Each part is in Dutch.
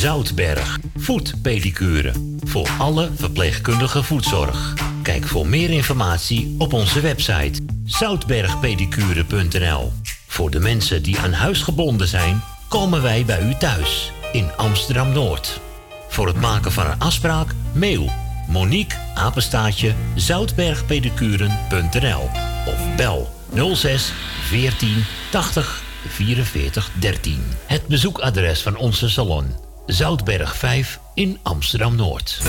Zoutberg, voetpedicure. Voor alle verpleegkundige voetzorg. Kijk voor meer informatie op onze website zoutbergpedicure.nl. Voor de mensen die aan huis gebonden zijn, komen wij bij u thuis in Amsterdam Noord. Voor het maken van een afspraak, mail Monique apenstaatje zoutbergpedicuren.nl of bel 06 14 80 44 13. Het bezoekadres van onze salon Zoutberg 5 in Amsterdam Noord.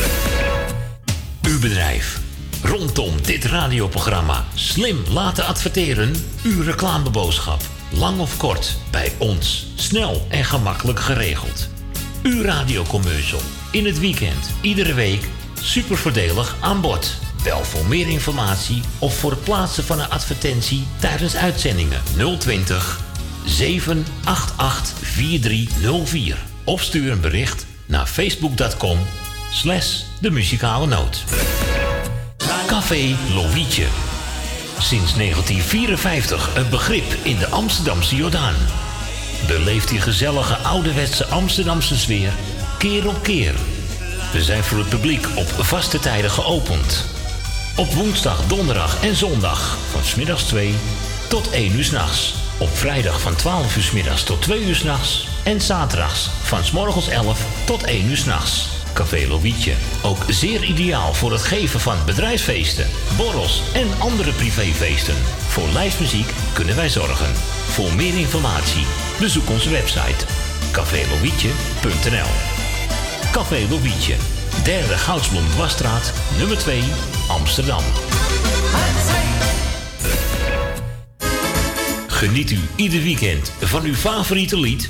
Uw bedrijf. Rondom dit radioprogramma slim laten adverteren. Uw reclameboodschap. Lang of kort, bij ons. Snel en gemakkelijk geregeld. Uw radiocommercial. In het weekend, iedere week. Super voordelig aan bod. Bel voor meer informatie of voor het plaatsen van een advertentie tijdens uitzendingen 020 788 4304. Of stuur een bericht naar facebook.com slash de muzikale noot. Café Lovietje. Sinds 1954 een begrip in de Amsterdamse Jordaan. Beleeft die gezellige ouderwetse Amsterdamse sfeer keer op keer. We zijn voor het publiek op vaste tijden geopend. Op woensdag, donderdag en zondag van smiddags 2 tot 1 uur s'nachts. Op vrijdag van 12 uur s middags tot 2 uur s'nachts. En zaterdags van morgens 11 tot 1 uur s'nachts. Café Lovietje. Ook zeer ideaal voor het geven van bedrijfsfeesten, borrels en andere privéfeesten. Voor lijstmuziek kunnen wij zorgen. Voor meer informatie bezoek onze website cafélovietje.nl Café Lovietje. Derde Goudsblom Wasstraat, nummer 2, Amsterdam. Geniet u ieder weekend van uw favoriete lied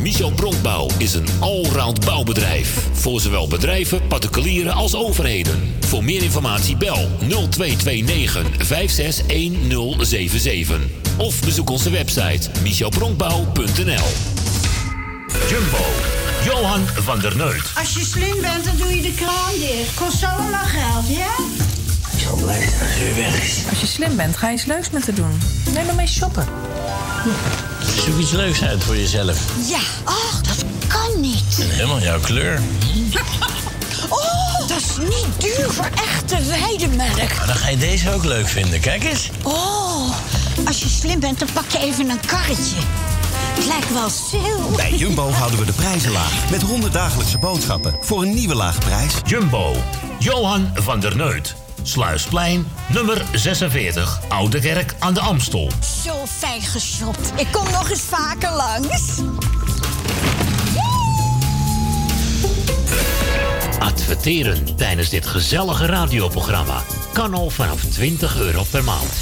Michel Bronkbouw is een allround bouwbedrijf. Voor zowel bedrijven, particulieren als overheden. Voor meer informatie bel 0229 561077. Of bezoek onze website michelbronkbouw.nl Jumbo, Johan van der Neut. Als je slim bent, dan doe je de kraan dicht. Kost allemaal geld, ja? Ik zal blij zijn als u weg is. Als je slim bent, ga je iets leuks met te doen. Neem maar mee shoppen. Zoek iets leuks uit voor jezelf. Ja. Ach, dat kan niet. En helemaal jouw kleur. Oh, dat is niet duur voor echte weidemelk. Maar dan ga je deze ook leuk vinden. Kijk eens. Oh, als je slim bent, dan pak je even een karretje. Het lijkt wel sale. Bij Jumbo houden we de prijzen laag. Met 100 dagelijkse boodschappen voor een nieuwe lage prijs. Jumbo, Johan van der Neut. Sluisplein, nummer 46, Oude Kerk aan de Amstel. Zo fijn geshopt. Ik kom nog eens vaker langs. Adverteren tijdens dit gezellige radioprogramma kan al vanaf 20 euro per maand.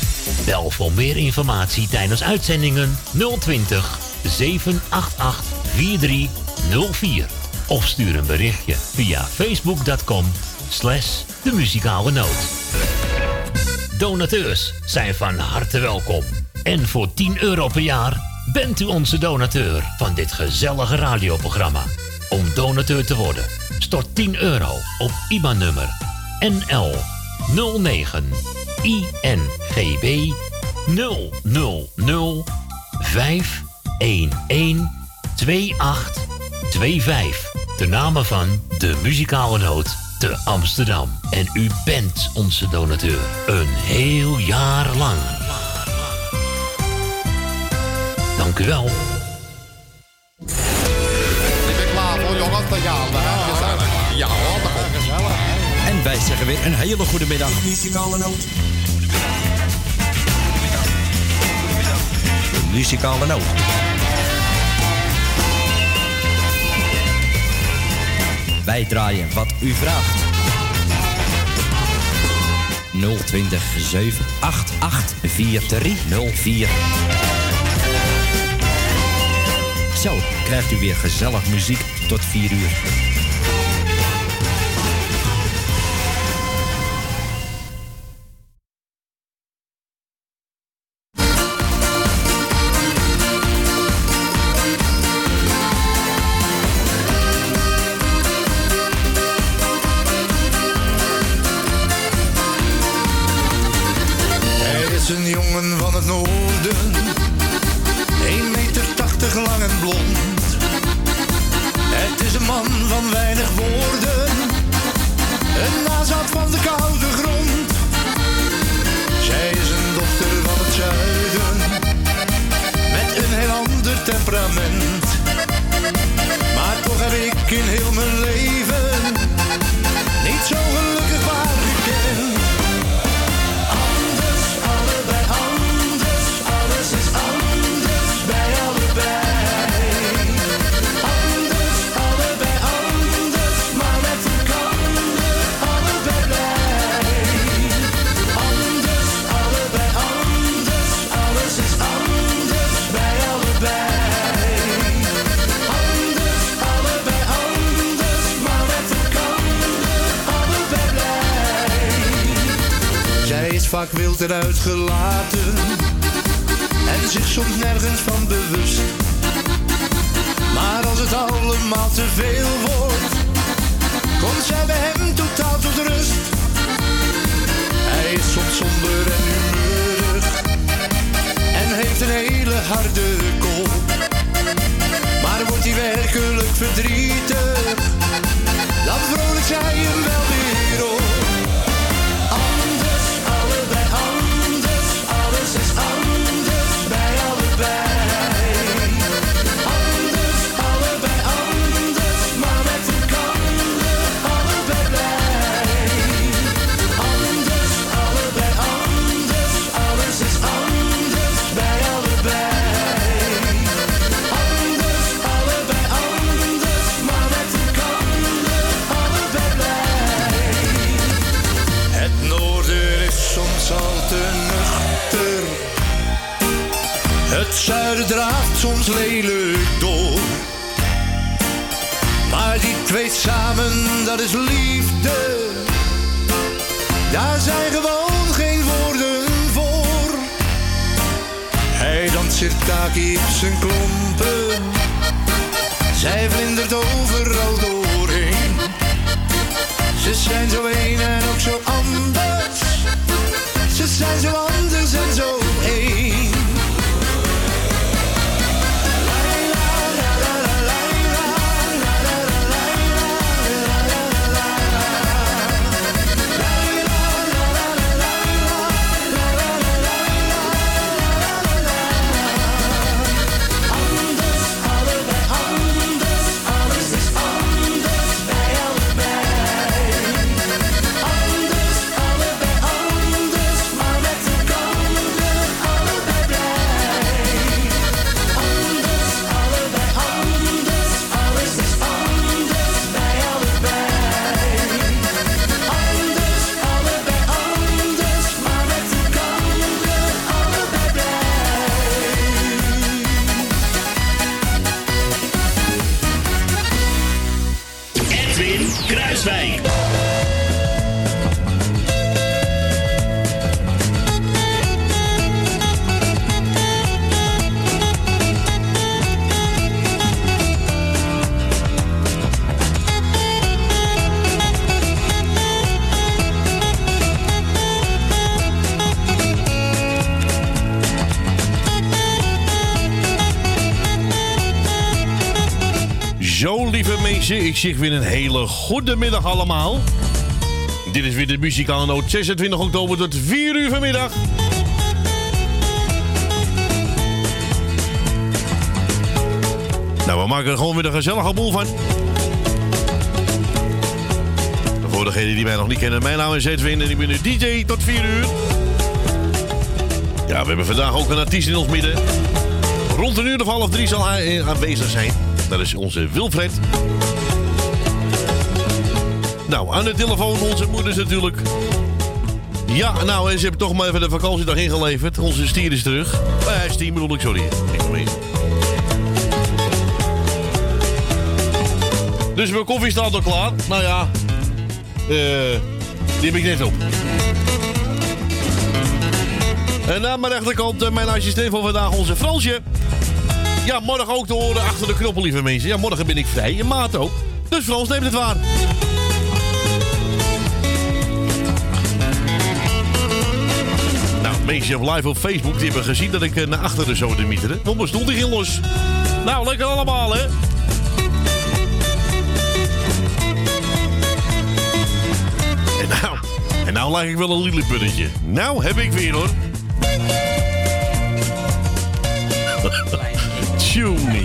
Bel voor meer informatie tijdens uitzendingen 020 788 4304. Of stuur een berichtje via facebook.com slash de muzikale noot. Donateurs zijn van harte welkom. En voor 10 euro per jaar bent u onze donateur van dit gezellige radioprogramma. Om donateur te worden, stort 10 euro op IBAN-nummer NL 09 INGB 000 511 2825. De namen van de muzikale noot te Amsterdam. En u bent onze donateur. Een heel jaar lang. Dank u wel. Ik ben klaar voor jongens te halen. Ja wat dat gezellig. En wij zeggen weer een hele goede middag. Muzikale noot. Muzikale noot. Wij draaien wat u vraagt. 020 788 4304. Zo krijgt u weer gezellig muziek tot 4 uur. Ik zeg weer een hele goede middag allemaal. Dit is weer de muzikale noot 26 oktober tot 4 uur vanmiddag. Nou, we maken er gewoon weer een gezellige boel van. Voor degenen die mij nog niet kennen, mijn naam is Edwin en ik ben de DJ tot 4 uur. Ja, we hebben vandaag ook een artiest in ons midden. Rond een uur of half drie zal hij eh, aanwezig zijn. Dat is onze Wilfred. Nou, aan de telefoon onze moeders natuurlijk. Ja, nou, en ze hebben toch maar even de vakantiedag ingeleverd. Onze stier is terug. Eh, stier bedoel ik, sorry. Niks meer. Dus mijn koffie staat al klaar. Nou ja, eh, die heb ik net op. En aan mijn rechterkant eh, mijn assistent voor vandaag, onze Fransje. Ja, morgen ook te horen achter de knoppen, lieve mensen. Ja, morgen ben ik vrij en maat ook. Dus Frans neemt het waar. Mensen op live op Facebook die hebben gezien dat ik eh, naar achteren zo de mieteren. Want mijn stoel die ging los. Nou, lekker allemaal, hè? En nou, en nou lijk ik wel een lillipunnetje. Nou heb ik weer, hoor. Jongen.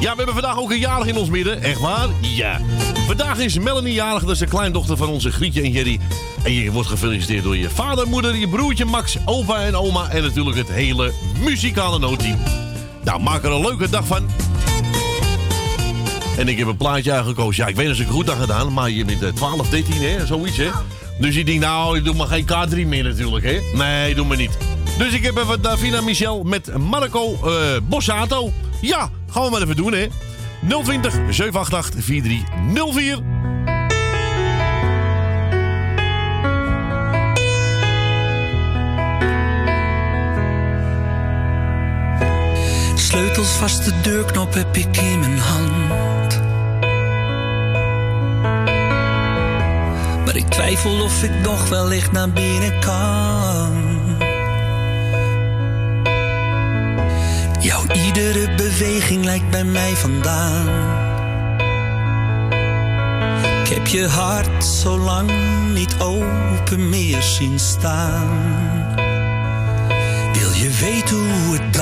Ja, we hebben vandaag ook een jarig in ons midden. Echt waar? Ja. Vandaag is Melanie jarig. Dat is de kleindochter van onze Grietje en Jerry. En je wordt gefeliciteerd door je vader, moeder, je broertje Max, opa en oma... en natuurlijk het hele muzikale noodteam. Nou, maak er een leuke dag van. En ik heb een plaatje uitgekozen. Ja, ik weet dat ik er goed aan gedaan, maar je bent 12, 13, hè? Zoiets, hè? Dus je denkt, nou, ik doe maar geen K3 meer natuurlijk, hè? Nee, doe maar niet. Dus ik heb even Davina Michel met Marco uh, Bossato. Ja, gaan we maar even doen, hè? 020 788 4304. Sleutels vast de deurknop heb ik in mijn hand. Maar ik twijfel of ik nog wellicht naar binnen kan. Jouw iedere beweging lijkt bij mij vandaan. Ik heb je hart zo lang niet open meer zien staan. Wil je weten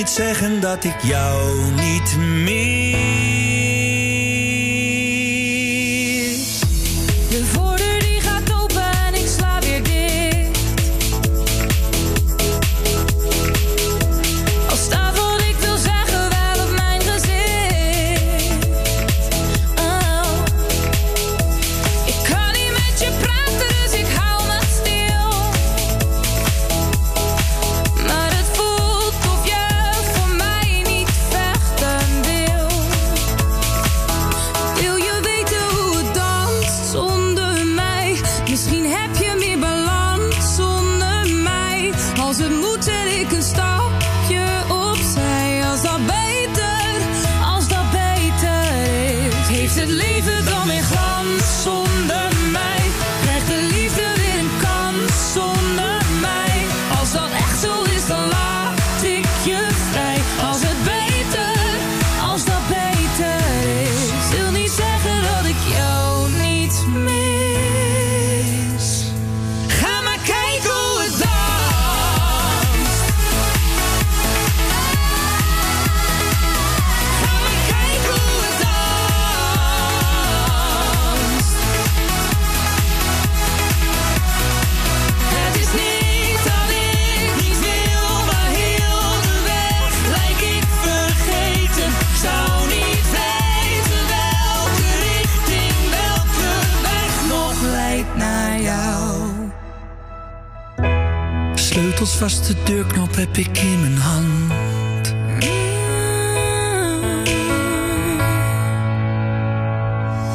niet zeggen dat ik jou niet mis. De deurknop heb ik in mijn hand.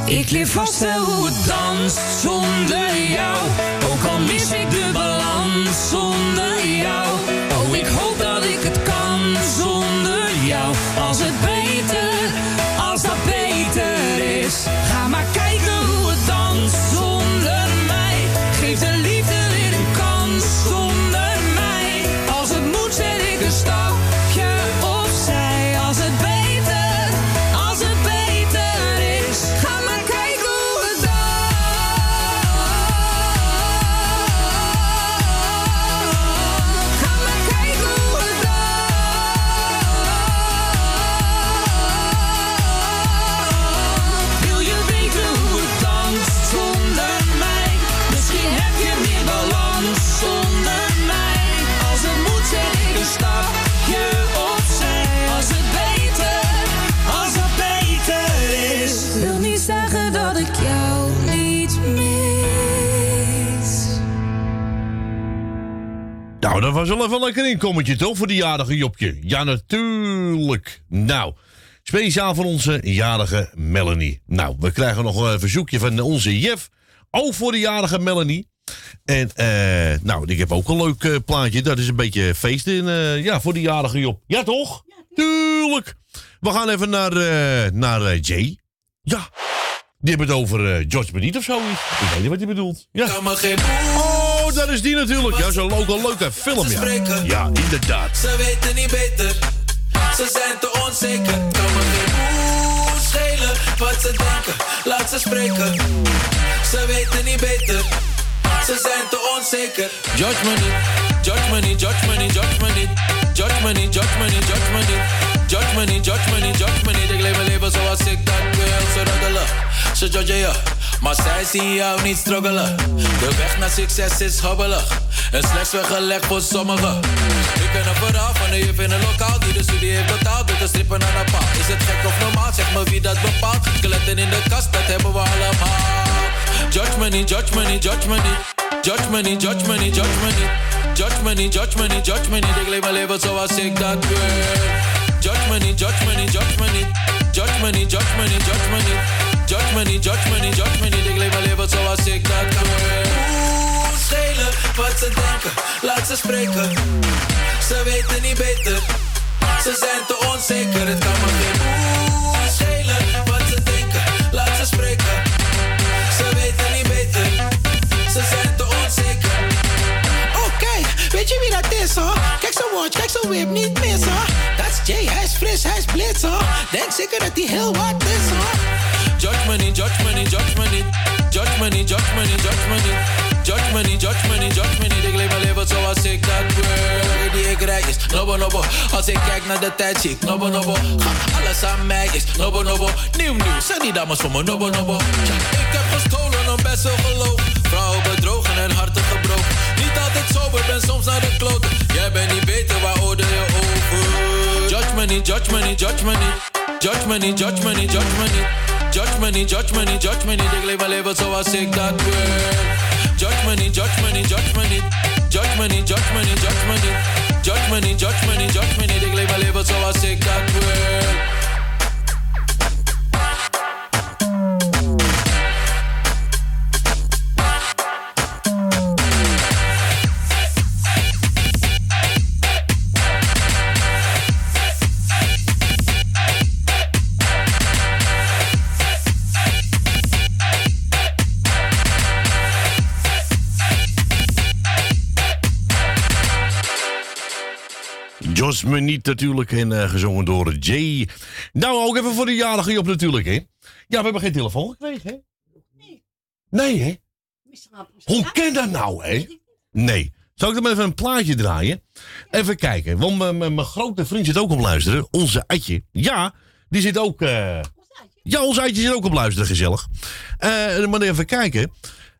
Ik leer vast wel hoe het danst zonder jou. Ook al mis ik de Nou, dat was wel even een lekker inkommetje, toch? Voor de jarige Jopje. Ja, natuurlijk. Nou, speciaal voor onze jarige Melanie. Nou, we krijgen nog een verzoekje van onze Jeff. Ook voor de jarige Melanie. En, eh, nou, ik heb ook een leuk eh, plaatje. Dat is een beetje feest in, eh, ja, voor de jarige Job. Ja, toch? Tuurlijk. We gaan even naar, eh, naar Jay. Ja. Die hebben het over George Benito of zoiets. Ik weet niet wat hij bedoelt. Ja. Oh, dat is die natuurlijk. Ja, zo'n leuke, leuke film, ja. Ja, inderdaad. Ze weten niet beter, ze zijn te onzeker. Kan me geen schelen wat ze denken, laat ze spreken. Ze weten niet beter, ze zijn te onzeker. Judge me niet, judge me niet, judge me niet, judge me niet. Judge me niet, judge me niet, judge me niet. Judge me niet, judge me judge me niet. Ik leef mijn leven zoals ik dat wil. Ze roddelen, ze judgen je. Maar zij zien jou niet struggelen. De weg naar succes is hobbelig. En slechts weggelegd voor sommigen. Ik ken een verhaal van een juf in een lokaal die de studie heeft betaald door te strippen aan een paal. Is het gek of normaal? Zeg me wie dat bepaalt. Skeletten in de kast, dat hebben we allemaal. Judge me niet, judge me niet, judge me niet. Judge me judge me niet, judge me. Judge me judge me judge me niet. Ik leef mijn leven zoals ik dat wil. Judge me niet, judge me niet, judge me niet. Judge me niet, judge me niet, judge me niet. Judge me niet, judge me niet, judge wil. Oeh, schelen wat ze denken, laat ze spreken. Ze weten niet beter, ze zijn te onzeker. Het kan me geen schelen wat ze denken, laat ze spreken. Ze weten niet beter, ze zijn te onzeker. Kijk, weet je wie dat is hoor? Kijk zo watch, kijk zo whip, niet hoor. Dat is Jay, hij is fris, hij is blitz. Denk zeker dat hij heel wat is. Judge me niet, judge me niet, judge me niet. Judge me niet, judge me niet, judge me niet. Judge me niet, judge me niet, judge me niet. Ik leef mijn leven zoals ik dat wil. Die ik rij is nobbo nobbo. Als ik kijk naar de tijd zie ik nobbo nobbo. Alles aan mij is nobbo nobbo. Nieuw nieuw, zijn die dames voor me nobbo nobbo. Ik heb gestolen en best wel gelogen. Vrouwen bedrogen en harten gebroken. Niet altijd ben soms naar de kloten. Jij bent niet beter, waar oordeel je over? Judge me niet, judge me niet, judge me niet. Judge me niet, judge me niet, judge me niet. Judge me niet, judge me niet, judge me niet. Ik leef mijn leven zoals ik dat wil. Judge me niet, judge me niet, judge me niet. Judge me niet, judge me niet, judge me niet. Judge me niet, judge me niet, judge me niet. Ik leef mijn leven zoals ik dat wil. Jos Meniet natuurlijk en eh, gezongen door Jay. Nou, ook even voor de jarige Job natuurlijk, hè. Ja, we hebben geen telefoon gekregen, hè. Nee, hè. Hoe kan dat nou, hè? Nee. Zal ik dan even een plaatje draaien? Even kijken, want mijn- grote vriend zit ook op luisteren. Onze Atje. Ja, die zit ook... eh, Ja, onze Atje zit ook op luisteren, gezellig. Eh maar even kijken.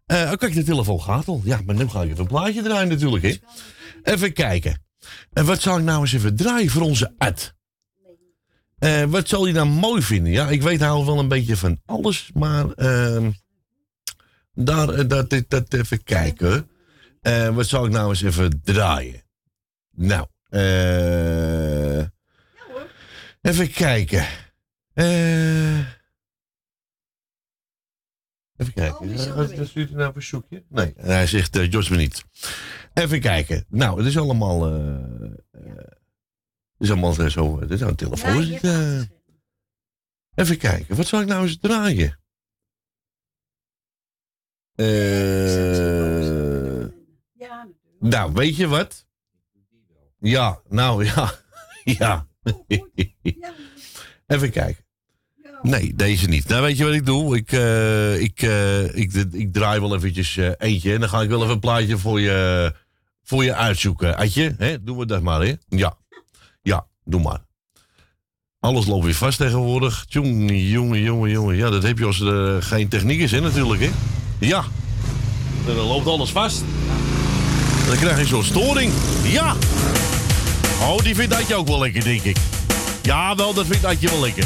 Oh, kijk, de telefoon gaat al. Ja, maar nu ga ik even een plaatje draaien natuurlijk, hè. Even kijken. En wat zal ik nou eens even draaien voor onze Ad? Eh, wat zal je nou mooi vinden? Ja, ik weet hij houdt wel een beetje van alles, maar ehm, daar, eh, dat, dat, dat even kijken. Eh, wat zal ik nou eens even draaien? Nou, eh, even kijken. Even kijken. Wat stuurt hij nou voor zoekje? Nee, hij zegt uh, Jos me niet. Even kijken. Nou, het is allemaal. eh, eh, het is allemaal eh, zo. Is een telefoon. is het, eh. even kijken. Wat zal ik nou eens draaien? Eh, nou, weet je wat? Ja, nou ja. ja. Even kijken. Nee, deze niet. Nou, weet je wat ik doe? Ik, eh, ik, eh, ik, ik, draai wel eventjes eh, eentje. En dan ga ik wel even een plaatje voor je, voor je uitzoeken. Adje, hè? doen we dat maar, hè? Ja. Ja, doe maar. Alles loopt weer vast tegenwoordig. Jongen, jongen, jongen, jongen. Ja, dat heb je als er eh, geen techniek is, hè, natuurlijk, hè? Ja. Dan loopt alles vast. Dan krijg je zo'n storing. Ja. Oh, die vindt Adje ook wel lekker, denk ik. Ja, wel, dat vindt Adje wel lekker.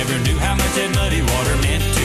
Never knew how much that muddy water meant to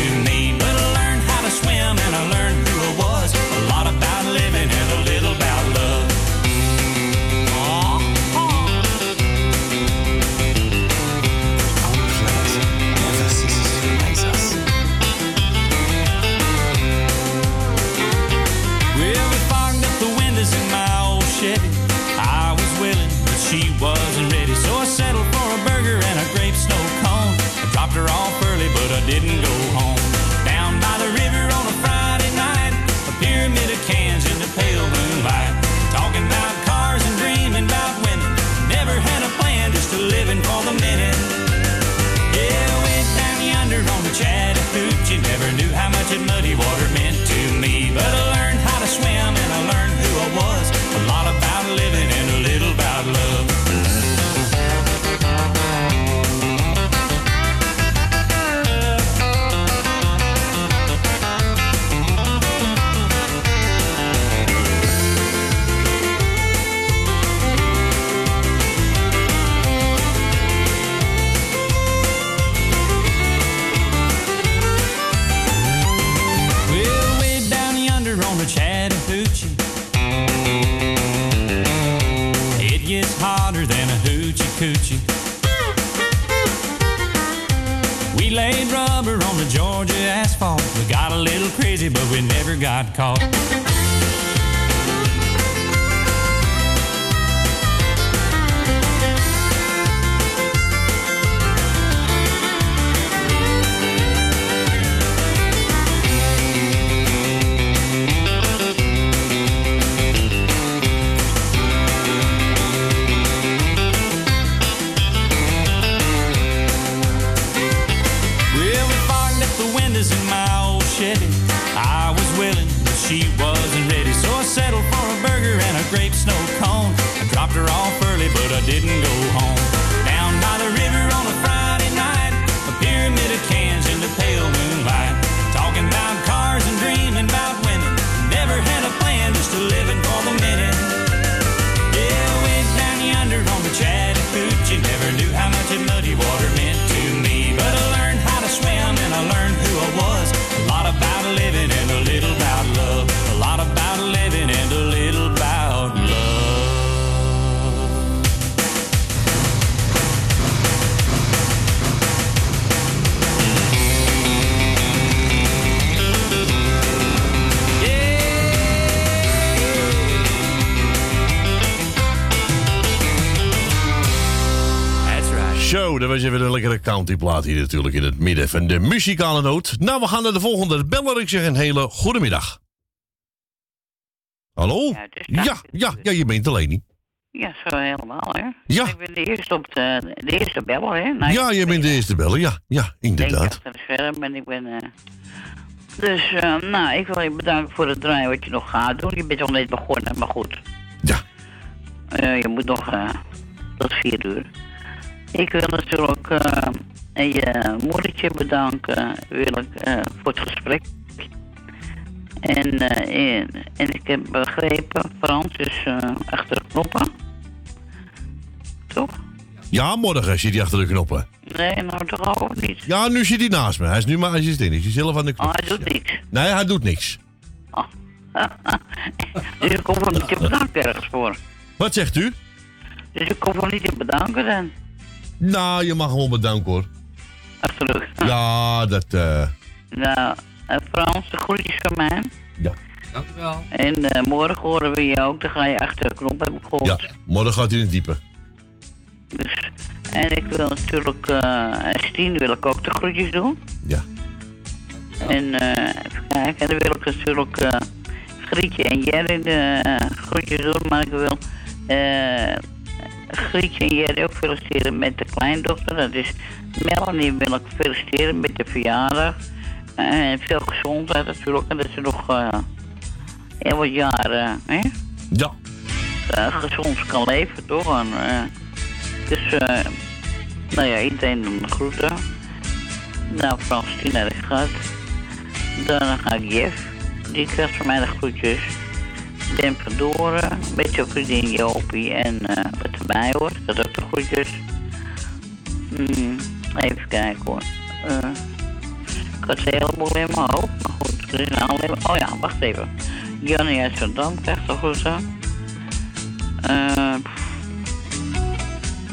lekkere countryplaat hier natuurlijk in het midden van de muzikale noot. Nou, we gaan naar de volgende beller. Ik zeg een hele goede middag. Hallo? Ja, ja, ja, je bent alleen niet. Ja, zo helemaal, hè? Ja. Ik ben de eerste op de, de eerste beller, hè? Nou, Ja, je bent de eerste beller. Ja, ja, Ik inderdaad. achter het scherm en ik ben... eh, Dus, eh, nou, ik wil je bedanken voor het draaien wat je nog gaat doen. Je bent al net begonnen, maar goed. Ja. Eh, je moet nog tot vier uur. Ik wil natuurlijk eh, je moedertje bedanken wil ik, eh, voor het gesprek. En, eh, en, en ik heb begrepen, Frans is achter de knoppen. Toch? Ja, morgen zit hij achter de knoppen. Nee, nou toch ook niet. Ja, nu zit hij naast me. Hij is nu maar assistent. Hij is zelf aan de knop. Oh, hij doet niks. Nee, hij doet niks. Dus ik hoef hem niet te bedanken ergens voor. Wat zegt u? Dus ik hoef hem niet te bedanken dan. Nou, je mag hem wel bedanken hoor. Absoluut. Ja, dat... eh Nou, eh, Frans, de groetjes van mij. Ja. Dank u wel. En eh, morgen horen we je ook. Dan ga je achter de knop, heb ik gehoord. ja, morgen gaat hij in het diepe. Dus, en ik wil natuurlijk, eh Stien wil ik ook de groetjes doen. Ja. En eh even kijken, en dan wil ik natuurlijk eh Grietje en Jerry de groetjes doen. Maar ik wil eh Grietje en Jerry ook feliciteren met de kleindochter. Dat is Melanie wil ik feliciteren met de verjaardag. En veel gezondheid natuurlijk. En dat ze nog eh heel wat jaren, hè? Ja. eh, gezond kan leven, toch? En, eh, dus, eh, nou ja, iedereen de groeten. Nou, Frans, die naar de gat. Dan ga ik Jeff, die krijgt van mij de groetjes. Den van Doren, een beetje vriendin Jopie en eh, wat erbij hoort, dat ook de groetjes. Hmm, even kijken hoor. Eh, ik had een heleboel in mijn hoofd, maar goed, er is alleen. Oh ja, wacht even. Janne uit Zandam krijgt de groeten. Eh,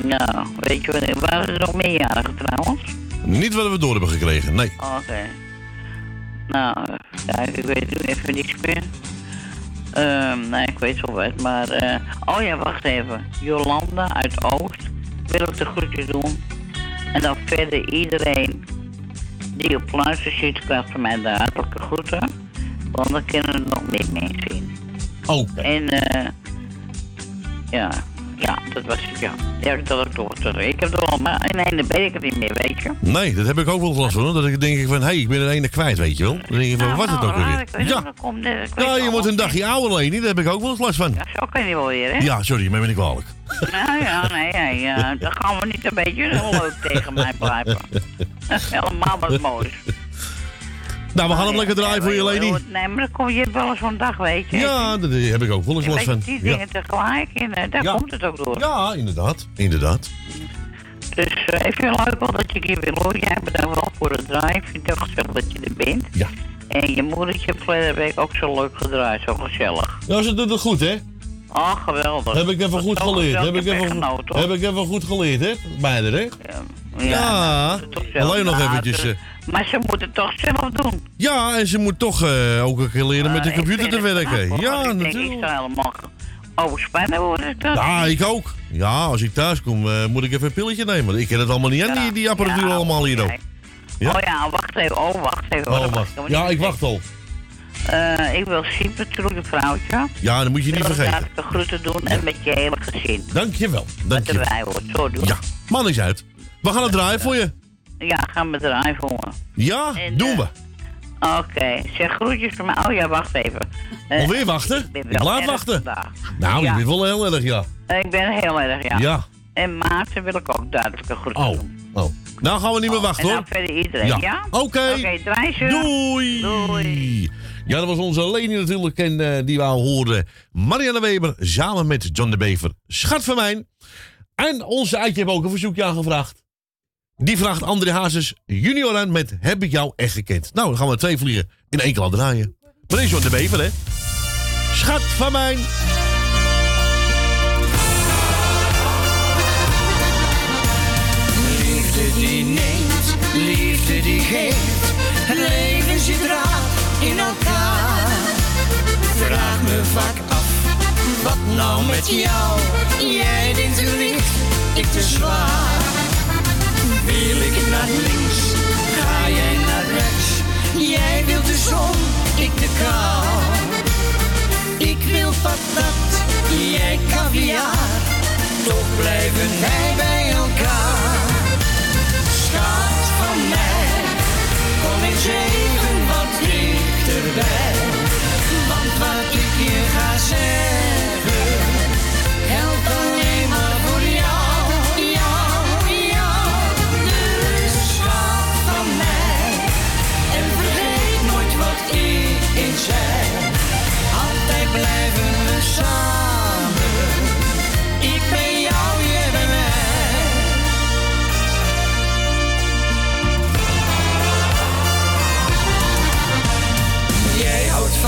nou, weet je wat, waren er nog meerjarigen trouwens? Niet wat we door hebben gekregen, nee. Oké. Nou, kijk, ik weet nu even niks meer. Ehm, nee, ik weet wel wat, maar... eh, oh ja, wacht even. Jolanda uit Oost wil ik de groetjes doen. En dan verder iedereen die op luister zit, krijgt van mij de hartelijke groeten. Want dan kunnen er nog meer mensen in. Oh. En eh... ja, ja, dat was ja. Ja, dat had ik toch. dat- Ik heb er al, maar weet ik het niet meer, weet je. Nee, dat heb ik ook wel last van. Dat ik denk van, hé, hey, ik ben er ene kwijt, weet je wel. Dan denk je van, wat is het ook Nou, weer? ik weet Ja. dat komt, ik Ja, je moet een dagje ouder lenen, daar heb ik ook wel eens last van. Ja, zo kan je niet wel weer, hè? Ja, sorry, maar ben ik kwalijk. Nou ja, nee, nee, ja, dan gaan we niet een beetje leuk tegen mij blijven. Helemaal wat moois. Nou, we gaan hem lekker draaien voor je, Leni. Nee, maar dan kom je wel eens zo'n dag, weet je. Ja, daar heb ik ook wel eens last van. die Ja. dingen tegelijk en eh, daar Ja. komt het ook door. Ja, inderdaad. Inderdaad. Dus eh, het leuk wel dat je hier wil horen. Jij bedankt wel voor het draaien. Ik vind het ook gezellig dat je er bent. Ja. En je moedertje heeft verleden week ook zo leuk gedraaid, zo gezellig. Nou, ze doet het goed, hè? Oh, geweldig. Heb ik even goed geleerd. Heb ik even, hoor. heb ik even goed geleerd, hè? Beide, hè? Ja, Ja, dat toch zelf. alleen nog eventjes... eh, Maar ze moeten het toch zelf doen. ja, en ze moet toch eh, ook een keer leren met de ik computer te werken. knap, Ja, ik denk, natuurlijk. Ik zou helemaal overspannen worden. ik dat. Ja, ik ook. Ja, als ik thuis kom, eh, moet ik even een pilletje nemen. Ik ken het allemaal niet aan, die, die apparatuur Ja, allemaal hier ook. Ja. Oh ja, wacht even. Oh, wacht even. Oh, Dat wacht. ik Ja, ik wacht al. Eh, ik wil Sieper terug, een vrouwtje. Ja, dat moet je niet Wil ik vergeten. daar de groeten doen en met je hele gezin. Dankjewel. Dankjewel. erbij hoort. Zo doen. Ja, man is uit. We gaan het draaien voor je. Ja, gaan we draaien voor me. Ja, En, doen eh, we. Oké, zeg groetjes van mij. Oh ja, wacht even. Eh, Alweer wachten? Ik laat wachten. vandaag. Nou, Ja. je bent wel heel erg, ja. Ik ben heel erg, ja. Ja. En Maarten wil ik ook duidelijke groeten Oh, doen. oh. Nou gaan we niet meer wachten, en hoor. dan verder iedereen, Ja. ja? Oké. Oké, draai ze. Doei. Doei. Ja, dat was onze Leni natuurlijk. En eh, die we hoorden. Marianne Weber samen met John de Bever. Schat van mij. En onze Eitje heeft ook een verzoekje aangevraagd. Die vraagt André Hazes junior aan met Heb ik jou echt gekend? Nou, dan gaan we twee vliegen in één al draaien. Maar is John de Bever, hè? Schat van mij. Liefde die neemt, liefde die geeft. Het leven zit raar in elkaar. Vraag me vaak af, wat nou met jou? Jij denkt te licht, ik te zwaar. Wil ik naar links, ga jij naar rechts. Jij wilt de zon, ik de kou. Ik wil patat, jij caviar. Toch blijven wij bij elkaar. Schat van mij, kom eens even wat dichterbij. Want wat ik je ga zeggen,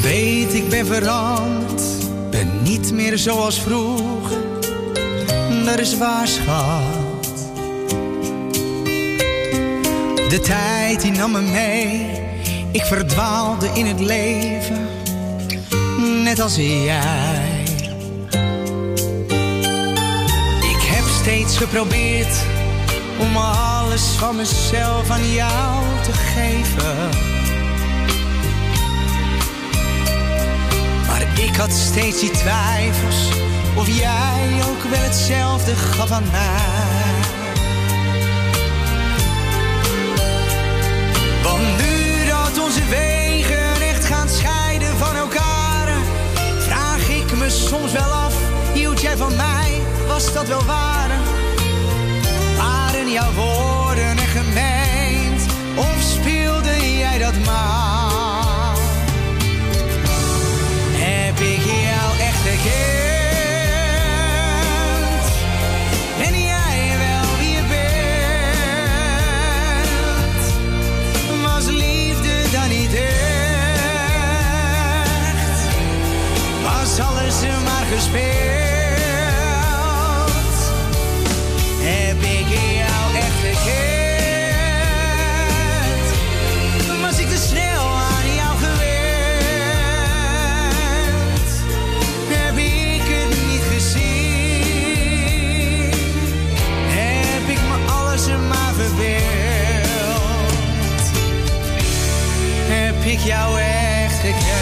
weet, ik ben veranderd, ben niet meer zoals vroeger. Dat is waar, schat. De tijd die nam me mee, ik verdwaalde in het leven, net als jij. Ik heb steeds geprobeerd om alles van mezelf aan jou te geven. Ik had steeds die twijfels of jij ook wel hetzelfde gaf aan mij. Want nu dat onze wegen echt gaan scheiden van elkaar, vraag ik me soms wel af: hield jij van mij? Was dat wel waar? Waren jouw woorden echt gemeend of speelde jij dat maar? Heb ik jou echt gekend? Was ik te snel aan jou gewend? Heb ik het niet gezien? Heb ik me alles er maar verbeeld? Heb ik jou echt gekend?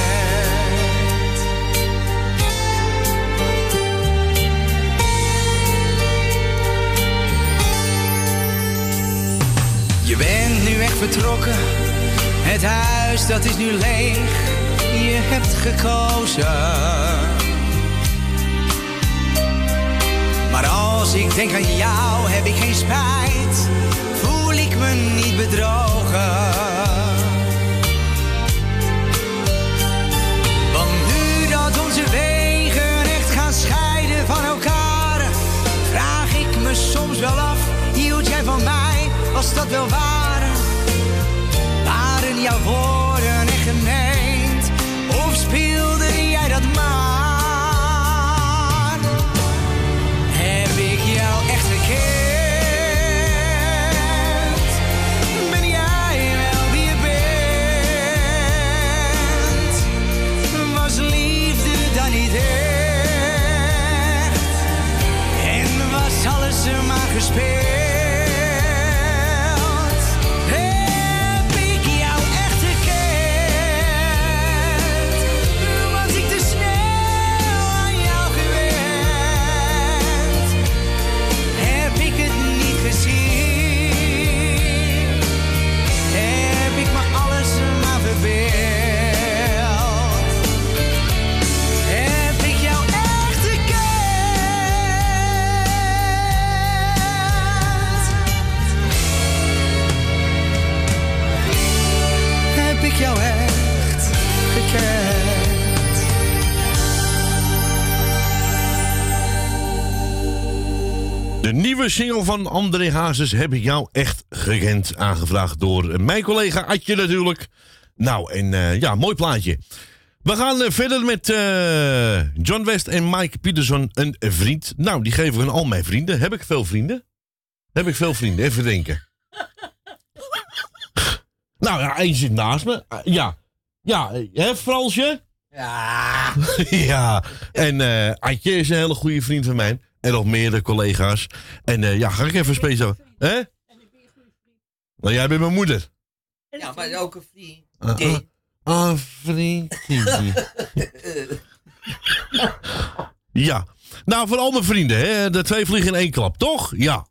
Vertrokken, het huis dat is nu leeg. Je hebt gekozen. Maar als ik denk aan jou, heb ik geen spijt. Voel ik me niet bedrogen. Want nu dat onze wegen echt gaan scheiden van elkaar, vraag ik me soms wel af: hield jij van mij? Was dat wel waar? Jouw woorden echt gemeend? Of speelde jij dat maar? Heb ik jou echt gekend? Ben jij wel wie je bent? Was liefde dan niet echt? En was alles er maar gespeeld? Nieuwe single van André Hazes heb ik jou echt gekend. Aangevraagd door mijn collega Atje natuurlijk. Nou, en eh, ja, mooi plaatje. We gaan eh, verder met eh, John West en Mike Peterson, een vriend. Nou, die geven aan al mijn vrienden. Heb ik veel vrienden? Heb ik veel vrienden? Even denken. nou ja, één zit naast me. Ja. Ja, hè Fransje? Ja. ja. En Adje is een hele goede vriend van mij. En nog meerdere collega's. En eh, ja, ga ik even speciaal. Hè? Nou, jij bent mijn moeder. Ja, maar ook een vriend. Ah, ah, ah, vriend. ja. Nou, voor al mijn vrienden, hè? De twee vliegen in één klap, toch? Ja.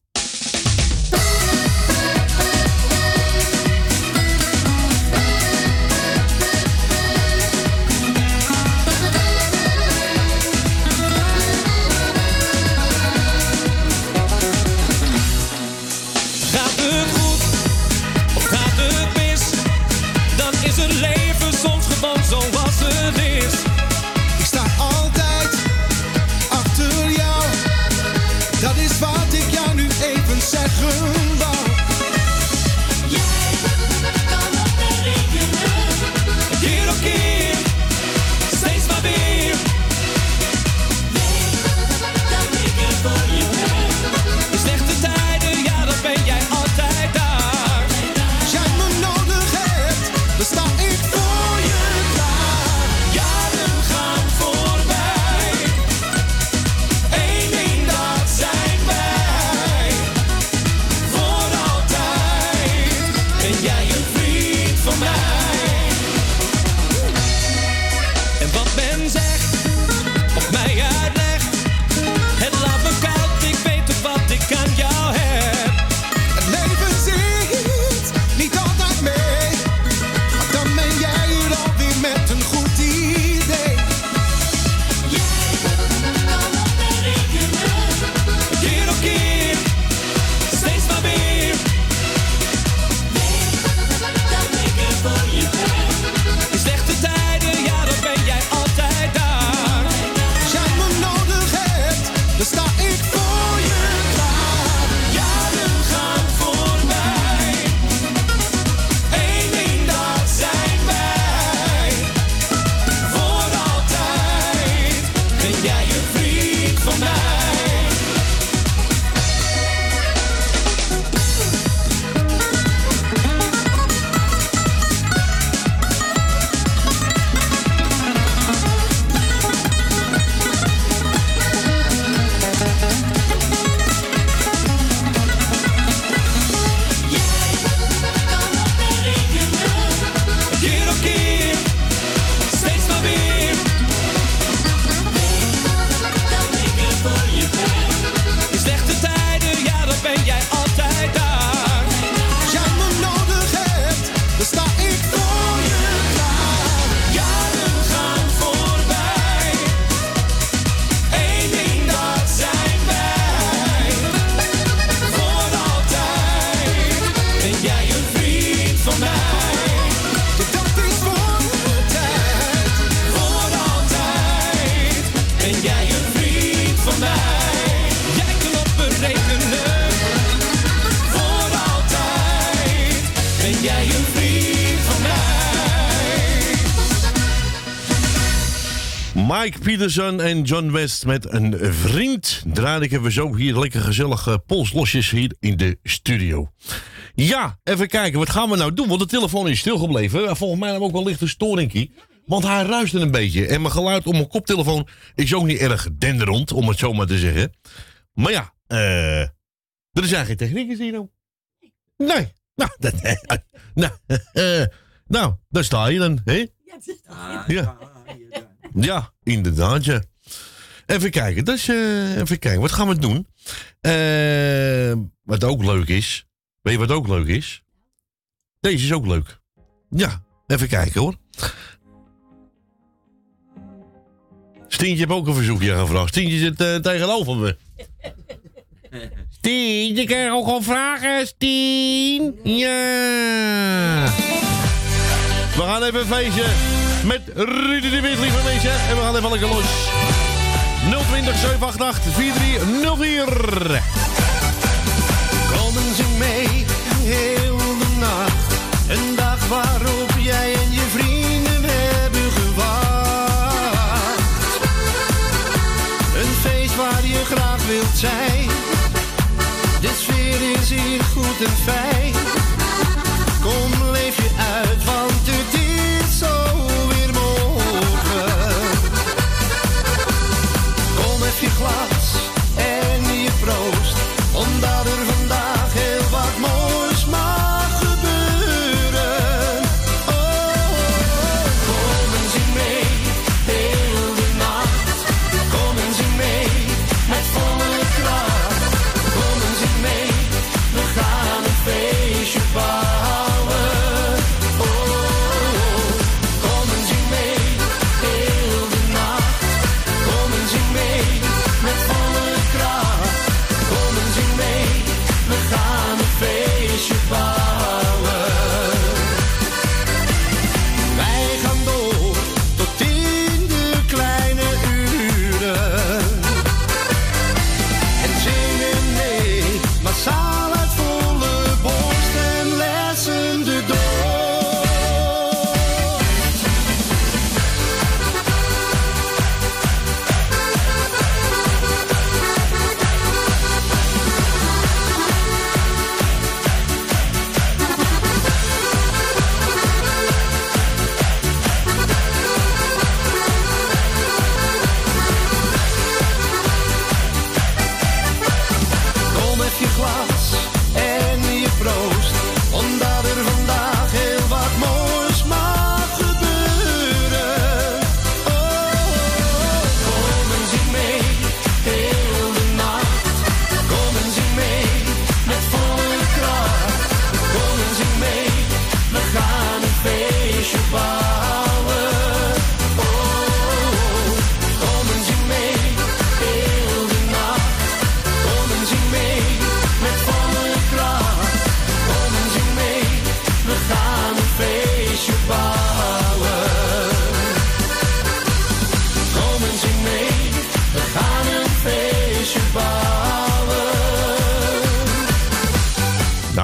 Peterson en John West met een vriend. Draai ik even zo hier lekker gezellig eh, polslosjes hier in de studio. Ja, even kijken, wat gaan we nou doen? Want de telefoon is stilgebleven. Volgens mij hebben we ook wel licht een storingkie. Want hij ruiste een beetje. En mijn geluid op mijn koptelefoon is ook niet erg denderend, om het zo maar te zeggen. Maar ja, eh er zijn geen techniekers hier nou. Nee. Nou, dat, nou, eh, nou, daar sta je dan, hè? Ja. Ja, inderdaad, ja. Even kijken, dus, eh, even kijken, wat gaan we doen? Eh, wat ook leuk is, weet je wat ook leuk is? Deze is ook leuk. Ja, even kijken hoor. Stientje heeft ook een verzoekje gevraagd. Stientje zit eh, tegenover me. Stien, je krijgt ook al vragen, Stien. Ja. We gaan even feestje met Rudy de Wit, lieve mensen. En we gaan even lekker los. 020 788 4304. Kom en zing mee, heel de nacht. Een dag waarop jij en je vrienden hebben gewacht. Een feest waar je graag wilt zijn. De sfeer is hier goed en fijn. Kom,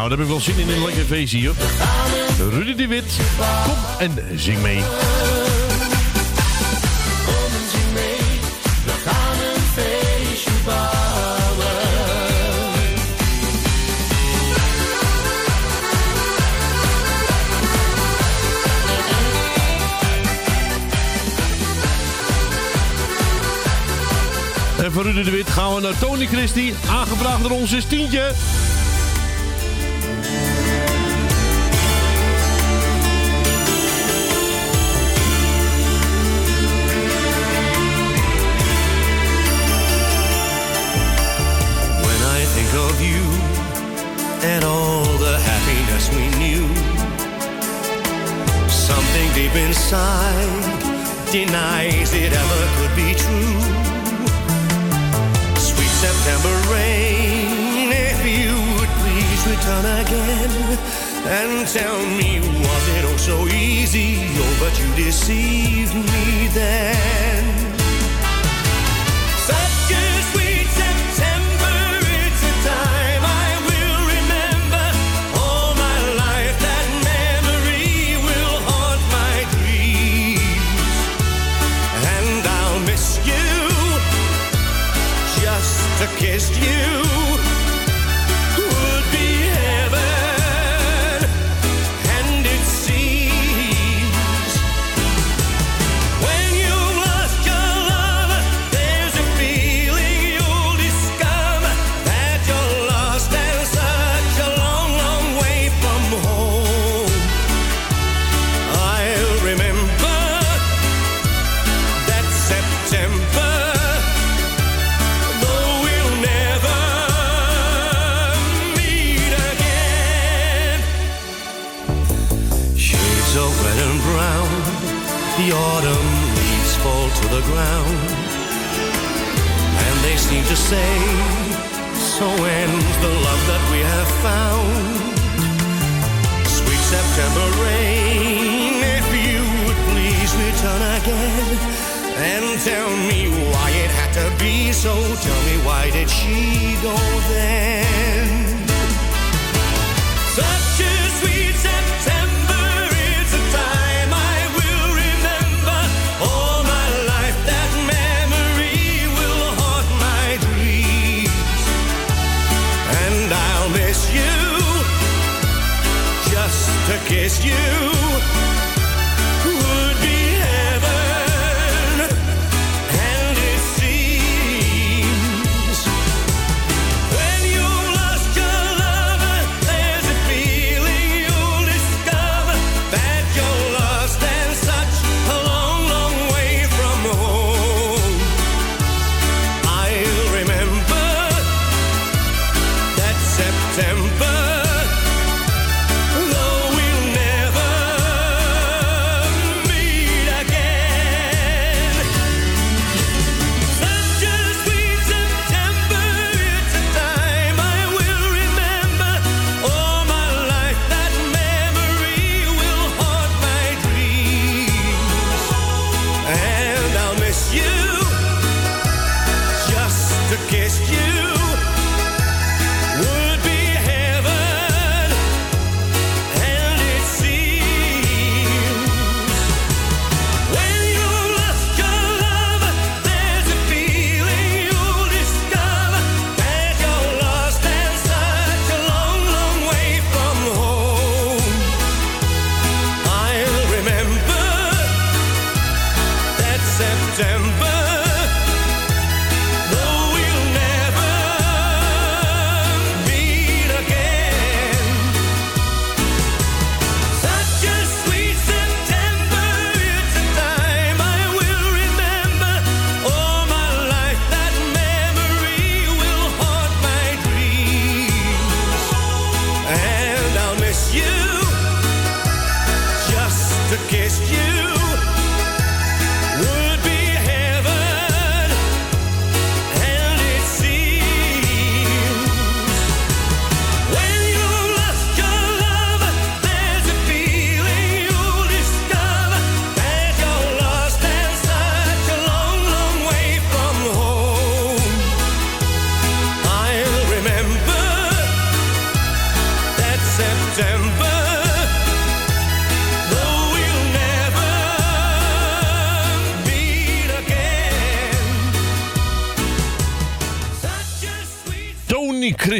Nou, daar heb ik wel zin in, een lekker feestje hier. Rudy de Wit, kom en zing mee. En voor Rudy de Wit gaan we naar Tony Christie. Aangevraagd door ons is tientje. deep inside denies it ever could be true. Sweet September rain, if you would please return again and tell me was it all so easy? Oh, but you deceived me then. say. So ends the love that we have found. Sweet September rain, if you would please return again. And tell me why it had to be so. Tell me why did she go there?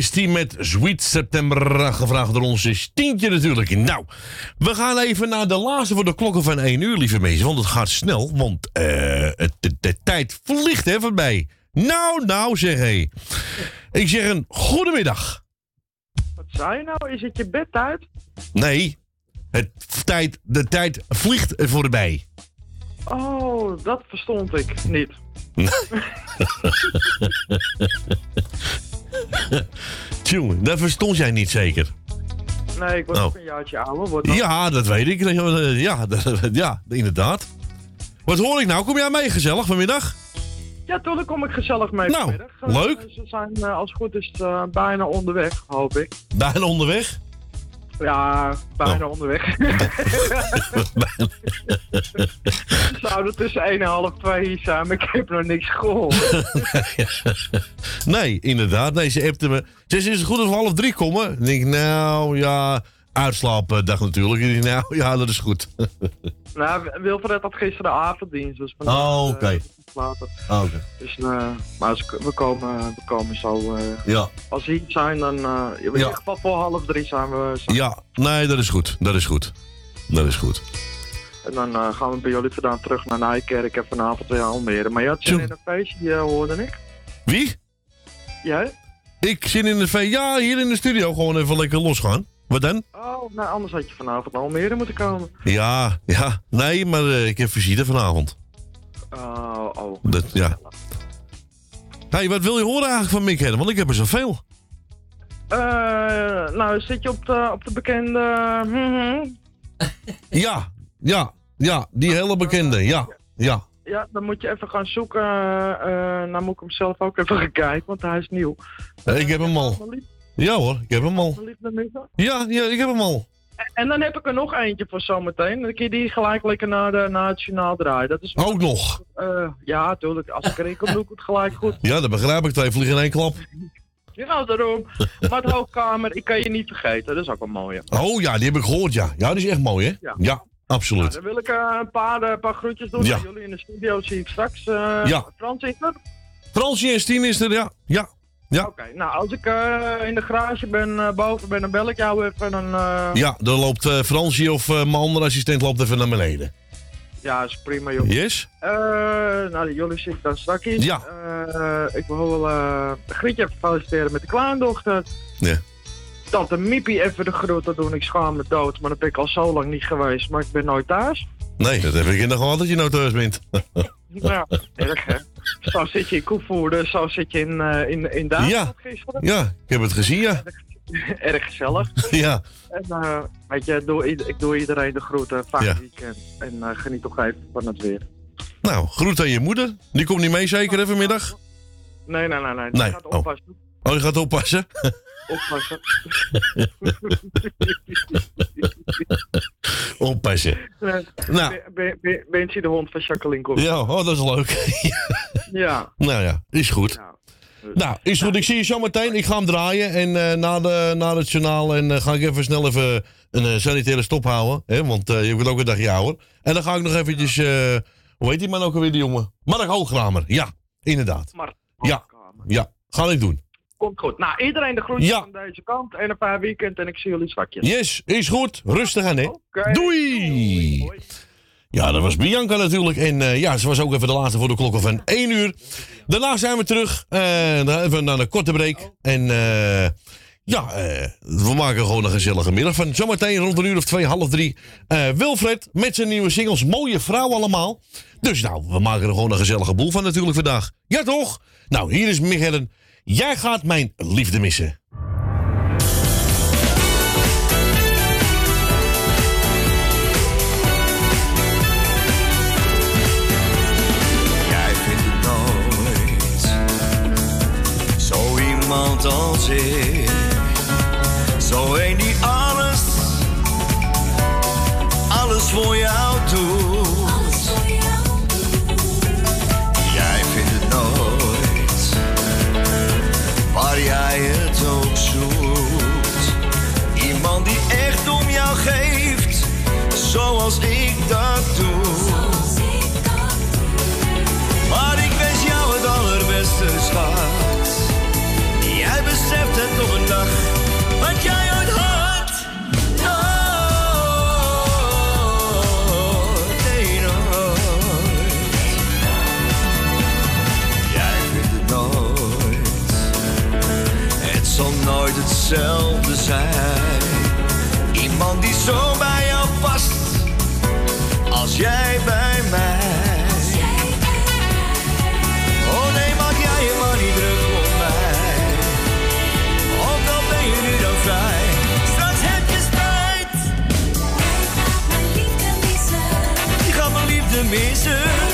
Christie met Sweet September, gevraagd door ons is tientje natuurlijk. Nou, we gaan even naar de laatste voor de klokken van 1 uur, lieve mensen. Want het gaat snel, want eh, het, de, de tijd vliegt hè voorbij. Nou, nou, zeg hé. Ik zeg een goedemiddag. Wat zei je nou? Is het je bedtijd? Nee, het tijd, de tijd vliegt voorbij. Oh, dat verstond ik niet. Tjonge, dat verstond jij niet zeker. Nee, ik was Oh. ook een jaartje ouder. Wordt Ja, dat weet ik. Ja, dat- ja, inderdaad. Wat hoor ik nou? Kom jij mee gezellig vanmiddag? Ja, toch, dan kom ik gezellig mee Nou, vanmiddag. Eh, leuk. Ze zijn eh, als het goed is eh, bijna onderweg, hoop ik. Bijna onderweg? Ja, bijna Oh. onderweg. Zouden tussen 1 en half 2 hier zijn, maar ik heb nog niks gehoord. nee, inderdaad. Nee, ze appte me. Ze is het goed als we half drie komen? Dan denk ik, nou ja, uitslaapdag natuurlijk. Ik nou ja, dat is goed. nou, Wilfred had gisteren avonddienst, dus Oh, eh, oké. Ah, Oké. Dus, eh, maar we, komen, we komen zo. eh, Ja. Als ze hier zijn, dan. eh, in Ja. ieder geval voor half drie zijn we. Ja, nee, dat is goed. Dat is goed. Dat is goed. En dan gaan we bij jullie vandaan terug naar Nijkerk en vanavond weer Almere. Maar je had zin in een feestje, hoorde ik. Wie? Jij? Ik zit in de v. Ja, hier in de studio gewoon even lekker losgaan. Wat dan? Oh, nou anders had je vanavond naar Almere moeten komen. Ja, ja. Nee, maar eh, ik heb visite vanavond. Oh, oh. Dat, ja. hey, wat wil je horen eigenlijk van Mick Hedden? Want ik heb er zoveel. Eh, nou, zit je op de, op de bekende. mhm. Ja, ja, ja. Die hele bekende. Ja, ja. Ja, dan moet je even gaan zoeken. eh nou moet ik hem zelf ook even gaan kijken, want hij is nieuw. Ik heb hem al. Ja hoor, ik heb hem al. Ja, ja, ik heb hem al. En dan heb ik er nog eentje voor zometeen. Dan kun je die gelijk lekker naar, de, naar het journaal draaien. Dat is, Ook nog. eh, ja, natuurlijk. Als ik erin kom, doe ik het gelijk goed. Ja, dat begrijp ik. Twee vliegen in één klap. Ja, daarom. Maar het hoogkamer, ik kan je niet vergeten. Dat is ook wel mooi. Oh ja, die heb ik gehoord, ja. Ja, die is echt mooi, hè? Ja. Ja, absoluut. dan wil ik eh, een paar, eh, paar groetjes doen. Ja. Jullie in de studio zie ik straks. eh Ja. Frans is er? Fransje en Stien is er, ja. Ja, ja. Oké, nou als ik eh, in de garage ben, eh, boven ben, dan bel ik jou even. Dan, eh, Ja, dan loopt Fransje of mijn andere assistent loopt even naar beneden. Ja, is prima joh. Yes? Eh, nou, jullie ik dan straks. Ja. Eh, ik wil wel eh Grietje even feliciteren met de kleindochter. Ja. Tante Miepie even de groeten doen. Ik schaam me dood, maar dat ben ik al zo lang niet geweest. Maar ik ben nooit thuis. Nee, dat heb ik in de gaten dat je nou thuis bent. Ja, erg hè. Zo zit je in Koevoerde, zo zit je in, eh in, in Duitsland Ja. gisteren. Ja, ik heb het gezien, ja. Erg gezellig. Ja. En eh, weet je, doe, ik doe iedereen de groeten. Fijn Ja. weekend. En eh, geniet toch even van het weer. Nou, groet aan je moeder. Die komt niet mee zeker hè, vanmiddag? Nee, nee, nee. nee. Die Nee, gaat oh. oppassen. Oh, die gaat oppassen? Oppassen. oppassen. Nee. Nou. De hond van Jacqueline komt. Ja, oh, dat is leuk. Ja. nou ja, is goed. Nou, is goed. Ik zie je zo meteen. Ik ga hem draaien. En eh, na, de, na het journaal en, eh, ga ik even snel even een sanitaire stop houden. Hè? Want je wordt ook een dagje ouder. En dan ga ik nog eventjes... hoe heet die man ook alweer, die jongen? Mark Hoogkramer. Ja, inderdaad. Mark Ja, ja. Ga ik doen. Komt goed. Nou, iedereen de groetjes Ja. van deze kant. En een paar weekend en ik zie jullie straks. Yes, is goed. Rustig aan, hè. Doei. Ja, dat was Bianca natuurlijk. En eh, ja, ze was ook even de laatste voor de klokken van 1 uur. Daarna zijn we terug. dan even naar een korte break. En eh, ja, we maken gewoon een gezellige middag van. Zometeen rond een uur of twee, half drie. Wilfred met zijn nieuwe singles. Mooie vrouw allemaal. Dus nou, we maken er gewoon een gezellige boel van natuurlijk vandaag. Ja toch? Nou, hier is Michellen. Jij gaat mijn liefde missen. Jij vindt het nooit zo iemand als ik. Zo een die alles, alles voor jou doet. geeft, zoals ik dat doe. Maar ik wens jou het allerbeste, schat. Jij beseft het nog een dag, wat jij ooit had. Nooit, nee, nooit. Jij vindt het nooit. Het zal nooit hetzelfde zijn zo bij jou vast als jij bij mij. Oh nee, maak jij je maar niet druk om mij. Ook al ben je nu dan vrij. Straks heb je spijt. die gaat missen. Gaat mijn liefde missen.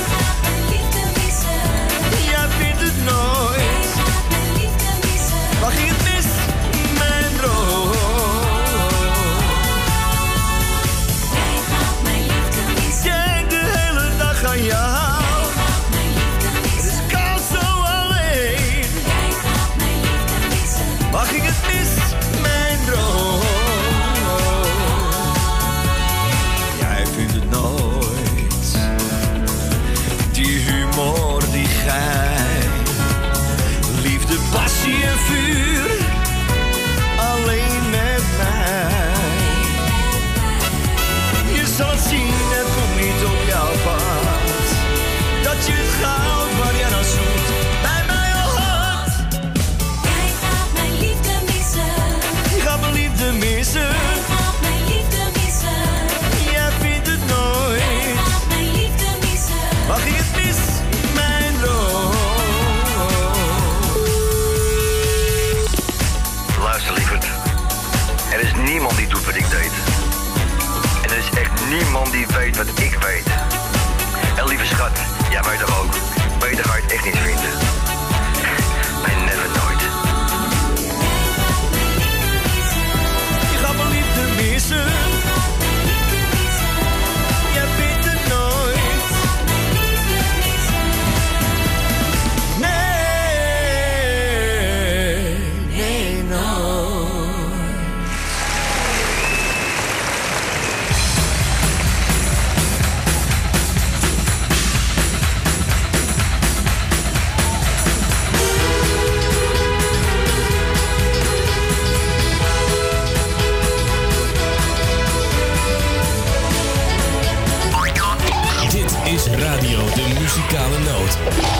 die weet wat ik weet. En lieve schat, jij weet er ook, beter ga je het echt niet vinden. Yeah.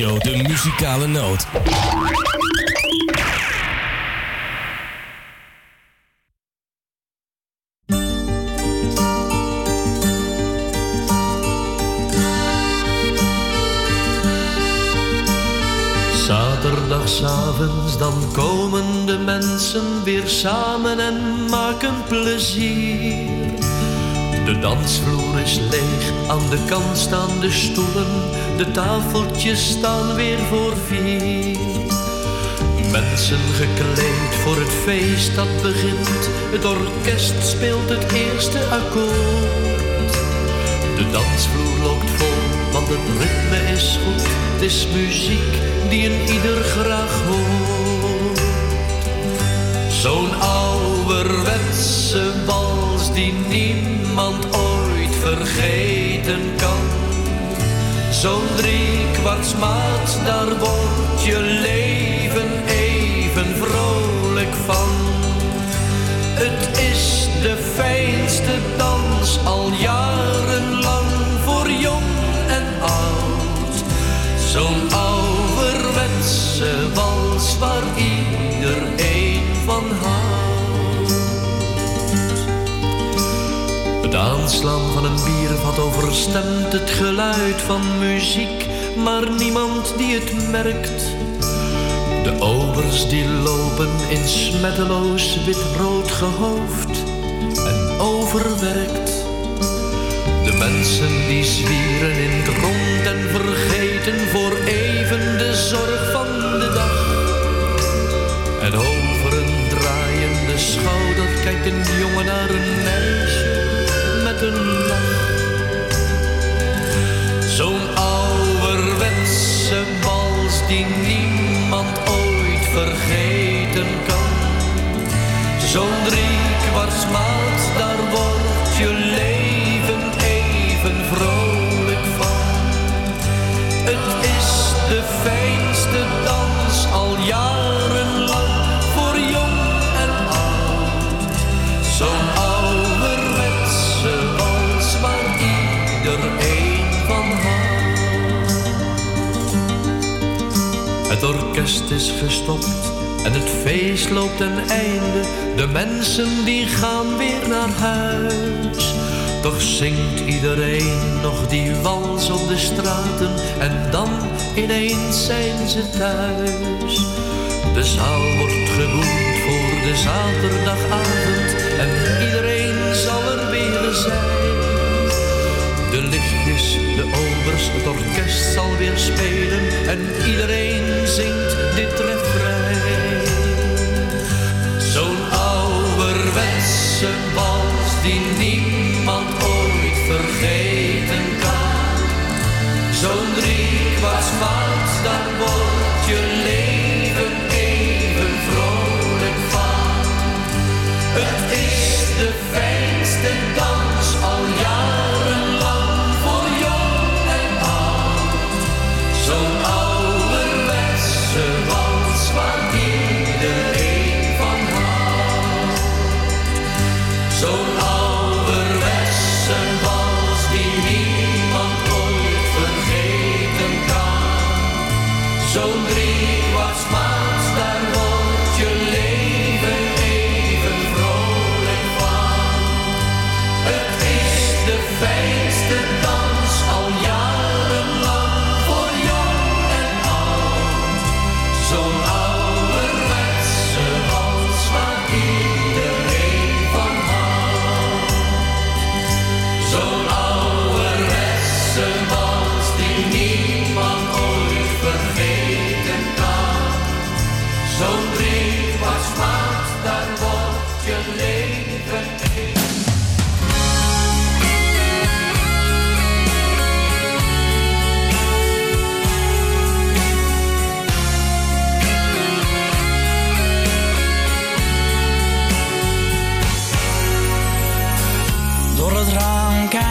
De Muzikale Noot. Zaterdagavonds dan komen de mensen weer samen en maken plezier. De dansvloer is leeg, aan de kant staan de stoelen, de tafeltjes staan weer voor vier. Mensen gekleed voor het feest dat begint, het orkest speelt het eerste akkoord. De dansvloer loopt vol, want het ritme is goed, het is muziek die een ieder graag hoort. Zo'n ouderwetse wals die niemand ooit vergeten kan. Zo'n driekwartsmaat, daar wordt je leven even vrolijk van. Het is de fijnste dans al jarenlang Het aanslaan van een biervat overstemt het geluid van muziek, maar niemand die het merkt. De obers die lopen in smetteloos wit-rood gehoofd en overwerkt. De mensen die zwieren in het rond en vergeten voor even de zorg van de dag. En over een draaiende schouder kijkt een jongen naar een meisje die niemand ooit vergeten kan. Zo'n driekwartsmaat, Het orkest is gestopt en het feest loopt ten einde. De mensen die gaan weer naar huis. Toch zingt iedereen nog die wals op de straten en dan ineens zijn ze thuis. De zaal wordt geboekt voor de zaterdagavond en iedereen het orkest zal weer spelen en iedereen zingt dit refrein. Zo'n ouderwetse wals die niemand ooit vergeten kan. Zo'n driekwartsmaat, daar wordt je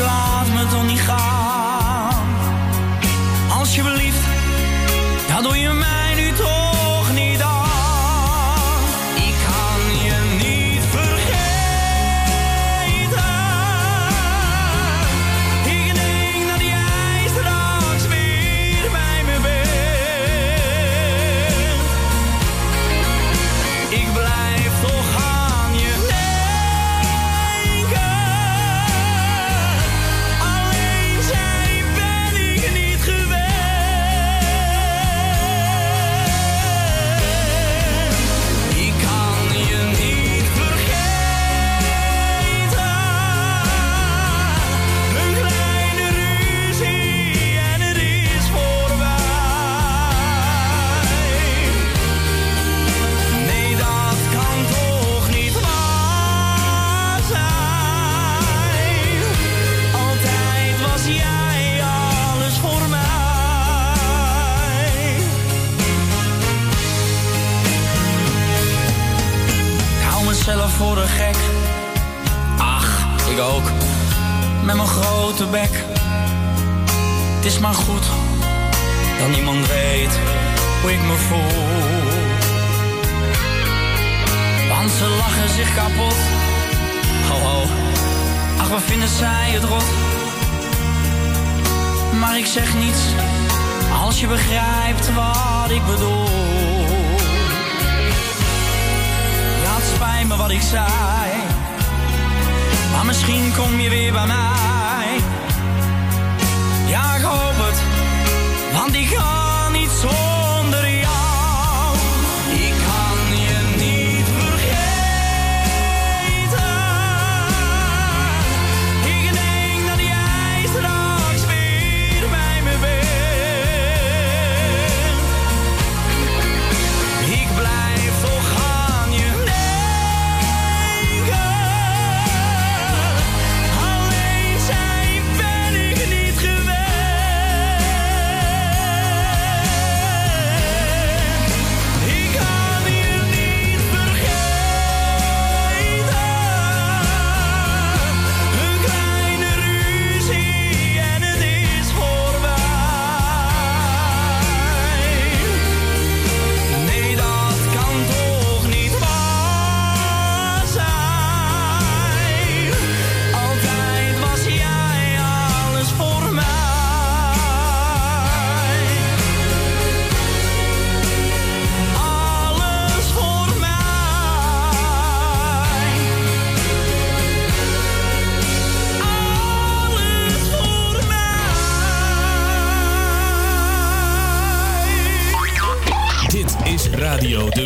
laat me toch niet gaan. Alsjeblieft, dat doe je mij. met mijn grote bek. Het is maar goed dat niemand weet hoe ik me voel. Want ze lachen zich kapot. oh ho, ach wat vinden zij het rot. Maar ik zeg niets als je begrijpt wat ik bedoel. Ja, het spijt me wat ik zei. Maar misschien kom je weer bij mij. Die ik ga niet zo.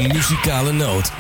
muzikale noot.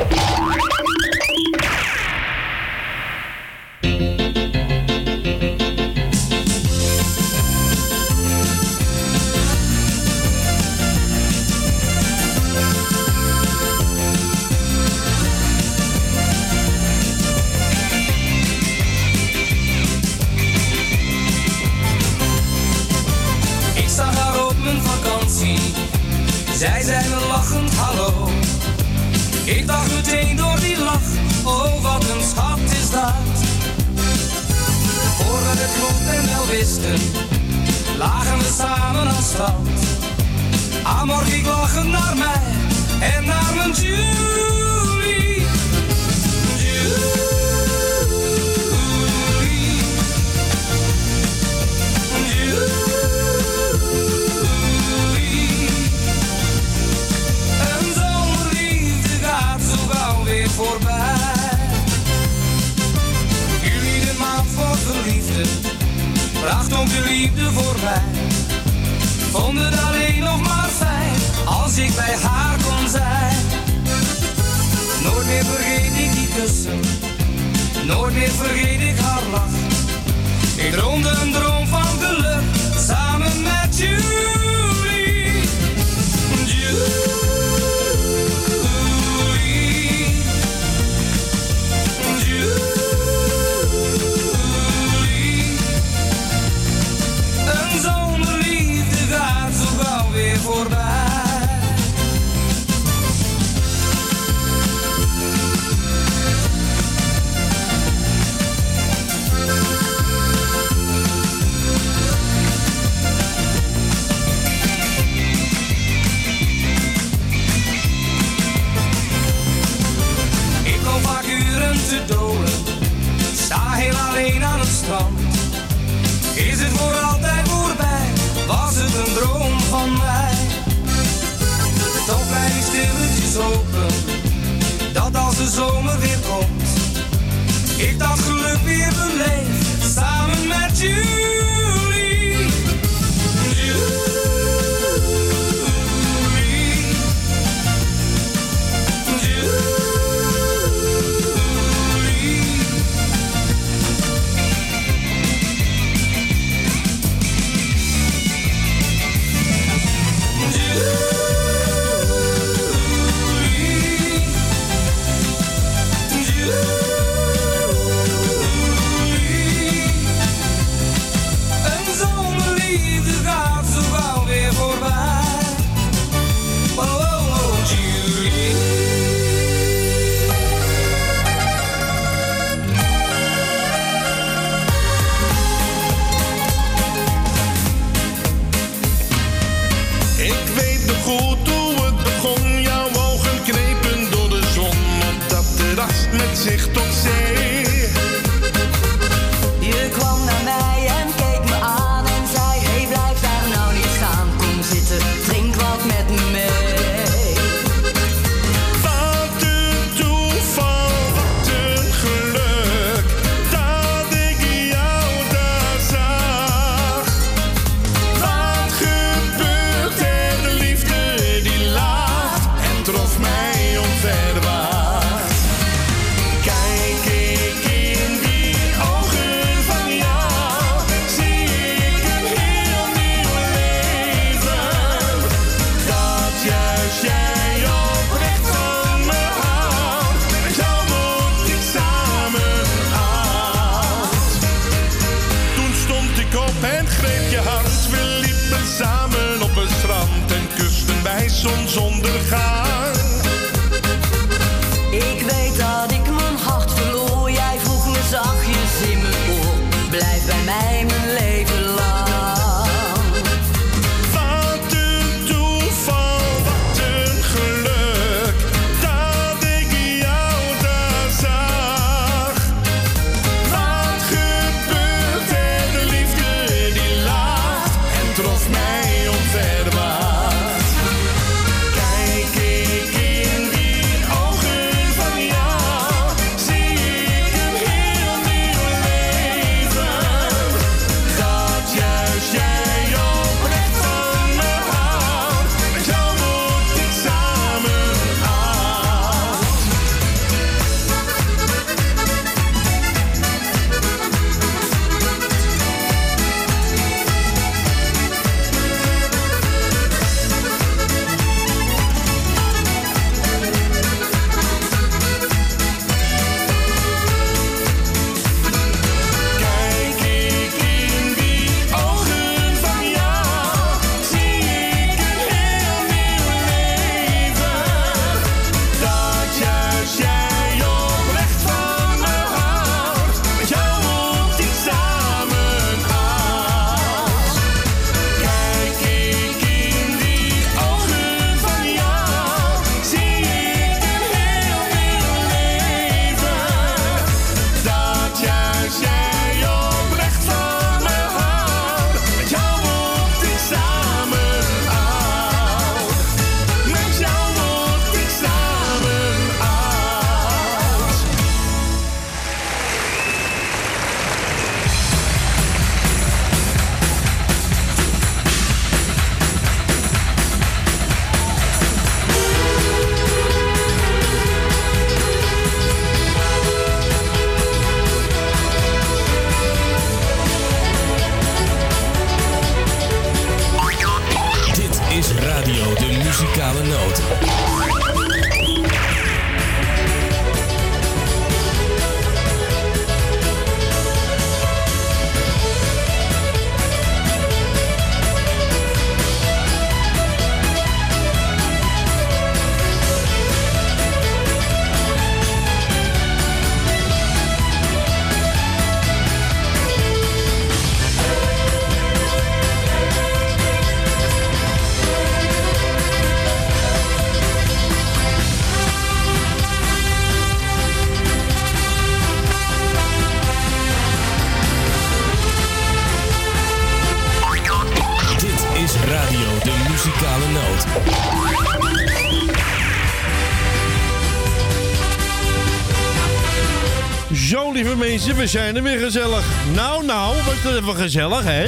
We zijn er weer gezellig. Nou, nou, was dat even gezellig, hè?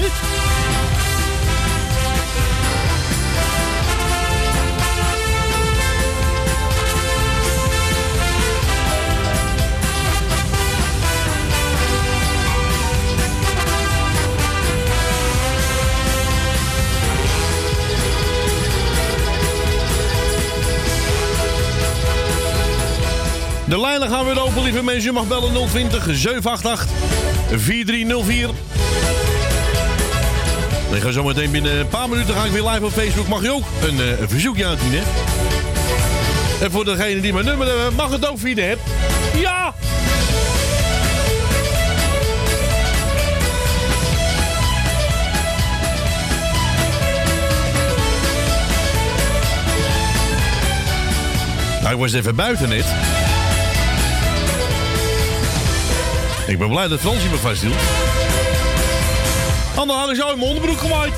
Gaan weer open, lieve mensen. Je mag bellen 020 788 4304. Ik ga zo meteen binnen een paar minuten ga ik weer live op Facebook. Mag je ook een, eh, verzoekje aandienen? En voor degene die mijn nummer hebben, mag het ook via de. Ja! Nou, ik was even buiten net. Ik ben blij dat Fransje me vasthield. Anders had ik zo in mijn onderbroek gemaaid.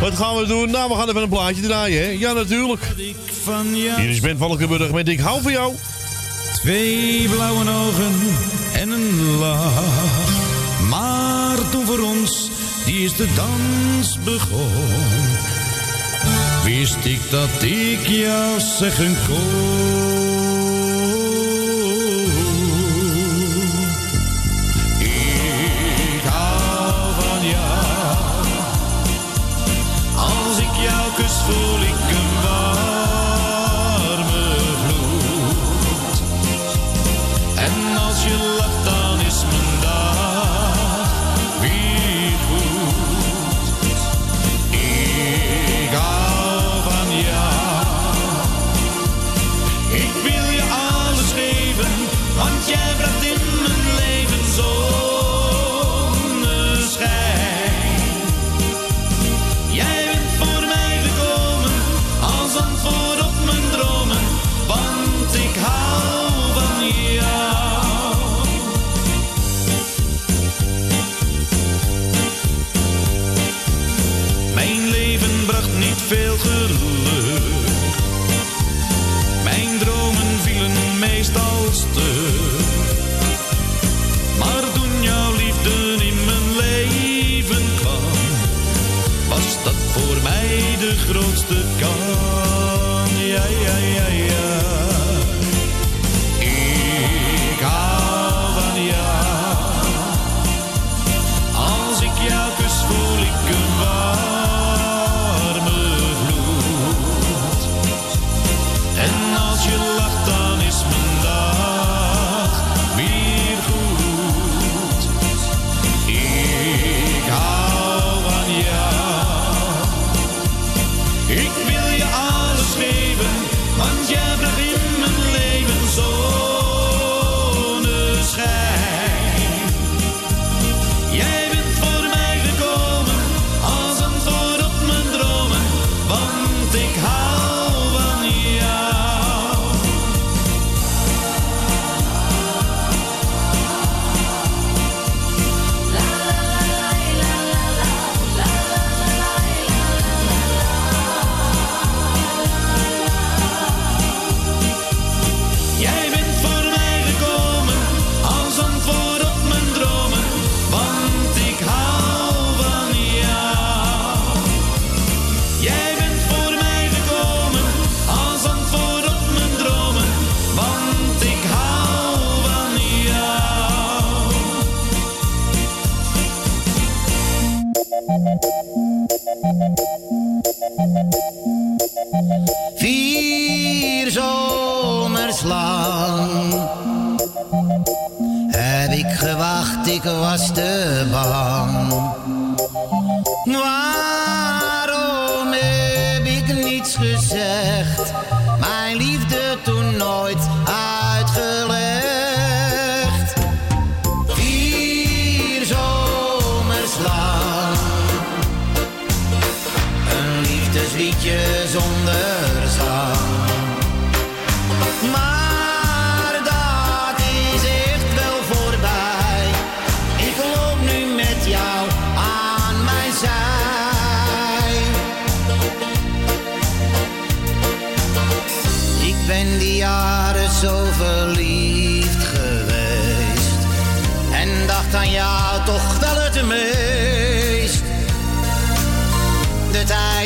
Wat gaan we doen? Nou, we gaan even een plaatje draaien, hè? Ja, natuurlijk. Hier is Ben Valkenburg met Ik hou van jou. Twee blauwe ogen en een lach. Toen voor ons die is de dans begon, wist ik dat ik jou zeggen kon.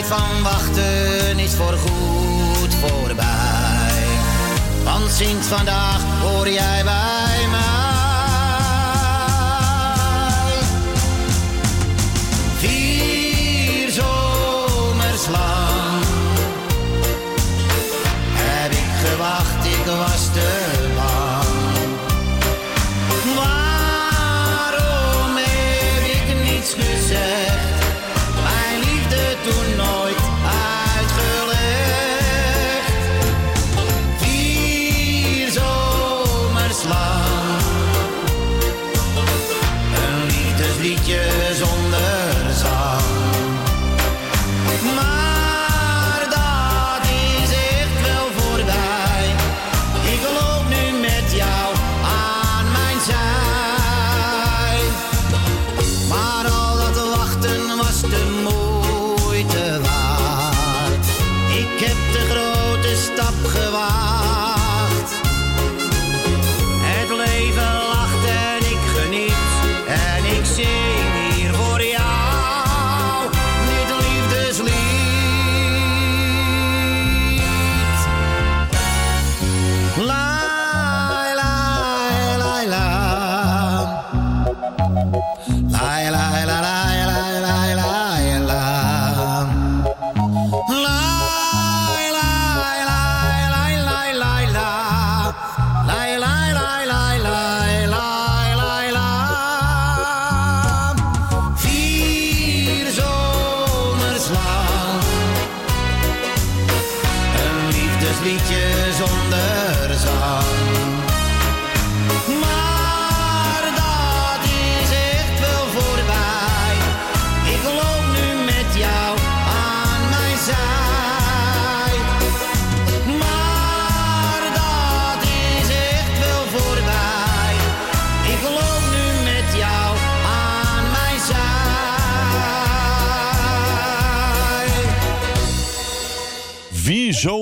Van wachten is voorgoed voorbij. Want sinds vandaag hoor jij bij mij.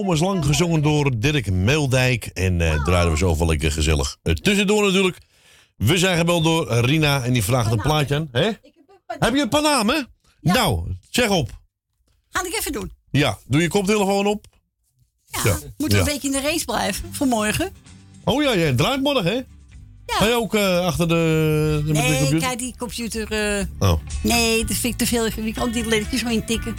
Zomers lang gezongen door Dirk Meeldijk. En eh draaiden we zo wel lekker gezellig. Eh, tussendoor natuurlijk. We zijn gebeld door Rina en die vraagt een plaatje aan. Hè? Heb je een Paname? Nou, zeg op. Ga ik even doen. Ja, doe je koptelefoon op. Ja. Moet Ja. een beetje in de race blijven voor morgen. Oh ja, jij draait morgen, hè? Ga je ook eh, achter de, de, met de Nee, computer? kijk die computer. eh, Oh. Nee, dat vind ik te veel. Ik kan die lettertjes zo intikken.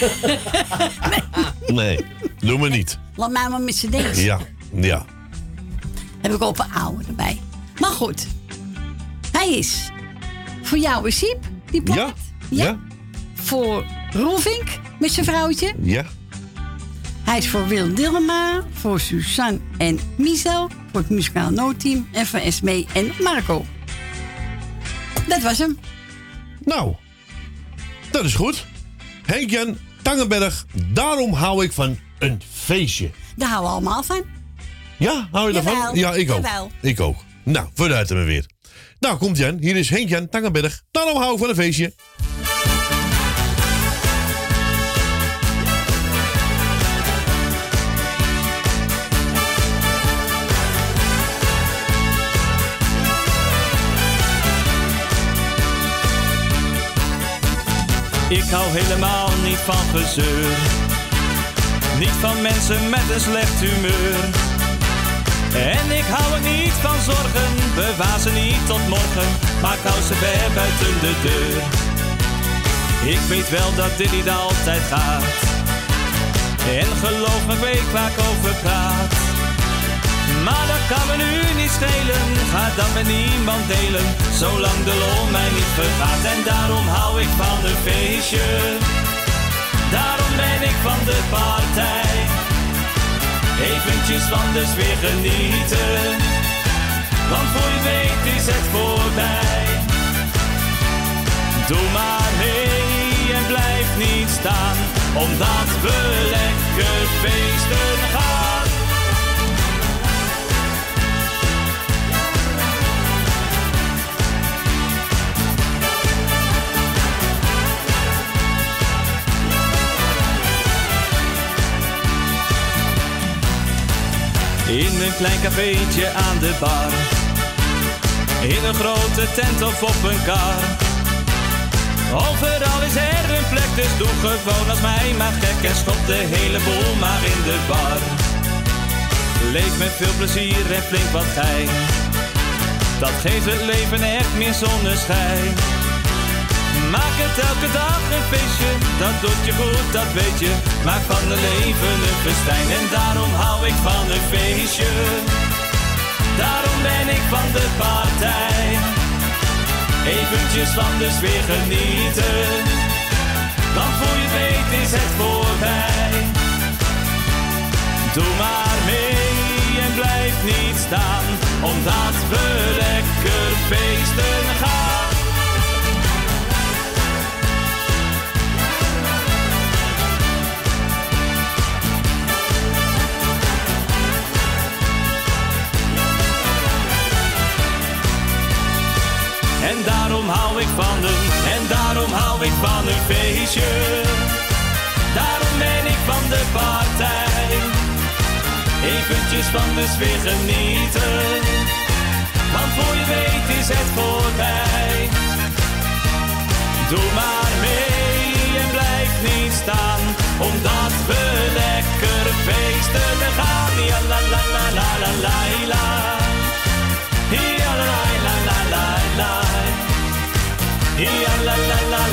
Nee, doe me niet. Laat mij maar met z'n deze. Ja, ja. Heb ik ook een oude erbij. Maar goed. Hij is voor jou is Siep, die plaat. Ja? Ja? Voor Roelvink met zijn vrouwtje. Ja? Hij is voor Wil Dillema, voor Suzanne en Michel, voor het muzikaal noodteam en voor Esmee en Marco. Dat was hem. Nou, dat is goed. Henk-Jan Tangenberg, daarom hou ik van een feestje. Daar houden we allemaal van. Ja, hou je daarvan? Jawel, Ja, ik ook. jawel. Ik ook. Nou, vooruit er maar weer. Nou, komt Jan. Hier is Henk-Jan Tangenberg. Daarom hou ik van een feestje. Ik hou helemaal niet van gezeur. Niet van mensen met een slecht humeur. En ik hou er niet van zorgen. Bewaar ze niet tot morgen. Maar ik hou ze ver buiten de deur. Ik weet wel dat dit niet altijd gaat. En geloof me, weet waar ik over praat. Maar kan me nu niet schelen, ga dat met niemand delen, zolang de lol mij niet vergaat. En daarom hou ik van een feestje, daarom ben ik van de partij. Eventjes van de sfeer genieten, want voor je weet is het voorbij. Doe maar mee en blijf niet staan, omdat we lekker feesten gaan. In een klein cafeetje aan de bar. In een grote tent of op een kar. Overal is er een plek, dus doe gewoon als mij maar gek en stop de hele boel maar in de bar. Leef met veel plezier en flink wat gein. Dat geeft het leven echt meer zonneschijn. Maak het elke dag een feestje, dat doet je goed, dat weet je. Maak van de leven een festijn en daarom hou ik van een feestje. Daarom ben ik van de partij. Eventjes van de sfeer genieten. Want voor je weet is het voorbij. Doe maar mee en blijf niet staan, omdat we lekker feesten gaan. En daarom hou ik van een, en daarom hou ik van een feestje. Daarom ben ik van de partij. Eventjes van de sfeer genieten. Want voor je weet is het voorbij. Doe maar mee en blijf niet staan. Omdat we lekker feesten gaan. Ja la la la la la la la. La la. Ja la la la.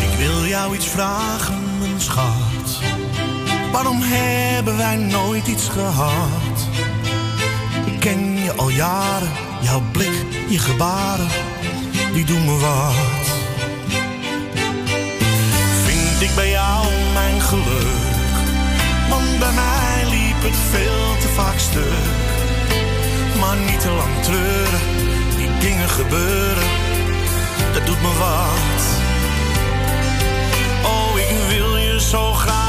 Ik iets vragen. Waarom hebben wij nooit iets gehad? Ik ken je al jaren, jouw blik, je gebaren, die doen me wat. Vind ik bij jou mijn geluk? Want bij mij liep het veel te vaak stuk. Maar niet te lang treuren, die dingen gebeuren, dat doet me wat. Oh, ik wil je zo graag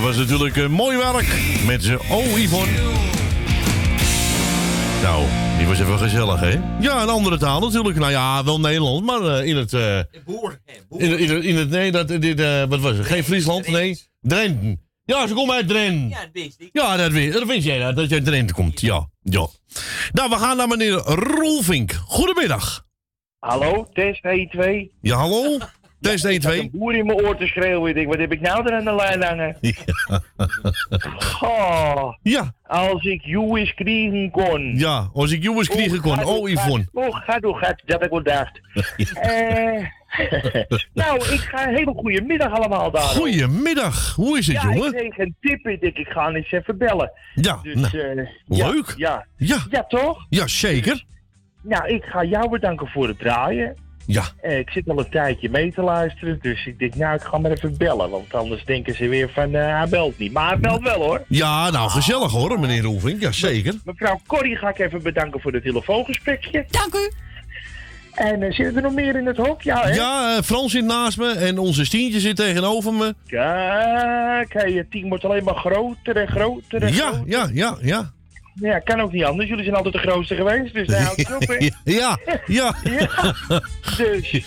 dat was natuurlijk eh, mooi werk met ze. Oh, Yvonne. Nou, die was even gezellig, hè? Ja, een andere taal natuurlijk. Nou ja, wel Nederlands, maar eh, in het... eh, Boer. in, in, het- in het... Nee, dat, dit, eh, wat was het? Geen Friesland? Nee. Drenthe. Ja, ze komen uit Drenthe. Ja, dat wist ik. Ja, dat weet, dat weet jij, dat, dat je uit Drenthe komt. Ja, ja. Nou, we gaan naar meneer Rolvink. Goedemiddag. Hallo, test 1, 2. Ja, hallo? Test 1, Ik had 2. een boer in mijn oor te schreeuwen. Ik denk, wat heb ik nou er aan de lijn hangen? Goh. Ja. Als ik jou eens kriegen kon. Ja, als ik jongens kriegen kon. Oh, Yvonne. Oh, gaat door, gaat. Dat ik wel dacht. Eh, nou, ik ga een hele goede middag allemaal daar. Goedemiddag. Hoe is het, ja, jongen? ik kreeg een tip. Ik denk, ik ga eens even bellen. Ja, Dus, nou, eh, ja, leuk. Ja. Ja. Ja, toch? Ja, zeker. Nou, ik ga jou bedanken voor het draaien. Ja. Eh, ik zit al een tijdje mee te luisteren, dus ik denk, nou, ik ga maar even bellen. Want anders denken ze weer van, eh, hij belt niet. Maar hij belt wel, hoor. Ja, nou, gezellig hoor, meneer Rolvink. Ja, zeker. Mevrouw Corrie ga ik even bedanken voor het telefoongesprekje. Dank u. En uh, zitten er nog meer in het hok? Ja, hè? Ja, eh, Frans zit naast me en onze Stientje zit tegenover me. Kijk, het team wordt alleen maar groter en groter en Ja, groter. ja, ja, ja. Ja, kan ook niet anders. Jullie zijn altijd de grootste geweest, dus daar houdt het op, hè? Ja, ja. Dus,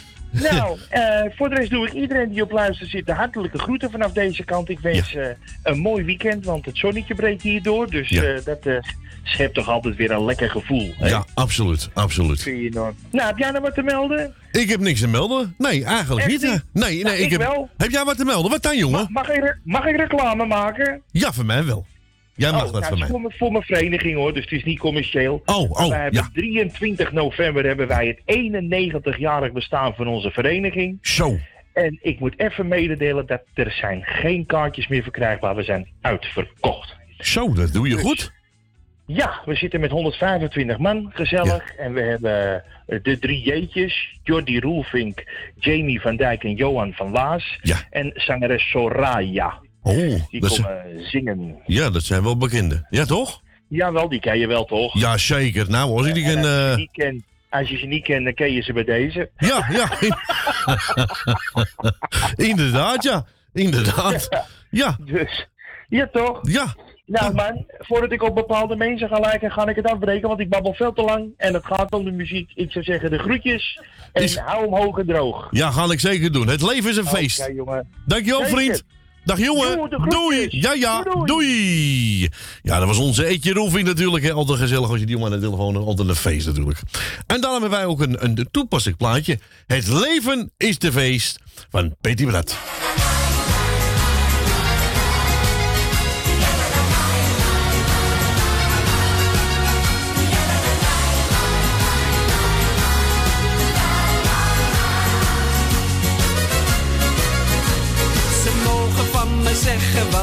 nou, eh, voor de rest doe ik iedereen die op luister zit de hartelijke groeten vanaf deze kant. Ik wens eh, een mooi weekend, want het zonnetje breekt hier door. Dus Ja. eh, dat schept toch altijd weer een lekker gevoel. hè? Ja, absoluut, absoluut. Vind je nog? Nou, heb jij nog wat te melden? Ik heb niks te melden. Nee, eigenlijk Echt niet. Nee, nee, Nou, ik ik heb... wel. Heb jij wat te melden? Wat dan, jongen? Mag ik, re- mag ik reclame maken? Ja, voor mij wel. Jij mag oh, dat nou, het is mij. Voor, mijn- vereniging hoor, dus het is niet commercieel. Oh, oh, wij hebben ja. 23 november hebben wij het 91-jarig bestaan van onze vereniging. Zo. En ik moet even mededelen dat er zijn geen kaartjes meer verkrijgbaar. We zijn uitverkocht. Zo, dat doe je goed. Ja, we zitten met 125 man, gezellig. En we hebben eh, de drie J'tjes. Jordi Roelvink, Jamie van Dijk en Johan van Waas. En zangeres Soraya. Oh, Die dat zijn, komen zingen. ja, dat zijn wel bekende. Ja, toch? Jawel, die ken je wel toch? Ja, zeker. Nou, als ik die ken... eh, ze niet kent, als je ze niet kent, dan ken je ze bij deze. Ja, ja. Inderdaad, ja. Inderdaad. Ja. Dus, ja toch? Ja. Nou man, voordat ik op bepaalde mensen ga lijken, ga ik het afbreken, want ik babbel veel te lang. En het gaat om de muziek. Ik zou zeggen de groetjes. En Is- hou hem hoog en droog. Ja, ga ik zeker doen. Het leven is een feest. jongen. Dankjewel, Zeker. vriend. Dag jongen. Doei. Ja, ja. Doei. Ja, dat was onze Etje Roelvink natuurlijk. Hè. Altijd gezellig als je die jongen aan de telefoon hebt. Altijd een feest natuurlijk. En dan hebben wij ook een, een toepasselijk plaatje. Het leven is de feest van Petty Brad.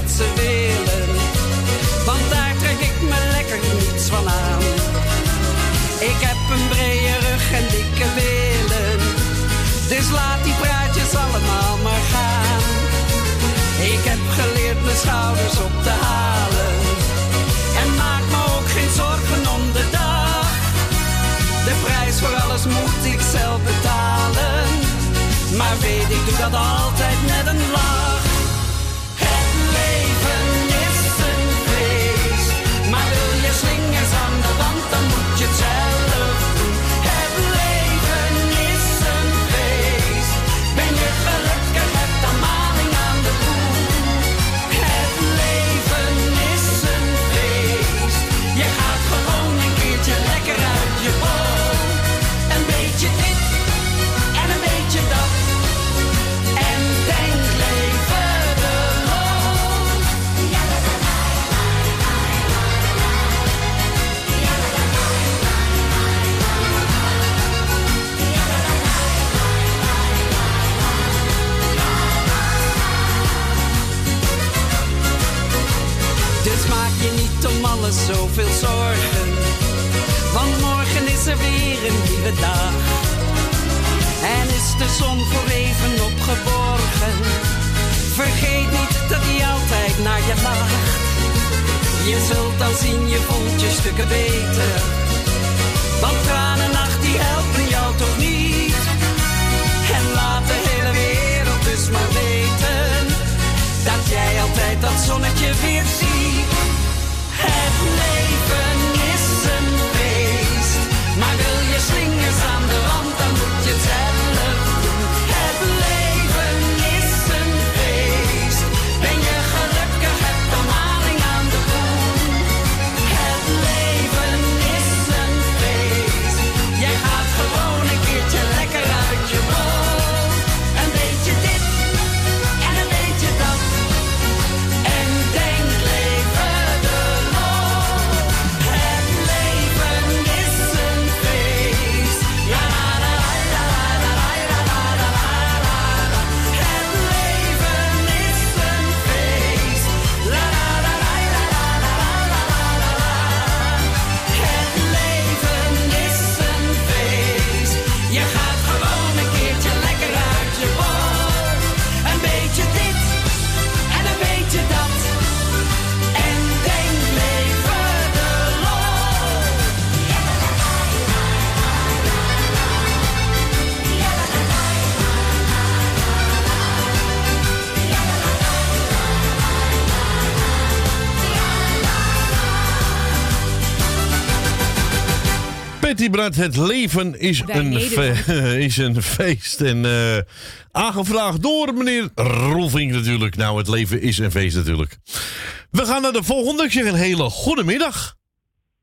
Wat ze willen. Want daar trek ik me lekker niets van aan. Ik heb een brede rug en dikke billen. Dus laat die praatjes allemaal maar gaan. Ik heb geleerd mijn schouders op te halen. En maak me ook geen zorgen om de dag. De prijs voor alles moet ik zelf betalen. Maar weet, ik doe dat altijd met een lach. Zoveel zorgen. Want morgen is er weer een nieuwe dag. En is de zon voor even opgeborgen. Vergeet niet dat hij altijd naar je lacht. Je zult dan zien, je voelt je stukken beter. Want tranennacht die helpen jou toch niet. En laat de hele wereld dus maar weten. Dat jij altijd dat zonnetje weer ziet. Patty Brad, het leven is, Wij een, is een feest. En eh, aangevraagd door meneer Rolfing natuurlijk. Nou, het leven is een feest natuurlijk. We gaan naar de volgende. Ik zeg een hele goede middag.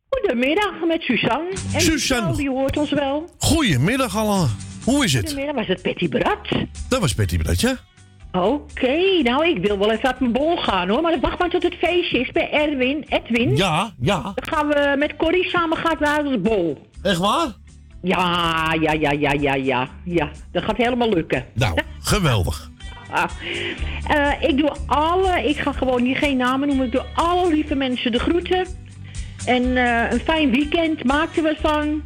Goedemiddag met Suzanne. En Suzanne. die hoort ons wel. Goedemiddag allemaal. Hoe is het? Goedemiddag, was het Betty Brat? Dat was Patty Brad, ja? Oké, nou ik wil wel even uit mijn bol gaan hoor. Maar wacht maar tot het feestje is bij Erwin, Edwin. Ja, ja. Dan gaan we met Corrie samen gaan naar de bol. Echt waar? Ja, ja, ja, ja, ja, ja. Ja, dat gaat helemaal lukken. Nou, geweldig. Ah. Eh, ik doe alle, ik ga gewoon hier geen namen noemen. Ik doe alle lieve mensen de groeten. En eh, een fijn weekend, maak er wat van.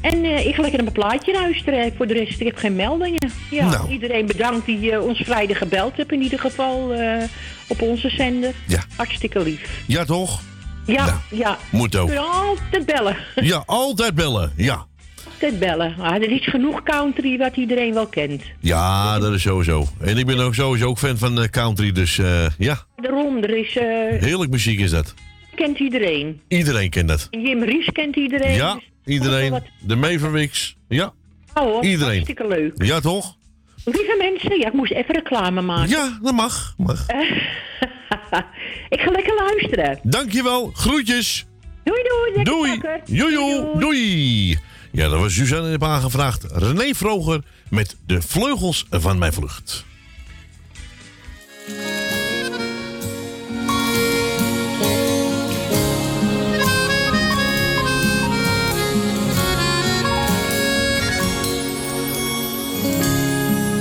En eh, ik ga lekker een plaatje luisteren. Voor de rest, ik heb geen meldingen. Ja, Nou. Iedereen bedankt die eh, ons vrijdag gebeld heeft in ieder geval eh, op onze zender. Ja. Hartstikke lief. Ja, toch? Ja, ja. moet ook. Altijd bellen. Ja, altijd bellen. Ja. Altijd bellen. Ah, er is genoeg country wat iedereen wel kent. Ja, dat is sowieso. En ik ben ook sowieso ook fan van eh, country, dus eh, ja, Daarom, er is... eh, heerlijk muziek is dat. kent iedereen. Iedereen kent dat. Jim Ries kent iedereen. Ja, Dus iedereen. De Mavericks. Ja, Oh, hoor, iedereen. Hartstikke leuk. Ja, toch? Lieve mensen, ja, ik moest even reclame maken. Ja, dat mag. mag. ik ga lekker luisteren. Dankjewel. Groetjes. Doei, doei. lekker Doei. pakken. Jojo. Doei. Ja, dat was Suzanne heb aangevraagd. René Vroger met de vleugels van mijn vlucht.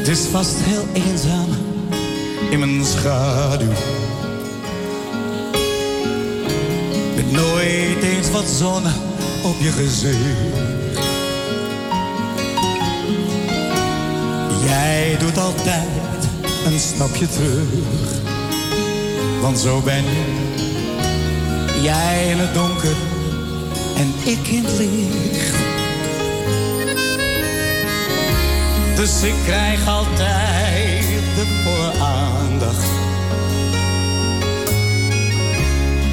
is vast heel eenzaam in mijn schaduw. Met nooit eens wat zon op je gezicht. Jij doet altijd een stapje terug. Want zo ben je. Jij in het donker en ik in het licht. Dus ik krijg altijd de volle aandacht.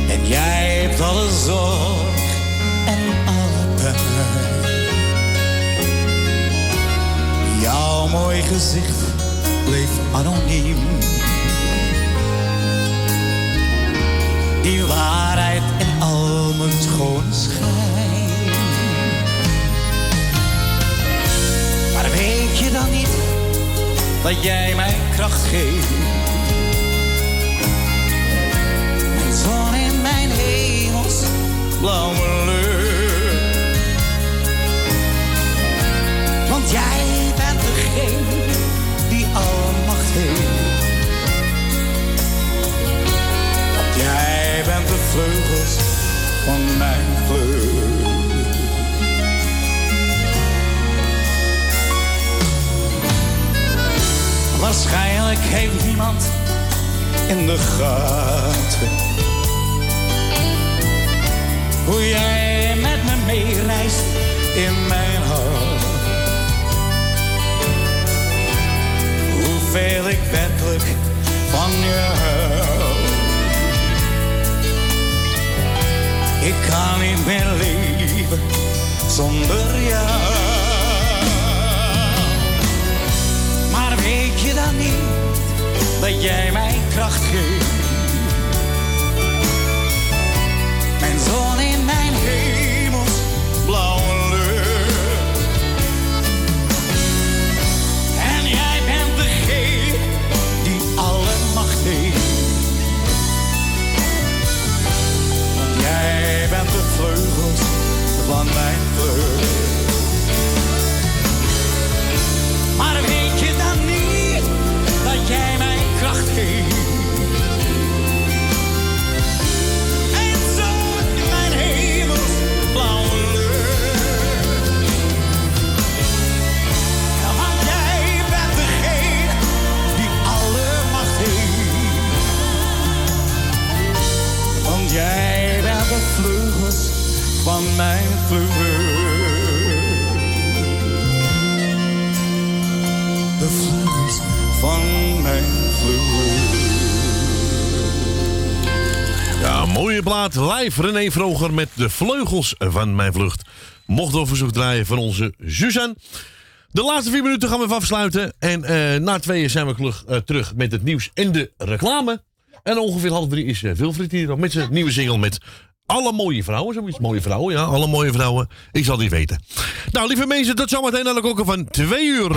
En jij hebt alle zorg en alle pijn. Jouw mooi gezicht bleef anoniem. Die waarheid in al mijn schone schijn. Je dan niet dat jij mij kracht geeft? Mijn zon in mijn hemels blauwe lucht. Want jij bent degene die al macht heeft. Want jij bent de vleugels van mijn vlucht. Waarschijnlijk heeft niemand in de gaten hoe jij met me meereist in mijn hart. Hoeveel ik werkelijk van je hou. Ik kan niet meer leven zonder jou. Weet je dan niet dat jij mij kracht geeft? Mijn zon in mijn hemels blauwe lucht. En jij bent degene die alle macht heeft. Want jij bent de vleugels van mijn vlucht. De vleugels van mijn vlucht. Ja, mooie plaat. Live René Vroger met de vleugels van mijn vlucht. Mocht op verzoek draaien van onze Suzanne. De laatste vier minuten gaan we even afsluiten. En eh, na tweeën zijn we eh, terug met het nieuws en de reclame. En ongeveer half drie is uh, Wilfried hier met zijn nieuwe single met alle mooie vrouwen. Zoiets mooie vrouwen, ja. Alle mooie vrouwen. Ik zal die weten. Nou, lieve mensen, tot zometeen naar de klokken van twee uur.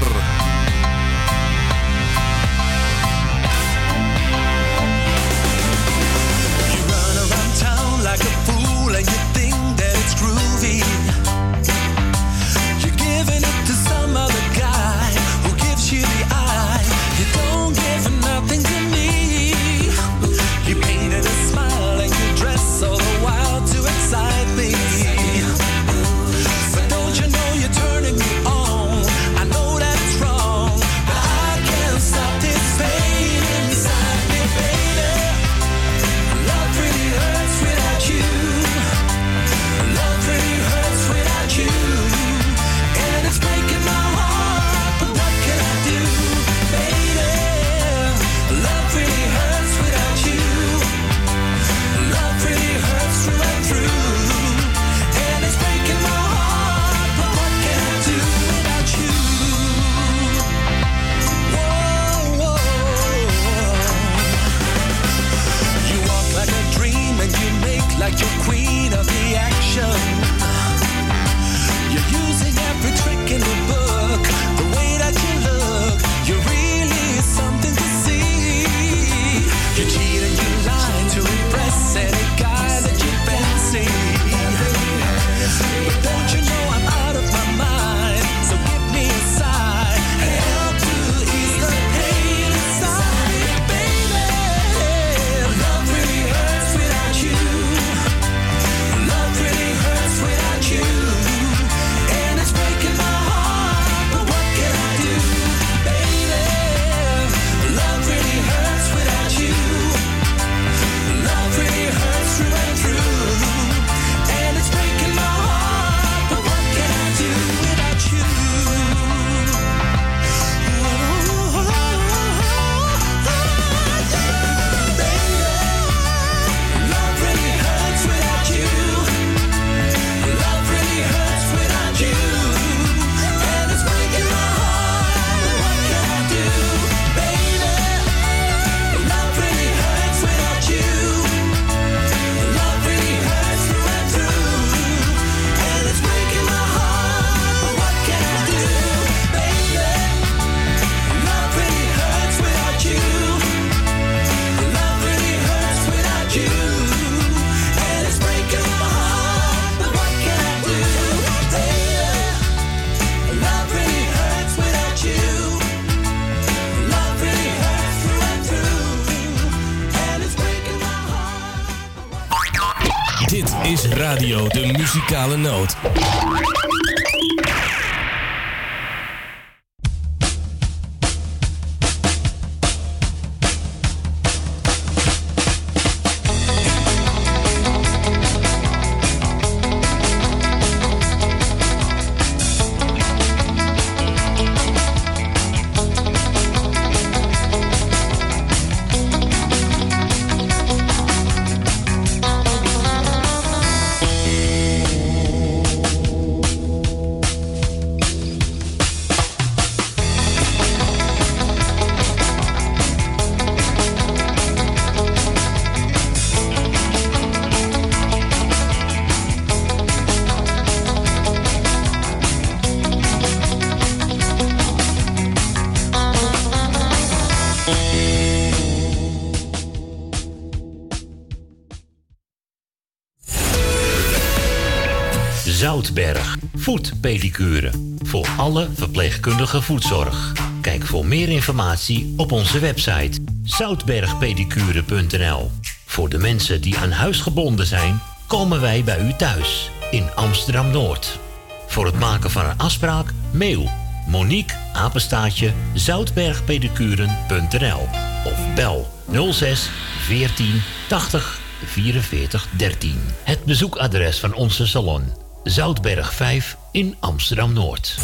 Zoutberg, voetpedicure. Voor alle verpleegkundige voetzorg. Kijk voor meer informatie op onze website zoutbergpedicure.nl. Voor de mensen die aan huis gebonden zijn, komen wij bij u thuis in Amsterdam Noord. Voor het maken van een afspraak, mail Monique Apenstaatje zoutbergpedicuren.nl of bel 06 14 80 44 13. Het bezoekadres van onze salon Zoutberg 5 in Amsterdam Noord.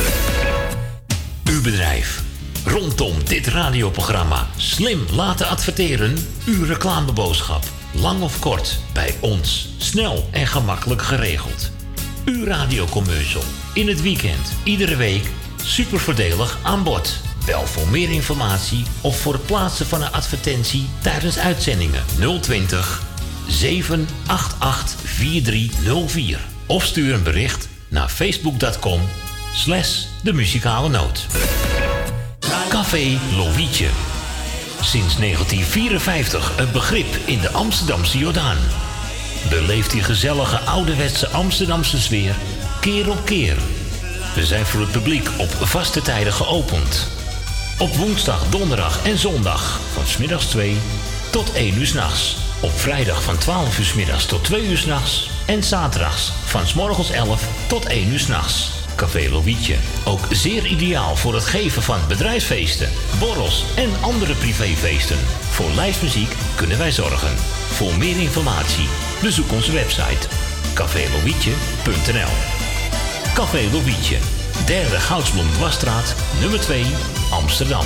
Uw bedrijf. Rondom dit radioprogramma slim laten adverteren. Uw reclameboodschap. Lang of kort, bij ons. Snel en gemakkelijk geregeld. Uw radiocommercial. In het weekend, iedere week. Super voordelig aan bod. Bel voor meer informatie of voor het plaatsen van een advertentie tijdens uitzendingen 020 788 4304. Of stuur een bericht naar facebook.com slash de muzikale noot. Café Lovietje. Sinds 1954 een begrip in de Amsterdamse Jordaan. Beleeft die gezellige ouderwetse Amsterdamse sfeer keer op keer. We zijn voor het publiek op vaste tijden geopend. Op woensdag, donderdag en zondag van smiddags 2 tot 1 uur s'nachts. Op vrijdag van 12 uur middags tot 2 uur s'nachts. En zaterdags van 's morgens 11 tot 1 uur s'nachts. Café Lovietje. Ook zeer ideaal voor het geven van bedrijfsfeesten, borrels en andere privéfeesten. Voor lijstmuziek kunnen wij zorgen. Voor meer informatie bezoek onze website cafélovietje.nl Café Lovietje. Derde Goudsblom Dwarsstraat, nummer 2, Amsterdam.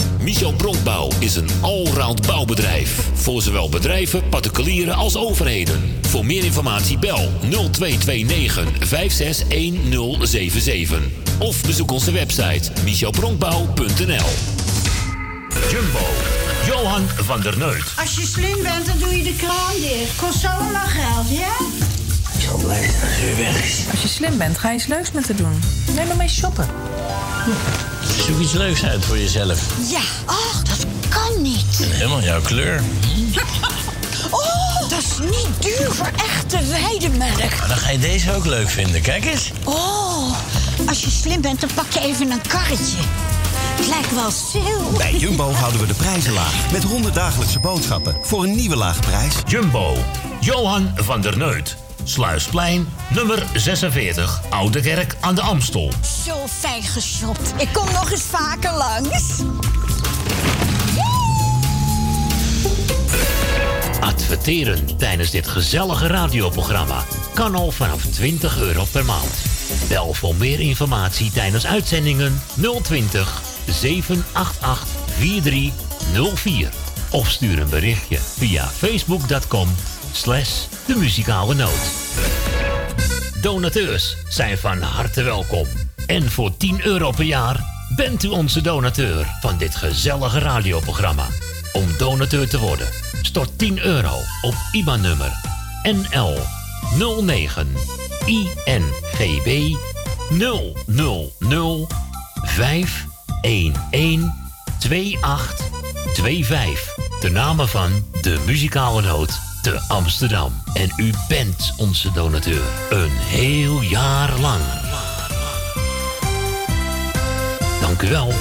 Michel Bronkbouw is een allround bouwbedrijf. Voor zowel bedrijven, particulieren als overheden. Voor meer informatie bel 0229 561077. Of bezoek onze website michelbronkbouw.nl Jumbo, Johan van der Neut. Als je slim bent, dan doe je de kraan dicht. Kost zo lang geld, ja? Ik zal blij zijn als u weg is. Als je slim bent, ga je eens leuks met haar doen. Neem maar mee shoppen. Zoek iets leuks uit voor jezelf. Ja. Ach, dat kan niet. En helemaal jouw kleur. Oh, dat is niet duur voor echte weidemelk. Maar dan ga je deze ook leuk vinden. Kijk eens. Oh, als je slim bent, dan pak je even een karretje. Het lijkt wel sale. Bij Jumbo houden we de prijzen laag. Met 100 dagelijkse boodschappen voor een nieuwe lage prijs. Jumbo, Johan van der Neut. Sluisplein, nummer 46, Oude Kerk aan de Amstel. Zo fijn geshopt. Ik kom nog eens vaker langs. Adverteren tijdens dit gezellige radioprogramma kan al vanaf 20 euro per maand. Bel voor meer informatie tijdens uitzendingen 020 788 4304. Of stuur een berichtje via facebook.com slash de muzikale noot. Donateurs zijn van harte welkom. En voor 10 euro per jaar bent u onze donateur van dit gezellige radioprogramma. Om donateur te worden, stort 10 euro op IBAN-nummer NL 09 INGB 000 511 2825. De namen van de muzikale noot te Amsterdam. En u bent onze donateur. Een heel jaar lang. Dank u wel. Ik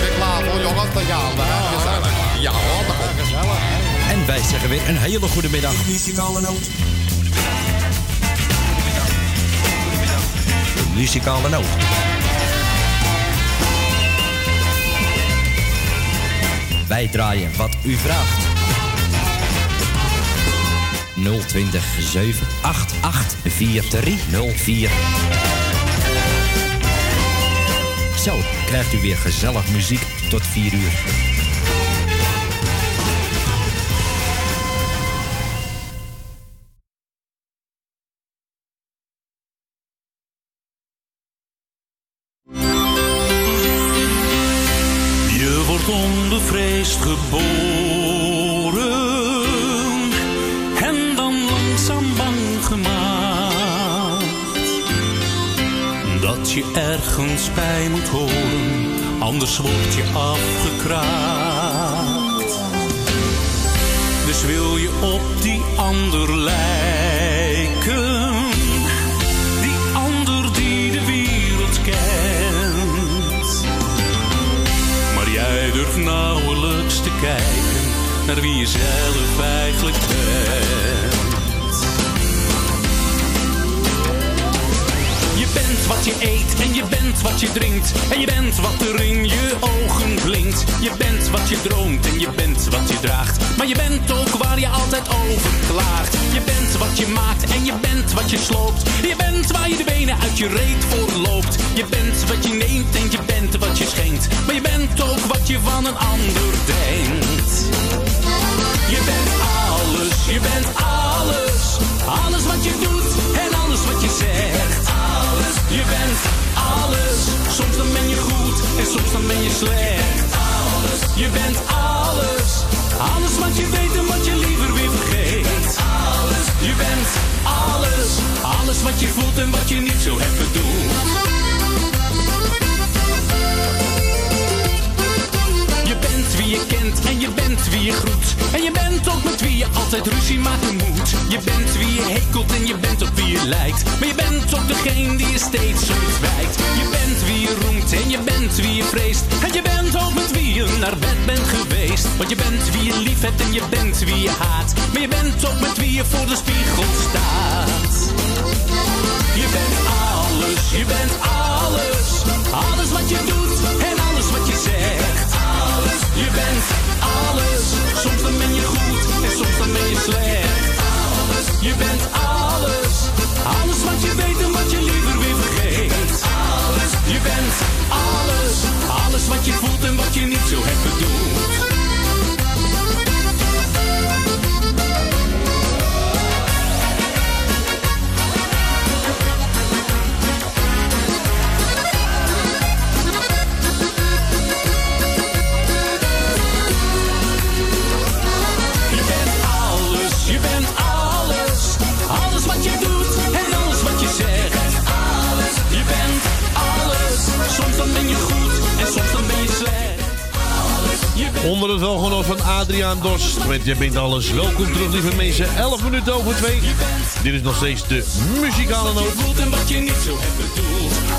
ben klaar voor jongens, te gaan. Ja hoor, dat komt gezellig. En wij zeggen weer een hele goede middag. Muzikale noot. Wij draaien wat u vraagt. 020 788 4304. Zo krijgt u weer gezellig muziek tot 4 uur. Geboren en dan langzaam bang gemaakt. Dat je ergens bij moet horen, anders word je afgekraakt. Dus wil je op die ander lijken, naar wie je zelf eigenlijk bent. Je bent wat je eet en je bent wat je drinkt. En je bent wat er in je ogen blinkt. Je bent wat je droomt en je bent wat je draagt. Maar je bent ook waar je altijd over klaagt. Je bent wat je maakt en je bent wat je sloopt. Je bent waar je de benen uit je reet voor loopt. Je bent wat je neemt en je bent wat je schenkt. Maar je bent ook wat je van een ander denkt. Je bent alles, je bent alles. Alles wat je doet en alles wat je zegt. Alles, je bent alles. Soms dan ben je goed en soms dan ben je slecht. Alles, je bent alles. Alles wat je weet en wat je liever weer vergeet. Alles, je bent alles. Alles wat je voelt en wat je niet zo hebt bedoeld. Kent en je bent wie je groet. En je bent ook met wie je altijd ruzie maken moet. Je bent wie je hekelt en je bent ook wie je lijkt. Maar je bent ook degene die je steeds ontwijkt. Je bent wie je roemt en je bent wie je vreest. En je bent ook met wie je naar bed bent geweest. Want je bent wie je lief hebt en je bent wie je haat. Maar je bent ook met wie je voor de spiegel staat. Je bent alles, je bent alles. Alles wat je doet en alles wat je zegt. Je bent alles. Soms dan ben je goed en soms dan ben je slecht. Alles, je bent alles. Alles wat je weet en wat je liever weer vergeet. Alles, je bent alles. Alles wat je voelt en wat je niet zo hebt Onder het welgenoot van Adriaan Dorst. Met Je bent alles. Welkom terug, lieve mensen. 11 minuten over 2. Dit is nog steeds de muzikale noot.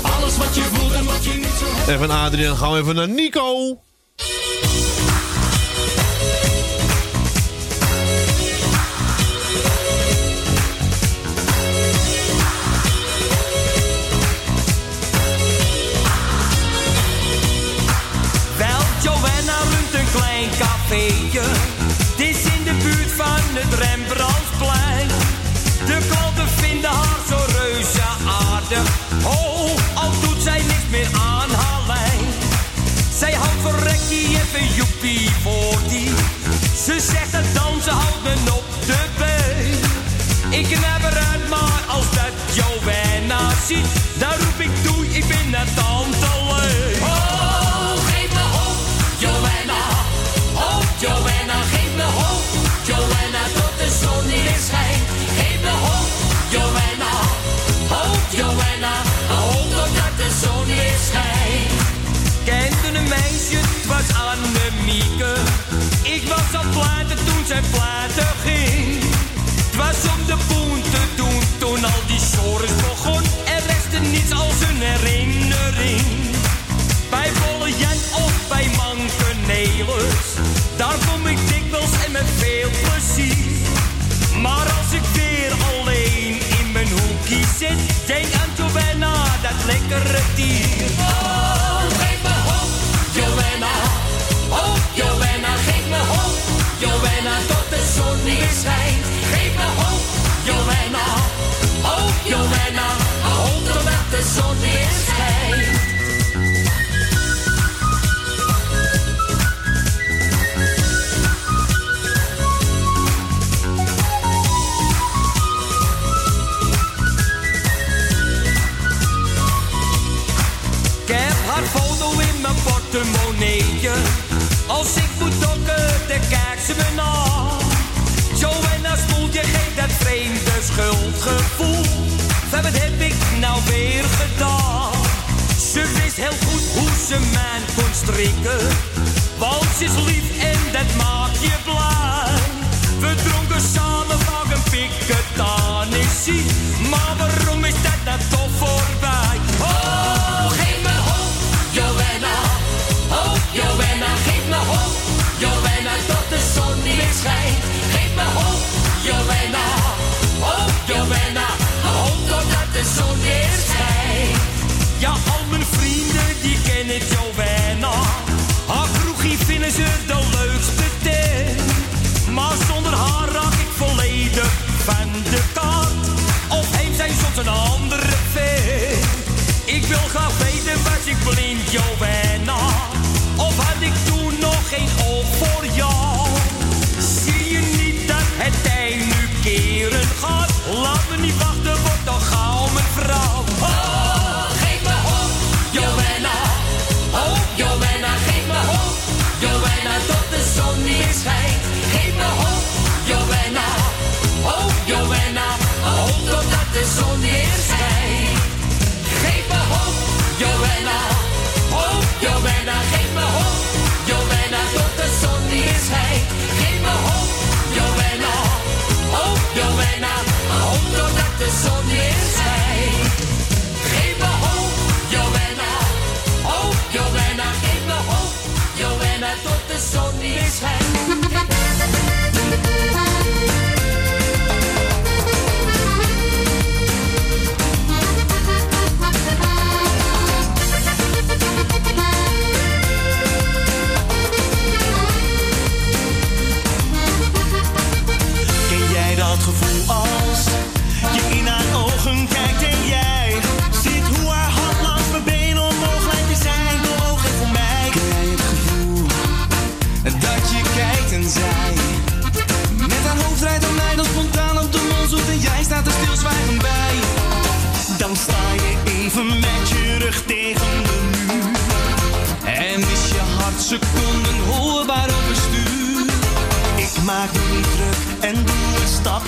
Alles wat je voelt en wat je niet zo En van Adriaan gaan we even naar Nico. klein cafeetje. Het is in de buurt van het Rembrandtplein. De klanten vinden haar zo reuze aardig. Oh, al doet zij niks meer aan haar lijn. Zij houdt voor rekkie even joepie voor die. Ze zegt het toen zij platen ging. Het was om de boen te doen toen al die sores begon. Er restte niets als een herinnering. Bij Bolle Jan of bij Manke Nelis, daar kom ik dikwijls en met veel plezier. Maar als ik weer alleen in mijn hoekje zit, denk aan bijna dat lekkere dier. It's like schuldgevoel. Van wat heb ik nou weer gedaan? Ze wist heel goed hoe ze mij kon strikken. Want is lief en dat maakt je blij. We dronken samen van een piketanissie. Maar waarom is dat nou toch voorbij? Oh, geef me hoop, Joanna. Oh, Joanna, geef me hoop. Joanna, tot de zon niet schijnt.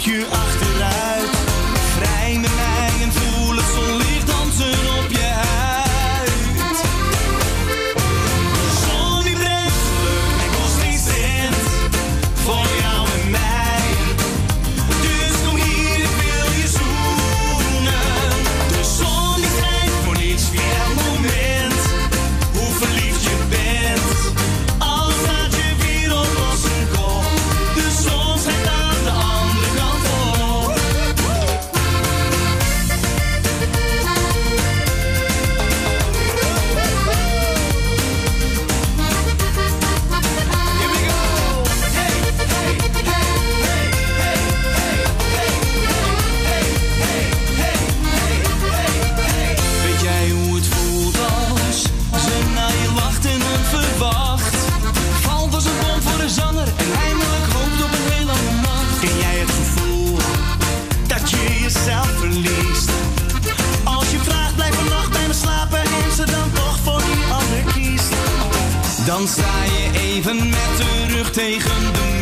je achter. tegen de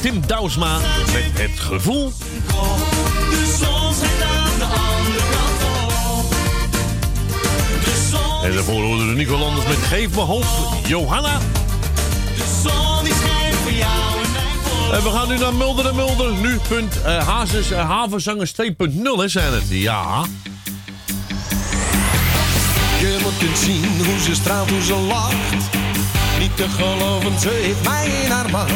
Tim Douwsma met het gevoel. En daarvoor hoorden de Nico Landers met Geef me hoop, Johanna. En we gaan nu naar Mulder en Mulder. Nu punt uh, Hazes eh, Havenzangers 2.0 zijn het. Ja. Je moet kunt zien hoe ze straalt, hoe ze lacht te geloven, ze heeft mij in haar macht.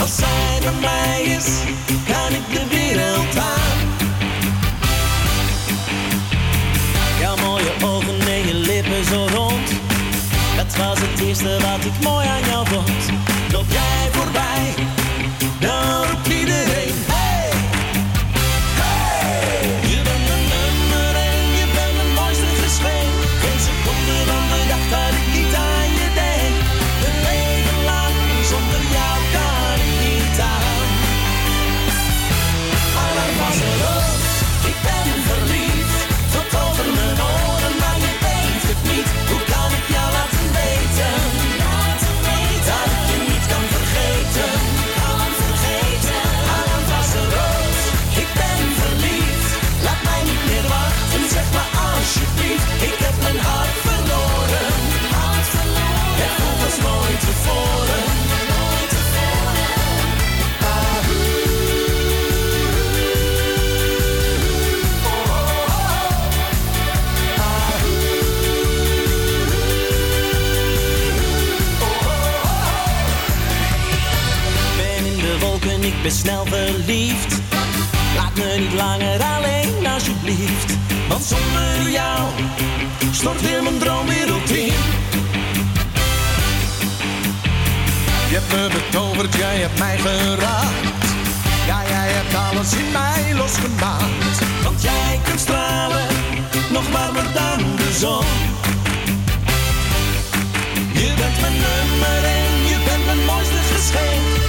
Als zij bij mij is, kan ik de wereld aan. Jouw mooie ogen en je lippen zo rond. Dat was het eerste wat ik mooi aan jou vond. Loop jij voorbij, dan roept iedereen ben snel verliefd. Laat me niet langer alleen, alsjeblieft. Want zonder jou stort weer mijn droomwereld in. Je hebt me betoverd, jij hebt mij geraakt. Ja, jij hebt alles in mij losgemaakt. Want jij kunt stralen, nog warmer dan de zon. Je bent mijn nummer één, je bent mijn mooiste geschenk.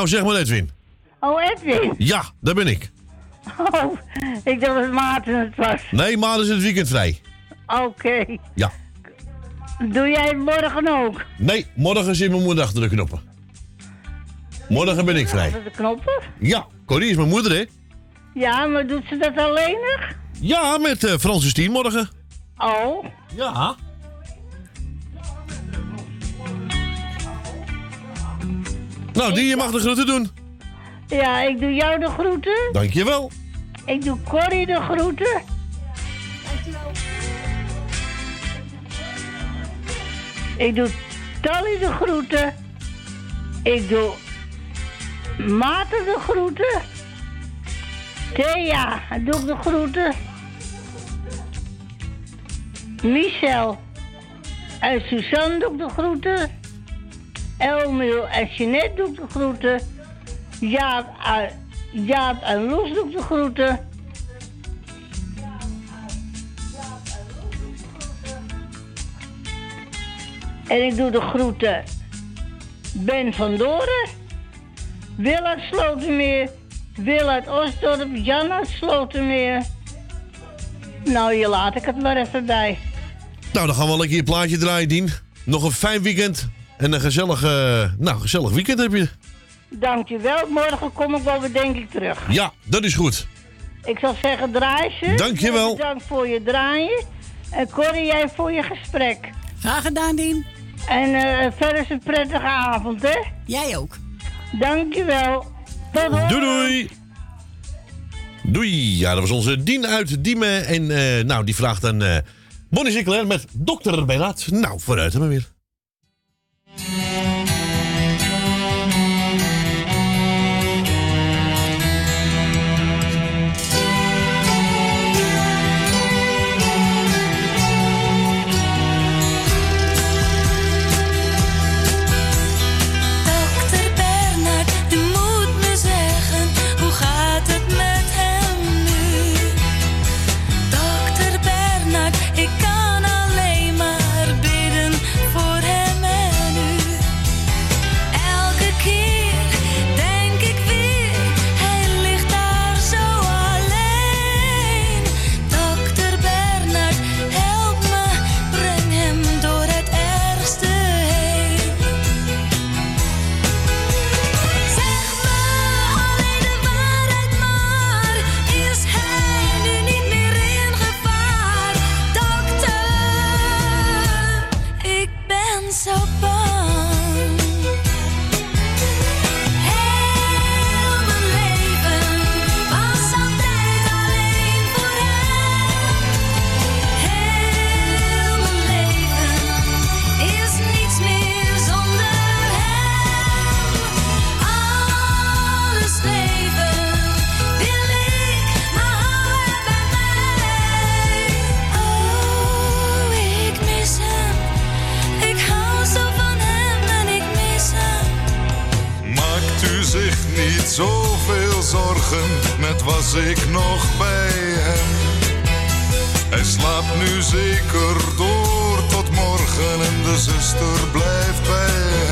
Nou, zeg maar Edwin. Oh, Edwin. Ja, daar ben ik. Oh, ik dacht dat Maarten het was. Nee, maandag is het weekend vrij. Oké. Ja. Doe jij het morgen ook? Nee, morgen zit mijn moeder achter de knoppen. Morgen ben ik vrij. Achter de knoppen? Ja, Corrie is mijn moeder, hè? Ja, maar doet ze dat alleenig? Ja, met eh Francis Tien morgen. Oh. Ja. Nou, die je mag de groeten doen. Ja, ik doe jou de groeten. Dankjewel. Ik doe Corrie de groeten. Ik doe Tally de groeten. Ik doe Maarten de groeten. Thea, doe ik de groeten. Michel en Suzanne doe ik de groeten. Elmiel en Jeanette doe ik de groeten. Jaap Jaap en Loes doe ik de groeten. En ik doe de groeten Ben van Doren, Wil uit Slotermeer, Wil uit Osdorp, Jan Slotermeer. Nou, je laat ik het maar even bij. Nou, dan gaan we lekker je plaatje draaien, Dien. Nog een fijn weekend. En een gezellig, nou, gezellig weekend heb je. Dankjewel. Morgen kom ik wel weer denk ik terug. Ja, dat is goed. Ik zal zeggen draai ze. Dankjewel. Dank voor je draaien. En Corrie, jij voor je gesprek. Graag gedaan, Dien. En uh, verder is een prettige avond, hè? Jij ook. Dankjewel. Tot. Doei, doei. Doei. Ja, dat was onze Dien uit Diemen. En uh, nou, die vraagt aan uh, Bonnie Sinclair met dokter Belaat. Nou, vooruit hem weer. morgen, net was ik nog bij hem. Hij slaapt nu zeker door tot morgen en de zuster blijft bij hem.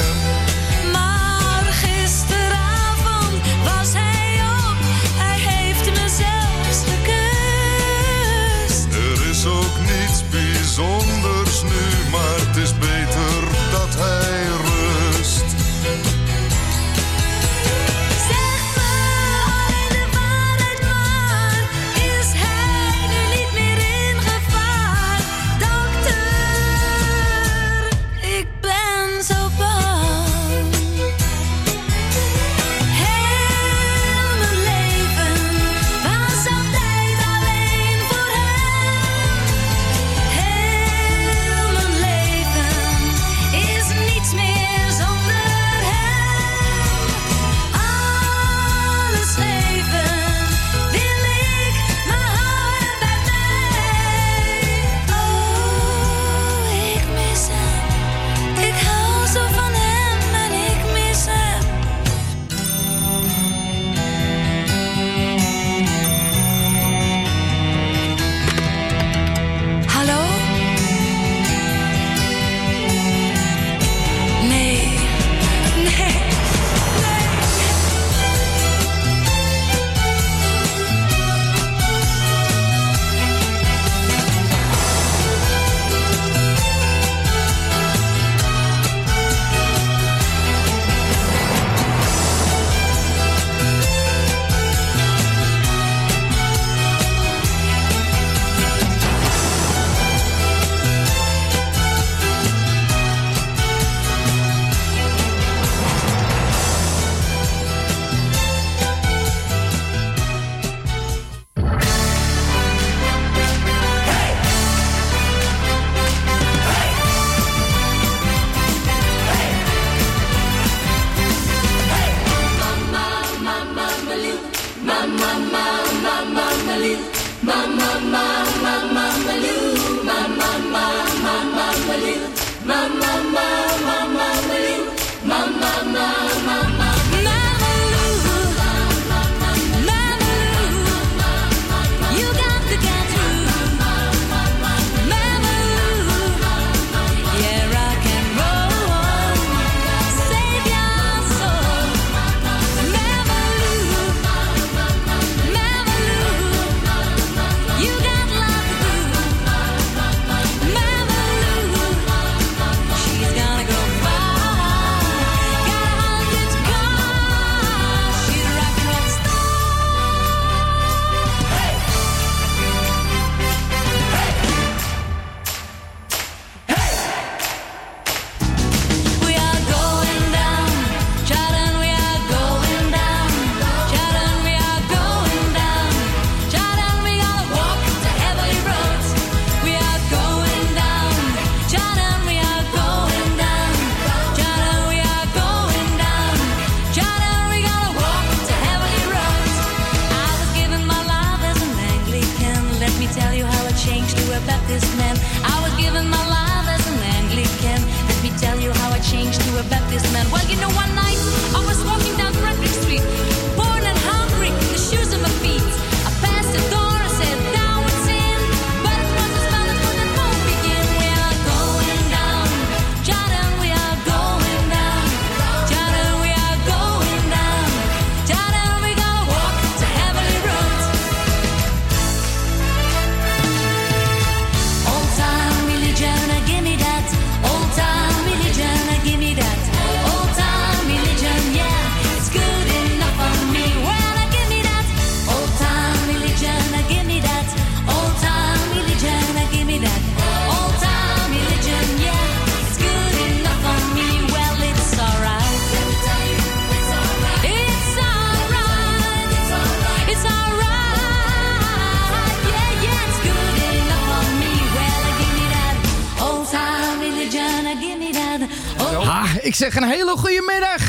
Zeg een hele goede middag.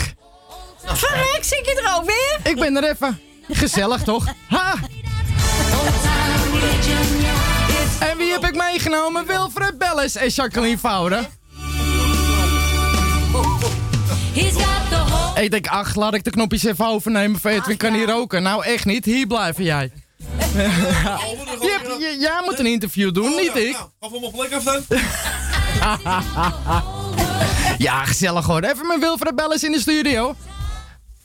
Verrek, zit je er alweer? Ik ben er even. Gezellig toch? Ha! En wie heb ik meegenomen? Wilfred Bellis en Jacqueline Fouwer. Ik denk, ach, laat ik de knopjes even overnemen. Edwin kan hier roken. Nou, echt niet. Hier blijven jij. Je- jij moet een interview doen, niet ik. Of hem op plek af dan? Ja, gezellig hoor. Even met Wilfred Bellis in de studio.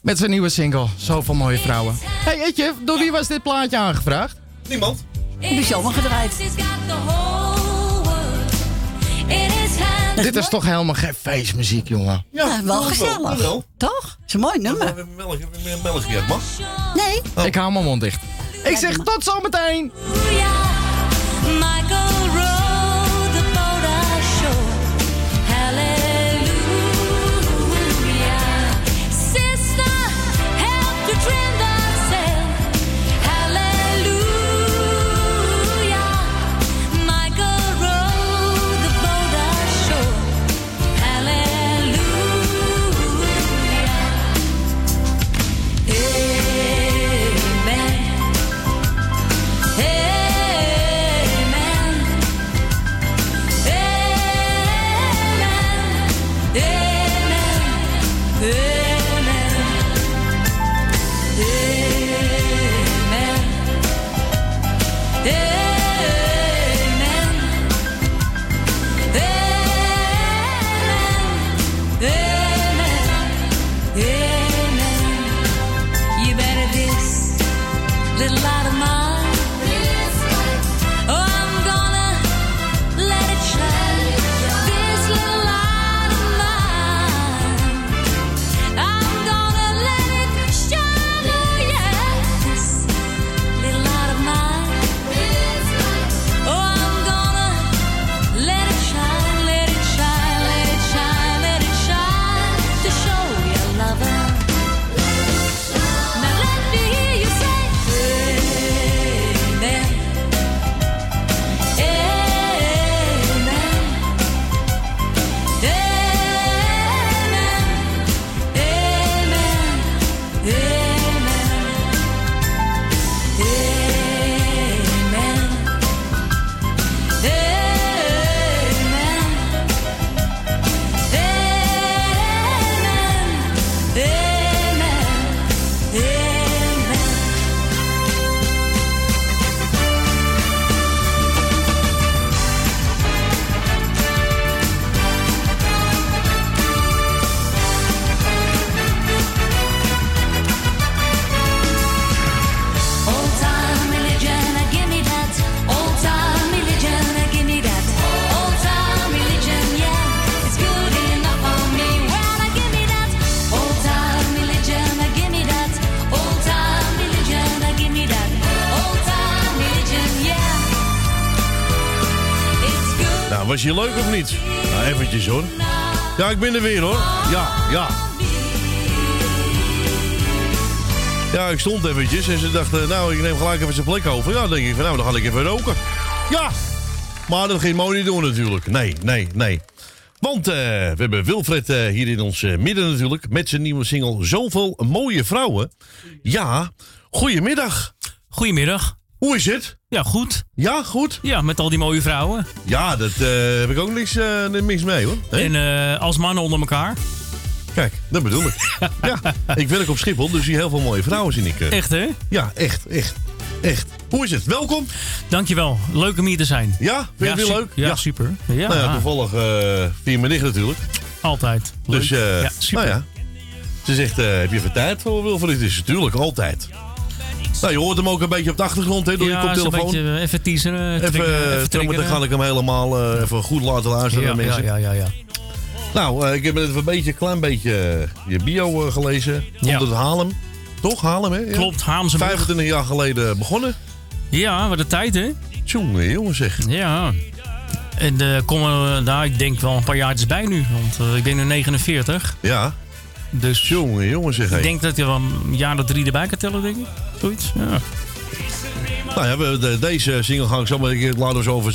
Met zijn nieuwe single. Zoveel mooie vrouwen. Hey, Etje, door wie was dit plaatje aangevraagd? Niemand. Ik ben zomaar gedraaid. Dit is toch helemaal geen feestmuziek, jongen? Ja, wel gezellig. Toch? is een mooi nummer. Melk, heb ik meer melk gegeten, mag? Nee. Ik hou mijn mond dicht. Ik zeg tot zometeen. Michael leuk of niet? Nou, eventjes hoor. Ja, ik ben er weer hoor. Ja, ja. Ja, ik stond eventjes en ze dachten, nou, ik neem gelijk even zijn plek over. Ja, dan denk ik van, nou, dan ga ik even roken. Ja, maar dat ging mooi niet doen natuurlijk. Nee, nee, nee. Want eh, we hebben Wilfred eh, hier in ons eh, midden natuurlijk. Met zijn nieuwe single Zoveel Mooie Vrouwen. Ja, goedemiddag. Goedemiddag. Hoe is het? Ja, goed. Ja, goed? Ja, met al die mooie vrouwen. Ja, dat eh, heb ik ook niks, niks mee hoor. En eh, als mannen onder elkaar. Kijk, dat bedoel ik. ja, ik werk op Schiphol, dus zie heel veel mooie vrouwen zie ik. Echt, hè? Ja, echt, echt, echt. Hoe is het? Welkom. Dankjewel. Leuk om hier te zijn. Ja, vind je het weer leuk? Ja, super. Ja. Nou ja, toevallig via mijn nicht natuurlijk. Altijd. Leuk. Dus, Ja, super. nou ja. Ze zegt, heb je even tijd voor Wilfried? Is natuurlijk altijd. Nou, je hoort hem ook een beetje op de achtergrond, hè, door ja, je een koptelefoon. beetje, eh, even teaseren. Even, triggeren, eh, even dan ga ik hem helemaal eh, even goed laten luisteren Ja, mensen. ja, ja, ja, ja. Nou, eh, ik heb net even een beetje, klein beetje eh, je bio eh, gelezen. Komt Ja. uit Haarlem. Toch? Haarlem, hè? Klopt, Brug. 25 jaar geleden begonnen. Ja, wat de tijd, hè? Jongen, jongen zeg. Ja. En er komen daar, ik denk wel een paar jaartjes bij nu. Want eh, ik ben nu 49. Ja. Dus jongen, jongen zeg. ik denk dat je wel een jaar of drie erbij kan tellen, denk ik. Zoiets, ja. Nou ja, we, de- deze single ga ik zo maar een keer laten we zo even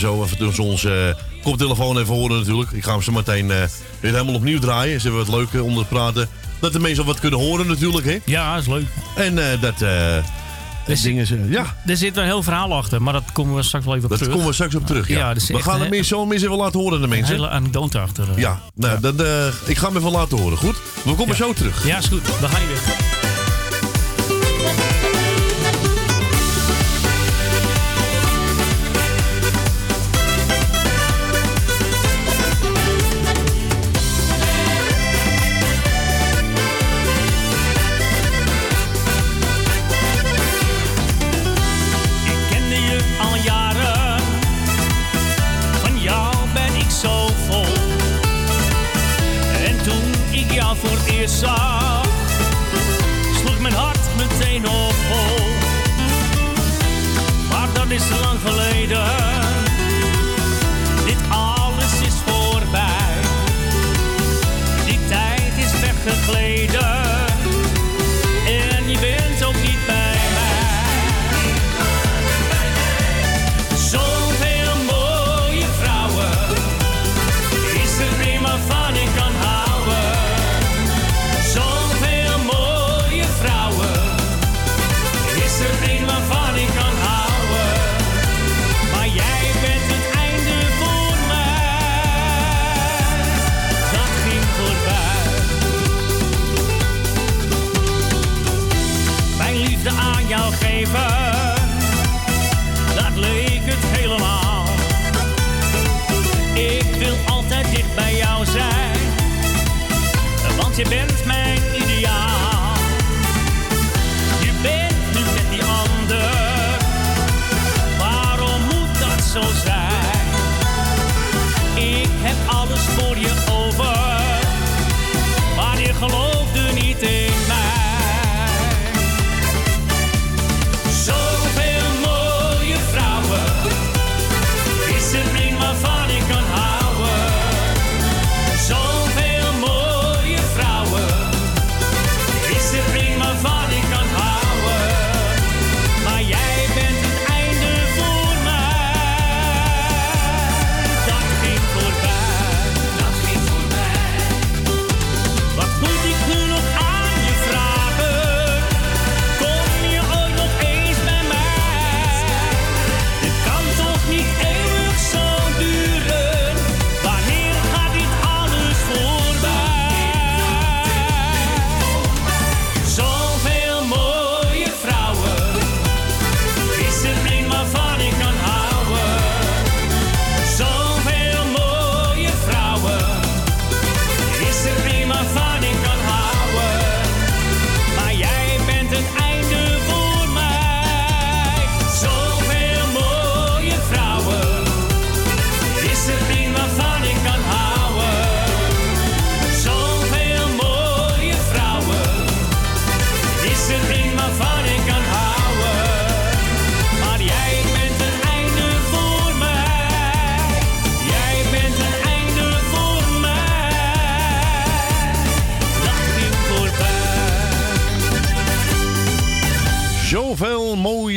zo. Even tussen onze eh, koptelefoon even horen natuurlijk. Ik ga hem zo meteen eh, weer helemaal opnieuw draaien. Ze hebben wat leuk om te praten. Dat de mensen wat kunnen horen natuurlijk, hè? Ja, is leuk. En eh, dat... eh dingen ze, ja. Er zit een heel verhaal achter, maar dat komen we straks wel even op Dat terug. komen we straks op terug, ja. dat is we gaan een het meer zo eens even laten horen aan de Een mensen. hele anekdote achter. eh. Ja, nou, Dan, eh, ik ga hem even laten horen, goed? We komen zo terug. Ja, is goed. We gaan niet weg.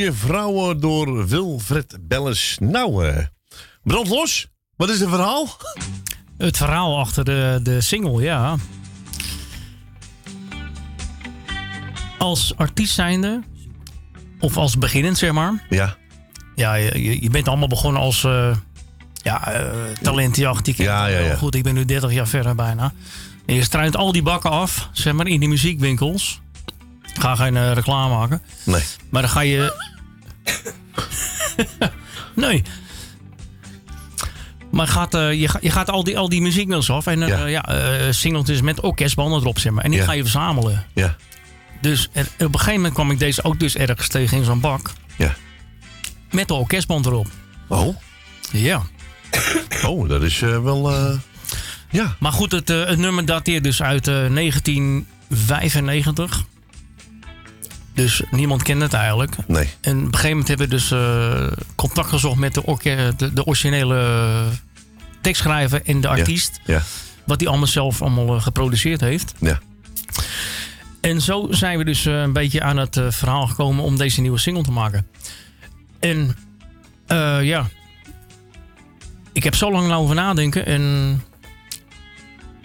Mooie vrouwen door Wilfred Belles. Nou, eh brand los. Wat is het verhaal? Het verhaal achter de, de single, ja. Als artiest zijnde, of als beginnend zeg maar. Ja. Ja, je, bent allemaal begonnen als eh, ja, eh, talentjacht. Die ja, ja, ja. Goed, ik ben nu 30 jaar verder bijna. En je struint al die bakken af, zeg maar, in die muziekwinkels. Ik ga geen reclame maken. Nee. Maar dan ga je... nee. Maar gaat, eh, je, ga- je gaat al die, al die af. En eh, ja, ja eh, singeltjes met orkestbanden erop, zeg maar. En die Ja. ga je verzamelen. Ja. Dus op een gegeven moment kwam ik deze ook dus ergens tegen in zo'n bak. Ja. Met de orkestband erop. Oh. Ja. Oh, dat is wel... ja. Maar goed, het, het nummer dateert dus uit eh, 1995. Dus niemand kent het eigenlijk. Nee. En op een gegeven moment hebben we dus eh, contact gezocht met de, de, de originele tekstschrijver en de artiest. Ja. Wat hij allemaal zelf allemaal eh, geproduceerd heeft. Ja. En zo zijn we dus eh, een beetje aan het verhaal gekomen om deze nieuwe single te maken. En ja, ik heb zo lang over nadenken. En,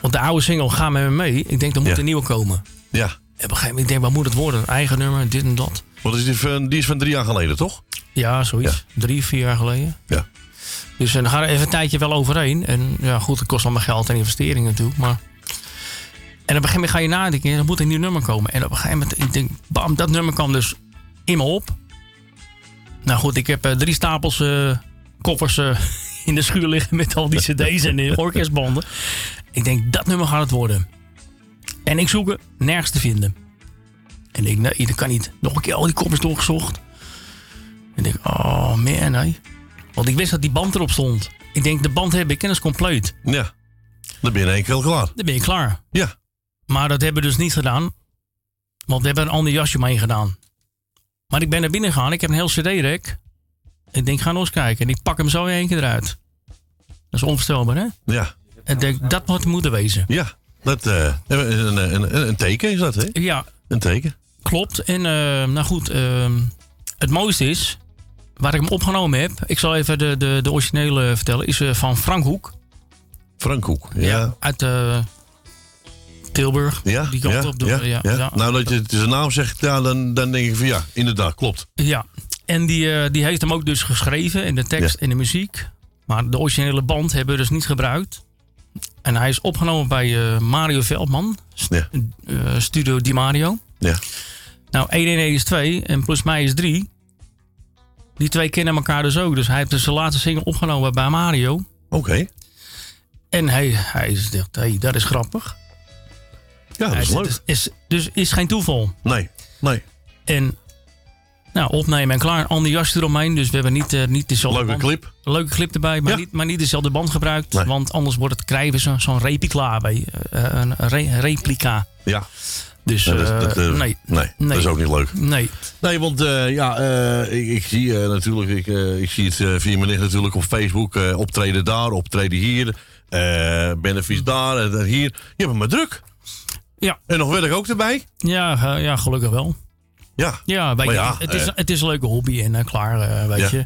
want de oude single Ga met me mee. Ik denk, er moet Ja. een nieuwe komen. Ja. Op een gegeven moment, ik denk, wat moet het worden? Eigen nummer, dit en dat. Wat is die, van, die is van drie jaar geleden, toch? Ja, zoiets. Drie, vier jaar geleden. Ja. Dus en dan gaat er even een tijdje wel overheen. En ja, goed, het kost allemaal geld en investeringen natuurlijk. Maar... En op een gegeven moment ga je nadenken, er moet een nieuw nummer komen. En op een gegeven moment, ik denk, bam, dat nummer kwam dus in me op. Nou goed, ik heb eh, drie stapels eh, koffers eh, in de schuur liggen met al die cd's en orkestbanden. Ik denk, dat nummer gaat het worden. En ik zoek het nergens te vinden. En ik denk, nee, dat kan niet. Nog een keer al die koffers doorgezocht. En ik denk, oh man, nee. Want ik wist dat die band erop stond. Ik denk, de band heb ik en dat is compleet. Ja. Dan ben je in één keer klaar. Dan ben je klaar. Ja. Maar dat hebben we dus niet gedaan. Want we hebben een ander jasje mee gedaan. Maar ik ben naar binnen gegaan. Ik heb een heel cd-rek. Ik denk, ga nog eens kijken. En ik pak hem zo in één keer eruit. Dat is onvoorstelbaar, hè? Ja. En denk, dat had moeten wezen. Ja. Dat, eh, een, een, een, teken is dat, hè? Ja. Een teken. Klopt. En eh, nou goed, eh, het mooiste is, waar ik hem opgenomen heb, ik zal even de, de, de originele vertellen, is eh, van Frank Hoek. Frank Hoek, ja. Uit Tilburg. Ja, Die kant ja, op. De, ja, ja. Nou, dat je zijn naam zegt, ja, dan, dan denk ik van ja, inderdaad, klopt. Ja, en die, die heeft hem ook dus geschreven in de tekst en de muziek. Maar de originele band hebben we dus niet gebruikt. En hij is opgenomen bij eh, Mario Veldman, st- Ja. eh, Studio Di Mario. Ja. Nou, 1 en 1 is 2 en plus mij is 3. Die twee kennen elkaar dus ook. Dus hij heeft dus zijn laatste single opgenomen bij Mario. Oké. En hij, hij zegt, hey, dat is grappig. Ja, dat Hij is zegt, leuk. Is, is, dus is geen toeval. Nee, nee. En nou, opnemen en klaar. Ander jasje eromheen. Dus we hebben niet, eh, niet dezelfde Leuke band. clip. Een leuke clip erbij, maar, niet, maar niet dezelfde band gebruikt. Nee. Want anders wordt het krijgen zo- zo'n replica bij. eh, een re- replica. Ja. Dus Nee, dat, eh, dat, eh, nee. nee, dat is ook niet leuk. Nee. Nee, want eh, ja, eh, ik, ik zie eh, natuurlijk, ik, eh, ik zie het eh, via mijn nicht natuurlijk op Facebook. eh, optreden daar, optreden hier, eh benefits daar en hier. Je hebt maar druk. Ja. En nog werk ook erbij. Ja, eh, ja, gelukkig wel. Ja. Ja, weet Maar je, ja, het, is, eh, het is een leuke hobby en eh, klaar, eh, weet Ja. je.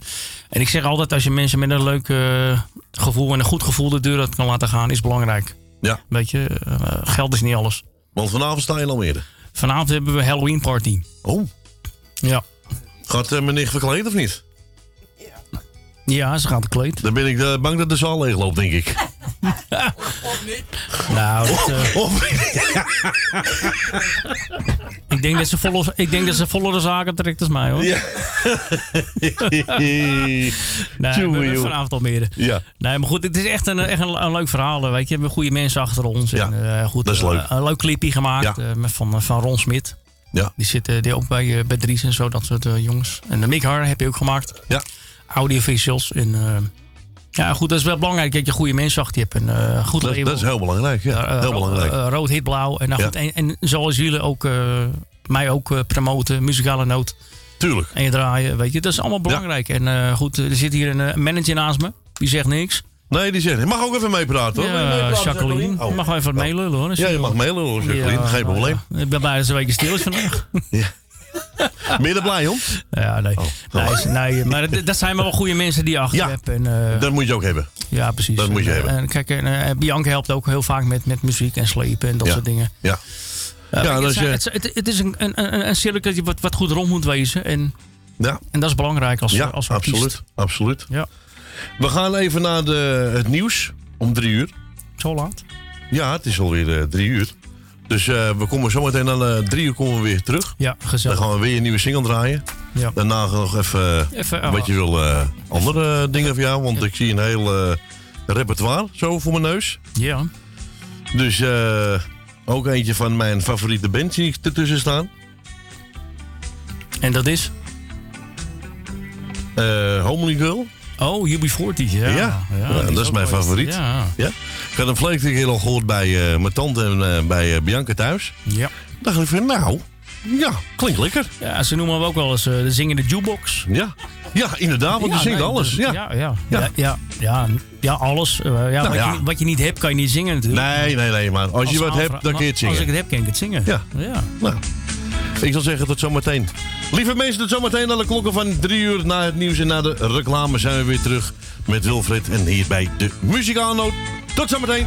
En ik zeg altijd, als je mensen met een leuk gevoel en een goed gevoel de deur uit kan laten gaan, is belangrijk. Ja. Weet je, geld is niet alles. Want vanavond sta je in Almere. Vanavond hebben we Halloween party. Oh. Ja. Gaat mijn nicht verkleed of niet? Ja, ze gaat gekleed. Dan ben ik bang dat de zaal leeg loopt, denk ik. Nou, dat, eh, ik, denk dat ze volle, ik denk dat ze vollere zaken trekt als mij hoor. Ja. nee, we vanavond Almere. Ja. Nee, maar goed, het is echt een, echt een, een leuk verhaal. Weet je, we hebben goede mensen achter ons. Ja, en, eh, goed, dat is eh, leuk. een leuk clipje gemaakt Ja. eh, met- van, van Ron Smit. Ja. Die zit eh, die ook bij, eh, bij Dries en zo, dat soort eh, jongens. En de Mick Har heb je ook gemaakt. Ja. Audiovisuals. En, eh, ja, goed, dat is wel belangrijk dat je goede mensen achter je hebt. En, eh, goed Dat, label. dat is heel belangrijk. Ja, Eh, heel ro- belangrijk. eh, rood, hit, blauw. En, nou Ja. goed, en, en zoals jullie ook eh, mij ook eh, promoten, muzikale noot. Tuurlijk. En je draaien, weet je. Dat is allemaal belangrijk. En eh, goed, er zit hier een eh, manager naast me. Die zegt niks. Nee, die zegt, je mag ook even meepraten hoor. Ja, meepraten, Jacqueline. Je mag wel even wat meelullen hoor. Ja, je mag meelullen hoor, Jacqueline. Geen probleem. Ik ben blij dat ze een weekje stil is vandaag. Ben je er blij om? Ja, nee. nee, is- nee maar dat- zijn wel goede mensen die je achter Ja, hebt. En, eh, Dat moet je ook hebben. ja, precies. dat moet je En, hebben. En kijk, en, eh, Bianca helpt ook heel vaak met, met muziek en slepen en dat Ja. soort dingen. Ja. Ja, Ja, het, eh, het, het, het is een, een, een, cirkeltje wat, wat goed rond moet wezen. En, Ja. en dat is belangrijk als, Ja, als artiest. absoluut. absoluut. Ja. We gaan even naar de, het nieuws om drie uur. Zo laat? Ja, het is alweer eh, drie uur. Dus eh, we komen zometeen aan eh, drie uur komen we weer terug. Ja, gezellig. Dan gaan we weer een nieuwe single draaien. Ja. Daarna nog even, Even, wat je wil, eh, andere dingen van jou. Want ik zie een heel eh, repertoire zo voor mijn neus. Ja. Dus eh, ook eentje van mijn favoriete bands die ertussen staan. En dat is? Eh Homely Girl. Oh, UB40. Ja, Ja, Ja, dat is ook mijn wel- favoriet. Ja. Ja. Ik had vorige keer al gehoord bij eh, mijn tante en eh, bij eh, Bianca thuis. Ja. dacht ik van, nou, ja, klinkt lekker. Ja, ze noemen hem ook wel eens de zingende jukebox. Ja. Ja, inderdaad, want die zingt nee, alles. dus- Ja. ja, ja, ja, ja, ja, ja, alles. Ja, Nou, wat, ja. Je, wat je niet hebt, kan je niet zingen natuurlijk. Nee, nee, nee, maar als je wat hebt, dan kun je het zingen. Als ik het heb, kan ik het zingen. Ja. ja. Nou, ik zal zeggen tot zometeen. Lieve mensen, tot zometeen naar de klokken van drie uur na het nieuws en na de reclame zijn we weer terug met Wilfred en hier bij de muzikaalnoot. Tot zometeen.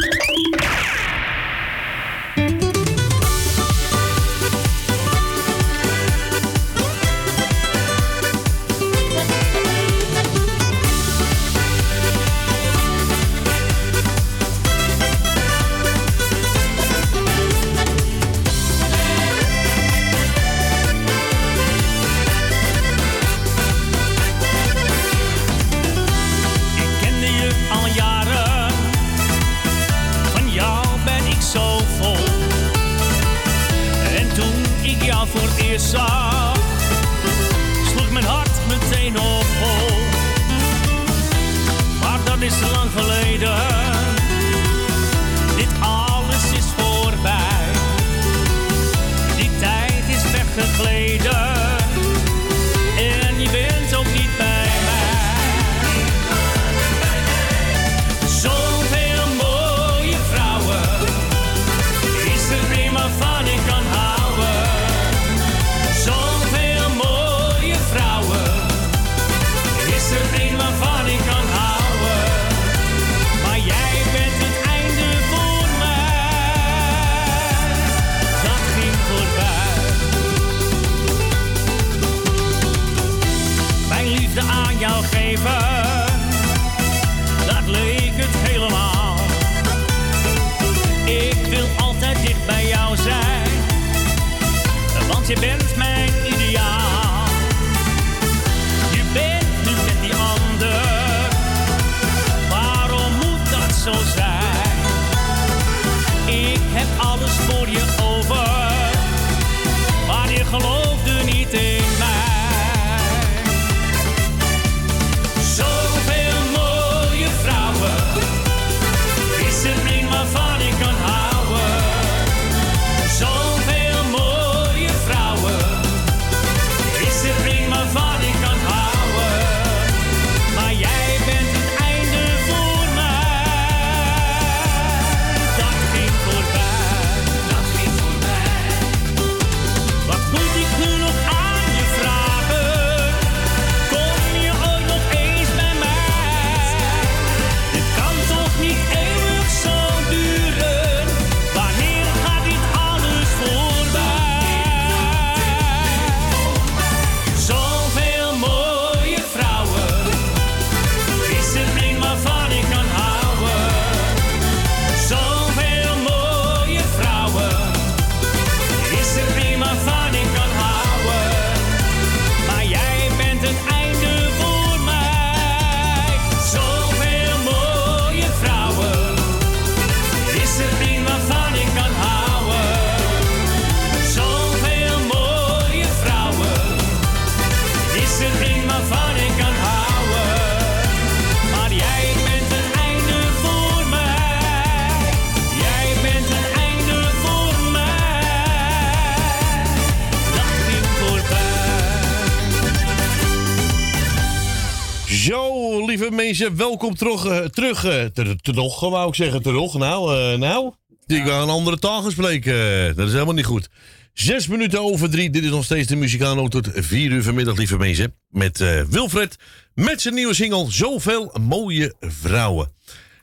Welkom terug. eh, terug, eh, ter- terug, wou ik zeggen, terug. Nou, eh, nou, ik ga een andere taal gaan spreken. Eh, Dat is helemaal niet goed. Zes minuten over drie. Dit is nog steeds de muzikano tot vier uur vanmiddag, lieve mensen. Met Wilfred, met zijn nieuwe single Zoveel Mooie Vrouwen.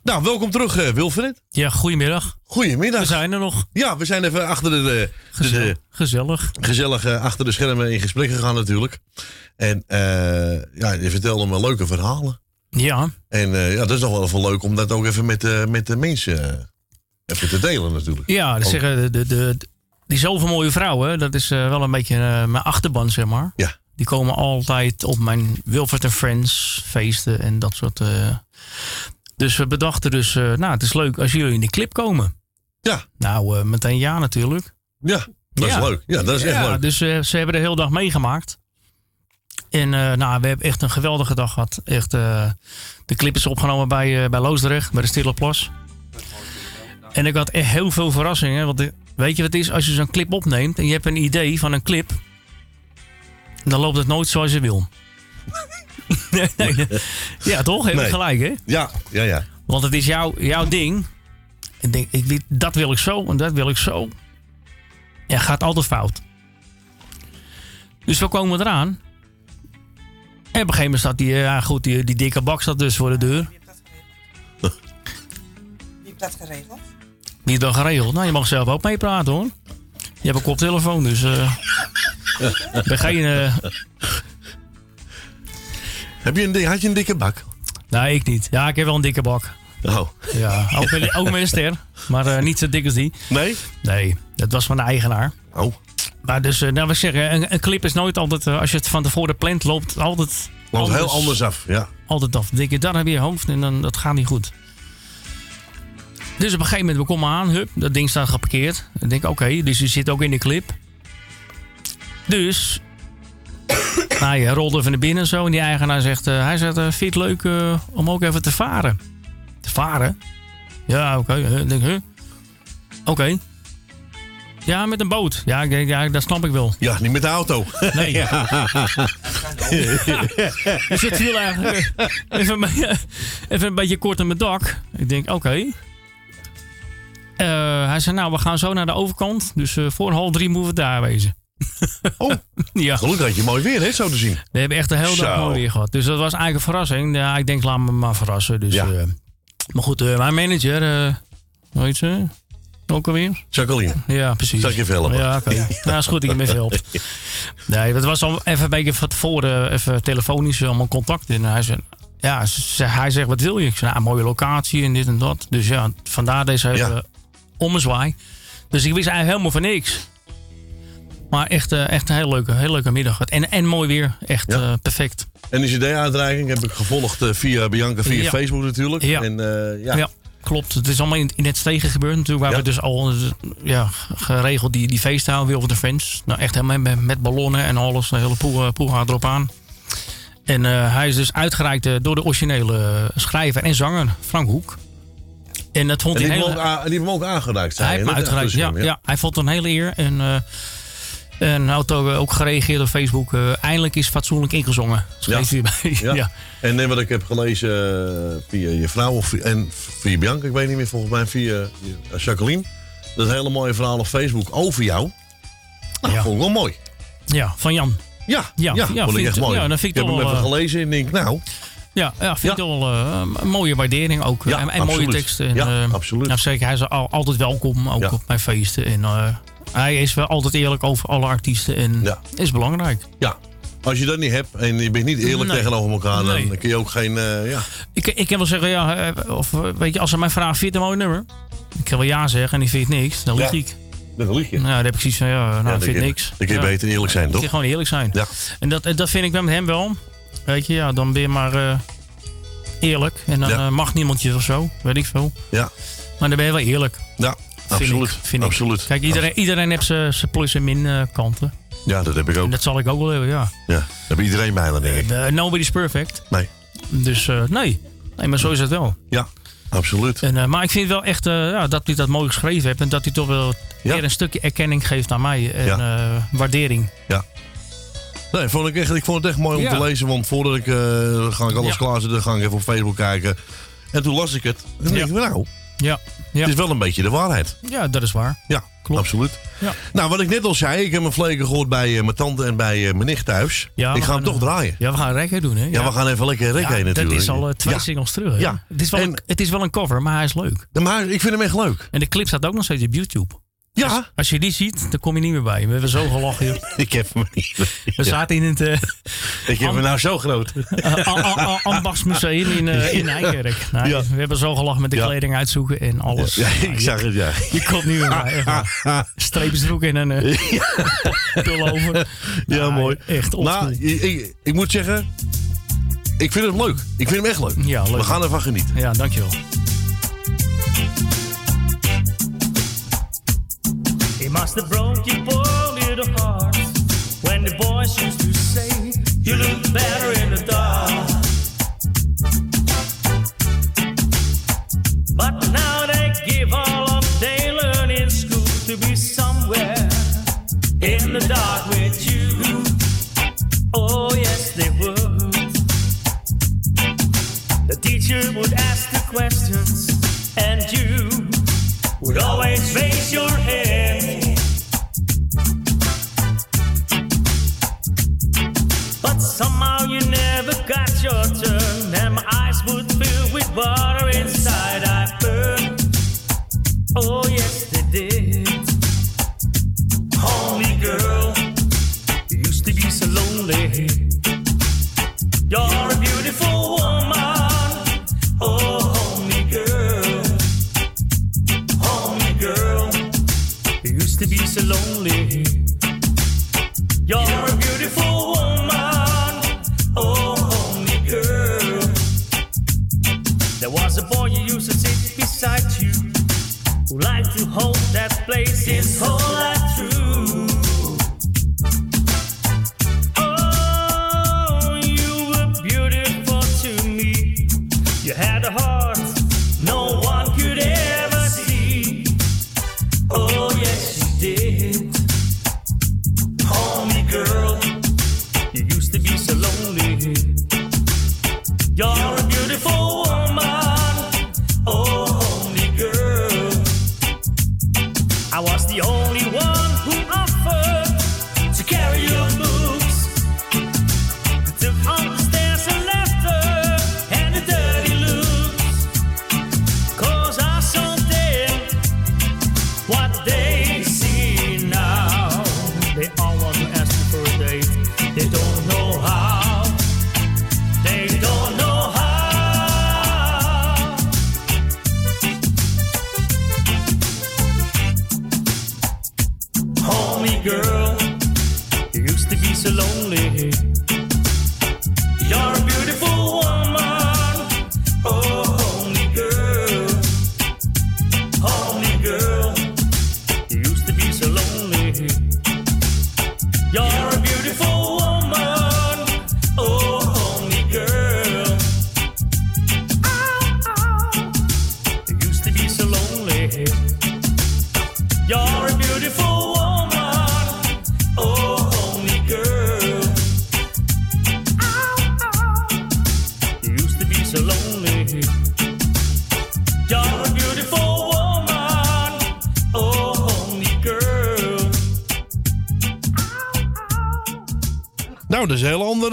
Nou, welkom terug, Wilfred. Ja, goedemiddag. Goedemiddag. We zijn er nog. Ja, we zijn even achter de... de, de- Gezellig. gezellig achter de schermen in gesprek gegaan natuurlijk. En ja, je vertelde me leuke verhalen. Ja. En eh, ja, dat is nog wel even leuk om dat ook even met, eh, met de mensen eh, even te delen natuurlijk. Ja, dat Ook- zeggen de, de, die zoveel mooie vrouwen, dat is wel een beetje mijn achterban, zeg maar. Ja. Die komen altijd op mijn Wilfred and Friends feesten en dat soort. Dus we bedachten dus, nou, het is leuk als jullie in de clip komen. Ja. Nou, meteen ja natuurlijk. Ja, dat is leuk. Ja, dat is echt Ja, leuk. Dus ze hebben de hele dag meegemaakt. En eh, nou, we hebben echt een geweldige dag gehad. Echt, eh, de clip is opgenomen bij, eh, bij Loosdrecht, bij de Stille Plas. En ik had echt heel veel verrassingen. Want de- weet je wat het is? Als je zo'n clip opneemt en je hebt een idee van een clip... dan loopt het nooit zoals je wil. nee, nee, nee. Ja, toch? Heb je Nee. gelijk, hè? Ja, ja, ja. Want het is jouw, jouw ding. Ik denk, ik, dat wil ik zo en dat wil ik zo. Ja, gaat altijd fout. Dus we komen eraan. En op een gegeven moment staat die, eh, ja goed, die, die dikke bak staat dus voor de deur. Wie heeft dat geregeld? Wie heeft dat geregeld? Nou, je mag zelf ook meepraten hoor. Je hebt een koptelefoon, dus... eh ik ben geen... eh, Heb je een, had je een dikke bak? nee, ik niet. Ja, ik heb wel een dikke bak. Oh. Ja, ook met, ook met een ster. Maar eh, niet zo dik als die. Nee? Nee, dat was van de eigenaar. Oh. Maar dus, eh, nou we zeggen, een, een clip is nooit altijd, eh, als je het van tevoren plant, loopt het altijd Loopt heel anders af, ja. Altijd af. Dan denk je, daar heb je je hoofd en dan, dat gaat niet goed. Dus op een gegeven moment, we komen aan, hup, dat ding staat geparkeerd. Dan denk ik, oké, dus je zit ook in de clip. Dus, nou, je rolt even naar binnen en zo. En die eigenaar zegt, eh, hij zegt, eh, vind je het leuk om ook even te varen? Te varen? Ja, oké. ik denk, huh? Oké. Ja, met een boot. Ja, ja, dat snap ik wel. Ja, niet met de auto. Nee. Ja. Het viel eigenlijk eh, even, een beetje- even een beetje kort aan mijn dak. Ik denk, oké. Eh, hij zei, nou, we gaan zo naar de overkant. Dus eh, voor half drie moeten we daar wezen. Oh, ja. gelukkig had je mooi weer, hè, zo te zien. We hebben echt een hele dag mooi weer gehad. Dus dat was eigenlijk een verrassing. Ja, ik denk, laat me maar verrassen. Dus, Ja. eh, maar goed, mijn manager, hoe heet ze? Ook alweer? Jacqueline. Ja, precies. Zal ik je helpen? Ja, oké. Ja, is goed dat je me helpt. Nee, dat was al even een beetje van tevoren, even telefonisch allemaal contact. En hij zei, ja, hij zegt, wat wil je? Ik zei, nou, mooie locatie en dit en dat. Dus ja, vandaar deze hele ommezwaai. Dus ik wist eigenlijk helemaal van niks. Maar echt, eh, echt een hele leuke, hele leuke middag. En, en mooi weer. Echt eh, perfect. En de CD-uitreiking heb ik gevolgd eh, via Bianca, via Ja. Facebook natuurlijk. Ja. En, eh, ja. Klopt. Het is allemaal in, in het stegen gebeurd natuurlijk. Waar Ja. we dus al ja, geregeld die, die feesten houden, Wilfred de Fans. Nou, echt helemaal met, met ballonnen en alles. De hele poel, eh, poel gaat erop aan. En eh, hij is dus uitgereikt eh, door de originele schrijver en zanger Frank Hoek. En dat vond die, hij heel... hem ook, die hem ook aangereikt. zei Hij heeft uitgereikt, ja, ja. Hij vond het een hele eer. En, en had ook, ook gereageerd op Facebook. eh, eindelijk is fatsoenlijk ingezongen. Erbij. Ja. ja. En eh, wat ik heb gelezen eh, via je vrouw of, en via Bianca, ik weet niet meer, volgens mij via eh, Jacqueline. Dat is een hele mooie verhaal op Facebook over jou. Nou, Ja. vond ik wel mooi. Ja, van Jan. Ja, Ja, ja, ja, vond ik echt mooi. ja, vind ik ik heb hem even eh, gelezen en denk, nou, Ja, ja vind ik wel eh, een mooie waardering ook. Ja, en, en mooie teksten. En, Ja, eh, absoluut. nou, zeker, hij is al, altijd welkom, ook Ja. op mijn feesten. En, eh, hij is wel altijd eerlijk over alle artiesten en is belangrijk. ja. Als je dat niet hebt en je bent niet eerlijk Nee. tegenover elkaar, dan Nee. kun je ook geen, eh, ja. Ik, ik kan wel zeggen, ja, eh, of eh, weet je, als ze mij vragen, vind je het een mooi nummer? Ik kan wel ja zeggen en die vindt niks, dan lieg Ja. ik. Dan lieg je. Nou, dan heb ik zoiets van, ja, nou, vind kun ik je- niks. Dan kun je Ja. beter eerlijk zijn, Ik toch? kan gewoon eerlijk zijn. Ja. En dat, dat vind ik met hem wel. Weet je, ja, dan ben je maar eerlijk. En dan Ja. mag niemand je of zo, weet ik veel. Ja. Maar dan ben je wel eerlijk. Ja, Vind absoluut. Ik, vind ik. absoluut. Kijk, iedereen, iedereen heeft zijn plus en min eh, kanten. Ja, dat heb ik ook. En dat zal ik ook wel hebben, ja. Ja, dat heb iedereen bijna, denk ik. Eh, nobody's perfect. Nee. Dus eh, nee. nee, maar zo is het wel. Ja, absoluut. En, maar ik vind wel echt ja, dat hij dat mooi geschreven heeft. En dat hij toch wel weer een stukje erkenning geeft aan mij. En Ja. waardering. Ja. Nee, vond ik, echt, ik vond het echt mooi om te lezen. Want voordat ik, ga ik alles klaarzetten, ga ik even op Facebook kijken. En toen las ik het. En toen denk ik, nou, Ja. ja. het is wel een beetje de waarheid. Ja, dat is waar. Ja, absoluut. Ja. Nou, wat ik net al zei, ik heb mijn vleken gehoord bij eh, mijn tante en bij eh, mijn nicht thuis. Ja, ik ga hem toch eh, draaien. Ja, we gaan reggae doen, hè? Ja, we gaan even lekker reggae Ja, natuurlijk. Dat is al twee singles terug. hè? Ja. Het, is wel een, het is wel een cover, maar hij is leuk. Maar ik vind hem echt leuk. En de clip staat ook nog steeds op YouTube. Ja. Als, als je die ziet, dan kom je niet meer bij. We hebben zo gelachen. joh. Ik heb hem niet. We zaten in het... eh, Ik heb hem nou zo groot. A- Ambachtsmuseum in, eh, in Nijkerk. Nou, Ja. We hebben zo gelachen met de kleding uitzoeken en alles. Ja, Nou, ik je- zag het, ja. Je komt niet meer bij. Streepjesbroek en een uh, pullover. Ja, Nou, mooi. Echt Nou, ik, ik, ik moet zeggen, ik vind hem leuk. Ik vind hem echt leuk. Ja, leuk. We gaan ervan genieten. Ja, dankjewel. He must have broke your poor little heart when the boys used to say you look better in the dark. But now they give all of they learn in school to be somewhere in the dark with you. Oh yes, they would. The teacher would ask the questions, and you would always raise your hand. But somehow you never got your turn, and my eyes would fill with water inside. I burned. Oh, yes, they did. To hold that place his whole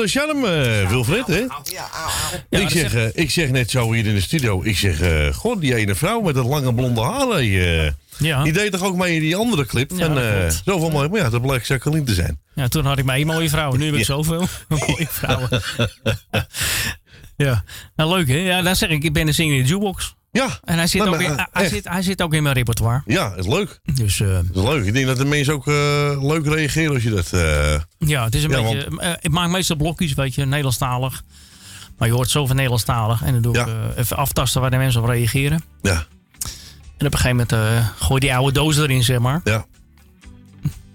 andere charme, eh, Wilfred, hè? Ja, ik, zeg, eh, ik zeg net zo hier in de studio. Ik zeg, eh god, die ene vrouw met dat lange blonde haar. eh, Ja. Die deed toch ook mee in die andere clip? Ja, klopt. zoveel mooi. Maar ja, dat blijkt Jacqueline te zijn. Ja, toen had ik maar één mooie vrouw. Nu heb ik zoveel mooie vrouwen. ja, nou leuk hè? Ja, dan zeg ik, ik ben een zinger in de jukebox. Ja. En hij zit, Nou, ook maar, in, eh, hij, echt. zit, hij zit ook in mijn repertoire. Ja, is leuk. Dus, eh, is leuk. Ik denk dat de mensen ook eh, leuk reageren als je dat... ja, het is een Ja, beetje... ik maak meestal blokjes, weet je, Nederlandstalig. Maar je hoort zoveel Nederlandstalig. En dan doe ik eh, even aftasten waar de mensen op reageren. Ja. En op een gegeven moment gooi die oude doos erin, zeg maar. Ja.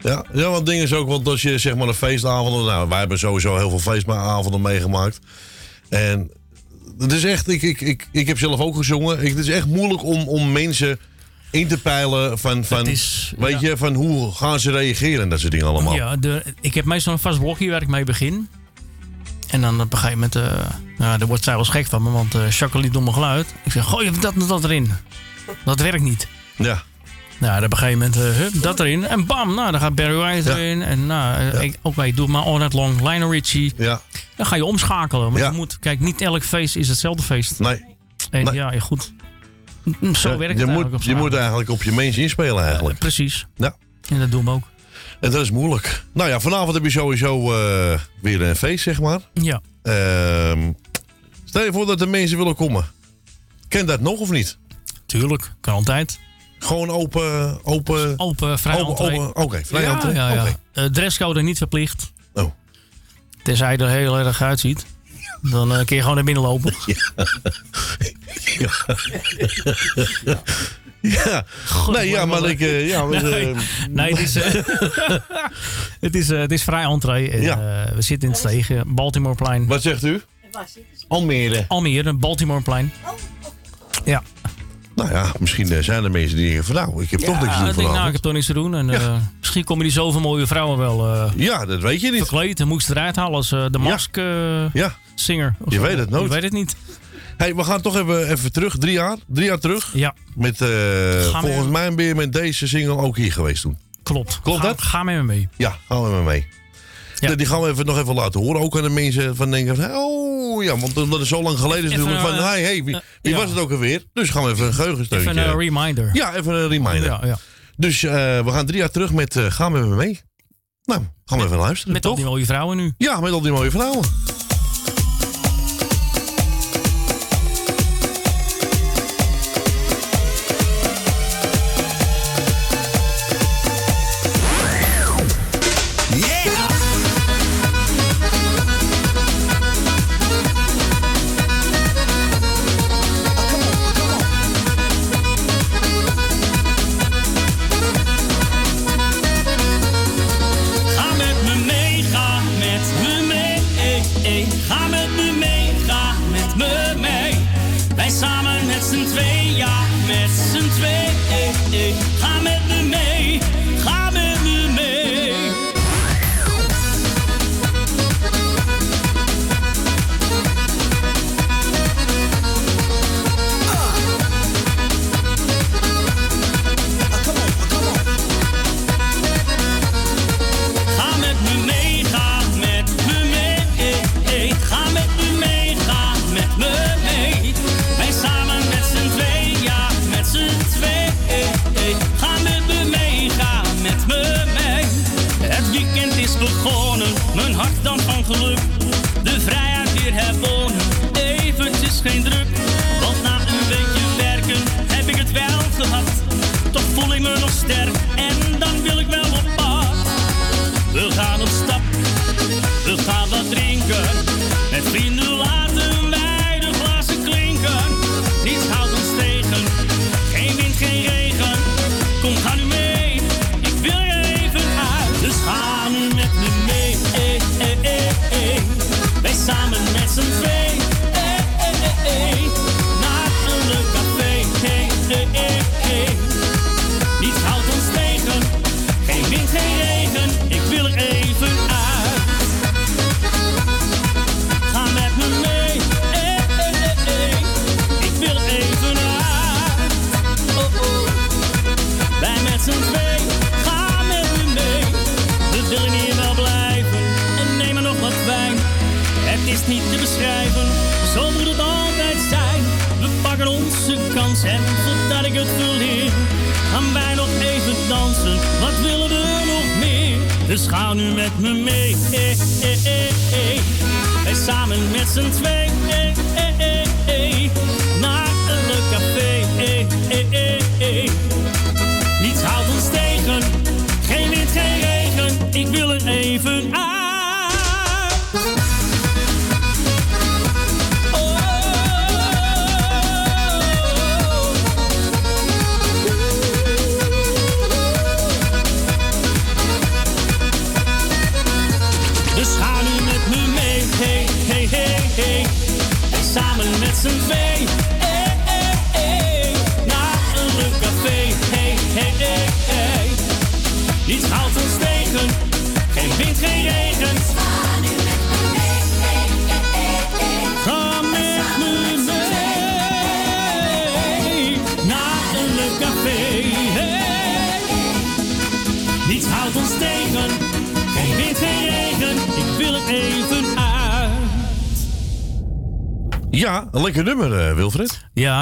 Ja, ja, want het ding is ook, want als je zeg maar een feestavond... Nou, wij hebben sowieso heel veel feestavonden meegemaakt. En het is echt, ik, ik, ik, ik heb zelf ook gezongen. Ik, het is echt moeilijk om, om mensen in te peilen van, van, is- weet ja. je, van hoe gaan ze reageren en dat soort dingen allemaal. Ja, de, ik heb meestal een vast blokje waar ik mee begin. En dan op een gegeven moment, eh nou, daar wordt zij wel gek van me, want eh Jacques liet domme geluid. Ik zeg, gooi dat en dat erin. Dat werkt niet. Ja. Nou, op een gegeven moment, eh, hup, dat erin. En bam, nou, dan gaat Barry White erin. En nou, eh, ik- oké, doe maar All Night Long, Lionel Richie. Ja. Dan ga je omschakelen. Maar Ja. je moet, kijk, niet elk feest is hetzelfde feest. Nee. En Nee. ja, goed. Zo Ja, werkt je het moet, eigenlijk op Je moet eigenlijk op je mensen inspelen eigenlijk. Precies. Ja. En dat doen we ook. En dat is moeilijk. Nou ja, vanavond heb je sowieso eh, weer een feest, zeg maar. Ja. Ehm, stel je voor dat de mensen willen komen. Ken dat nog of niet? Tuurlijk, kan altijd. Gewoon open, open, Open, vrij open, entree. open- Oké, vrij ja, entree. Ja, ja. Eh, dresscode niet verplicht. Oh. Tenzij je er heel erg uitziet. Dan eh, kun je gewoon naar binnen lopen. Ja. Nee, ja, maar ik... eh, ja, maar, nee, eh, nee, het is, het is, het is vrij entree. En, Ja. eh, we zitten in het stegen, Baltimoreplein. Wat zegt u? Almere. Almere, Baltimoreplein. Ja. Nou ja, misschien eh, zijn er mensen die denken van nou, ik heb toch niks te doen ik nou, ik vanavond. heb toch niks te doen. En, eh, misschien komen die zoveel mooie vrouwen wel eh, Ja, dat weet je niet. verkleed. En moest eruit halen als de mask Ja. singer. Je zo. weet het nooit. Je weet het niet. Hey, we gaan toch even, even terug, drie jaar. Drie jaar terug. Ja. Met, volgens mij ben je met deze single ook hier geweest toen. Klopt. Klopt ga, dat? Ga met me mee. Ja, gaan we maar mee. Ja. Die gaan we even, nog even laten horen. Ook aan de mensen van denken van, oh ja, want dat is zo lang geleden Even, natuurlijk. Van, eh, hey, hey, wie, eh, wie was het ook alweer? Dus gaan we even een geheugensteuntje. Even een reminder. Ja, even een reminder. Ja, ja. Dus eh, we gaan drie jaar terug met Gaan met me mee. Nou, gaan we even luisteren, Met toch? al die mooie vrouwen nu. Ja, met al die mooie vrouwen.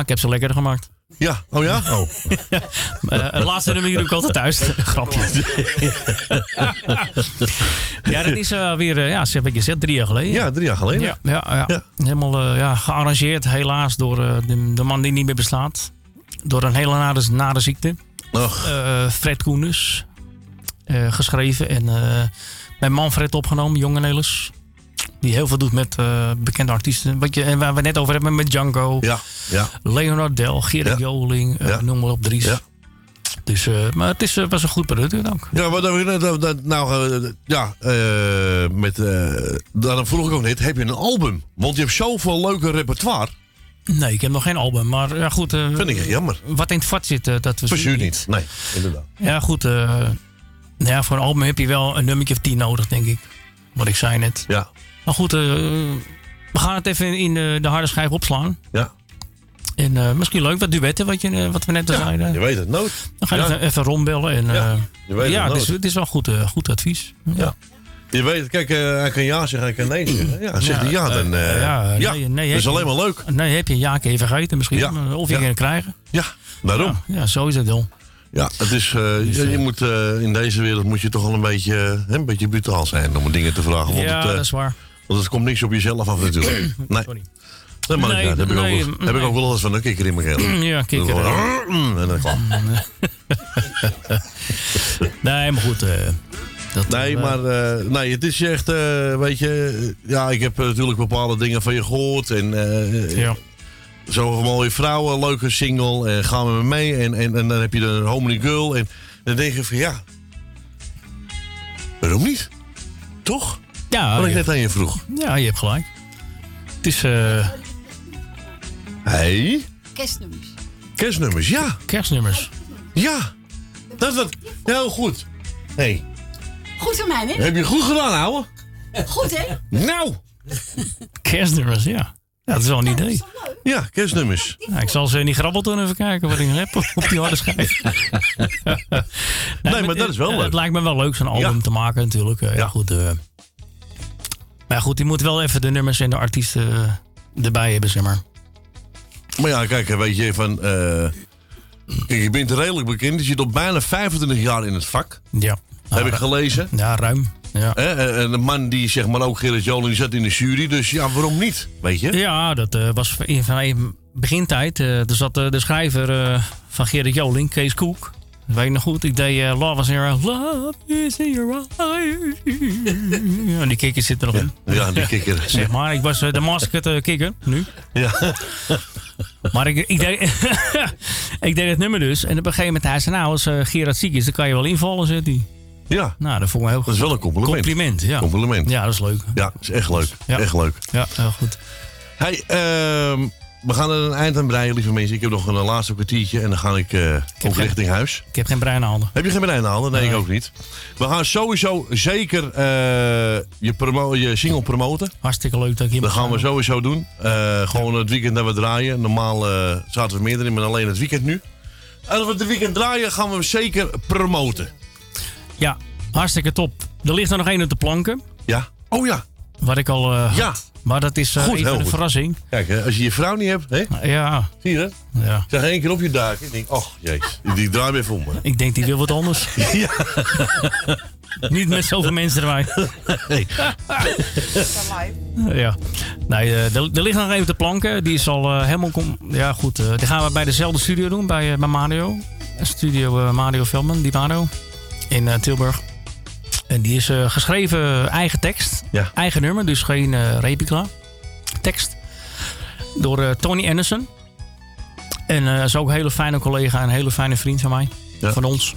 Ik heb ze lekker gemaakt. Ja, oh ja? Oh. Eh, het laatste nummer doe ik altijd thuis. Grapje. ja, dat is eh, weer, eh, ja, zeg wat je zegt, drie jaar geleden. Ja, drie jaar geleden. Ja, ja, ja. helemaal ja, gearrangeerd, helaas, door de, de man die niet meer bestaat. Door een hele nare, nare ziekte. Fred Koenus. geschreven en bij Manfred opgenomen, Jonge Nelis. Die heel veel doet met bekende artiesten. Wat je, en waar we net over hebben met Django. Ja, ja. Leonard Del, Gerrit Joling, eh, noem maar op, Dries. Dus, eh, maar het is, eh, was een goed product ook. Ja, maar dan, dan- dan- nou, eh, ja, met, dan vroeg ik ook net, heb je een album? Want je hebt zoveel leuke repertoire. Nee, ik heb nog geen album. Maar ja, goed. Vind ik jammer. Wat in het vat zit, dat we Verzuur niet. Nee, inderdaad. Ja, goed. nou ja, voor een album heb je wel een nummertje of tien nodig, denk ik. Wat ik zei net. Ja. Maar goed, we gaan het even in de, de harde schijf opslaan. Ja. En eh, misschien leuk, wat duetten, wat, je, eh, wat we net al zeiden. Je weet het nooit. Dan ga je Ja. even, even rondbellen. En, Ja, eh, je weet ja het het, is, nooit. het is wel goed, goed advies. Ja. Je weet het, kijk, eh, hij kan ja zeggen, hij kan nee zeggen. Ja, zegt hij ja, dan... eh, ja, ja, nee, nee, dat is alleen maar leuk. Nee, heb je een jaak even vergeten misschien. Ja. Of je Ja. kan krijgen. Ja, daarom. Ja, ja, zo is het wel. Ja, het is, eh, je, je moet, in deze wereld moet je toch wel een beetje, een beetje brutaal zijn om dingen te vragen. Want Ja, het, dat is waar. Want het komt niks op jezelf af natuurlijk. Nee. Nee, maar Nee, dat heb, nee, ik ook, wel- heb ik ook wel eens van een kikker in mijn geel. Ja, kikker. Dan gewoon, En dan klaar. Nee, maar goed. eh, dat, Nee, eh, maar eh, nee, het is echt, weet je, ja, ik heb natuurlijk bepaalde dingen van je gehoord. En Ja. zo'n mooie vrouw, een leuke single, en gaan we me mee. En, en, en dan heb je een Homely Girl. En dan denk je van ja, waarom niet? Toch? Ja, Wat ik ja. net aan je vroeg. Ja, je hebt gelijk. Het is... eh Hey, Kerstnummers. kerstnummers, ja. Kerstnummers. Ja, dat is wat. Heel goed. Hey, Goed voor mij, hè? heb je goed gedaan, ouwe? Goed, hè? Nou! Kerstnummers, ja. ja. Dat is wel een idee. Ja, kerstnummers. Ja, ik zal ze in die grabbelton even kijken wat ik heb op die harde schijf. nee, maar dat is wel leuk. Het lijkt me wel leuk zo'n album te maken natuurlijk. Eh, ja. goed. eh. maar goed, die moet wel even de nummers en de artiesten eh, erbij hebben, zeg maar. Maar ja, kijk, weet je, van... eh, kijk, je bent redelijk bekend. Je zit al bijna 25 jaar in het vak. Ja. Heb ik gelezen. Ja, ruim. Ja. Hè, En een man die, zeg maar, ook Gerrit Joling, zat in de jury. Dus ja, waarom niet? Weet je? Ja, dat eh, was in van in begintijd. eh, er zat eh, de schrijver eh, van Gerrit Joling, Kees Koek. Dat weet ik nog goed. Ik deed eh, Love is in your Love is in your eyes. Ja, die kikker zit er nog in. Ja, die kikker. zeg maar, ik was eh, de masked eh, kikker, nu. Ja. Maar ik, ik, deed, ik deed het nummer dus. En op een gegeven moment, hij zei nou, als eh, Gerard ziek is, dan kan je wel invallen, zegt hij. Ja. Nou, dat vond ik heel goed. Dat is wel een compliment. Compliment, ja. Compliment. Ja, dat is leuk. Ja, dat is echt leuk. Ja. Echt leuk. Ja, heel goed. Hey, ehm, we gaan er een eind aan breien, lieve mensen. Ik heb nog een laatste kwartiertje en dan ga ik eh ook geen- richting huis. Ik heb geen breinhaalden. Heb je geen breinhalen? Nee, ik ook niet. We gaan sowieso zeker eh, je, promo je single promoten. Hartstikke leuk dat ik hier Dat gaan we sowieso doen. Eh, gewoon het weekend dat we draaien. Normaal zaten we meer in, maar alleen het weekend nu. En als we het weekend draaien, gaan we hem zeker promoten. Ja, hartstikke top. Er ligt er nog één op de planken. Ja. Oh ja. Wat ik al eh, Ja. Maar dat is eh, Goed, even een goed. verrassing. Kijk, als je je vrouw niet hebt, hè? Ja. Zie je dat? Ja. Zag één keer op je duiken. Ik denk, oh jezus, die draai weer voor me. Ik denk, die wil wat anders. Ja. Niet met zoveel mensen erbij. Nee. Ja. Nee, eh, er, er ligt nog even de planken. Die is al helemaal... kom- ja, goed. die gaan we bij dezelfde studio doen. Bij, bij Mario. Studio Mario Velman, die Mario. In Tilburg. En die is eh, geschreven eigen tekst. Ja. Eigen nummer, dus geen eh replica. Tekst. Door eh, Tony Anderson. En eh is ook een hele fijne collega en een hele fijne vriend van mij. Ja. Van ons.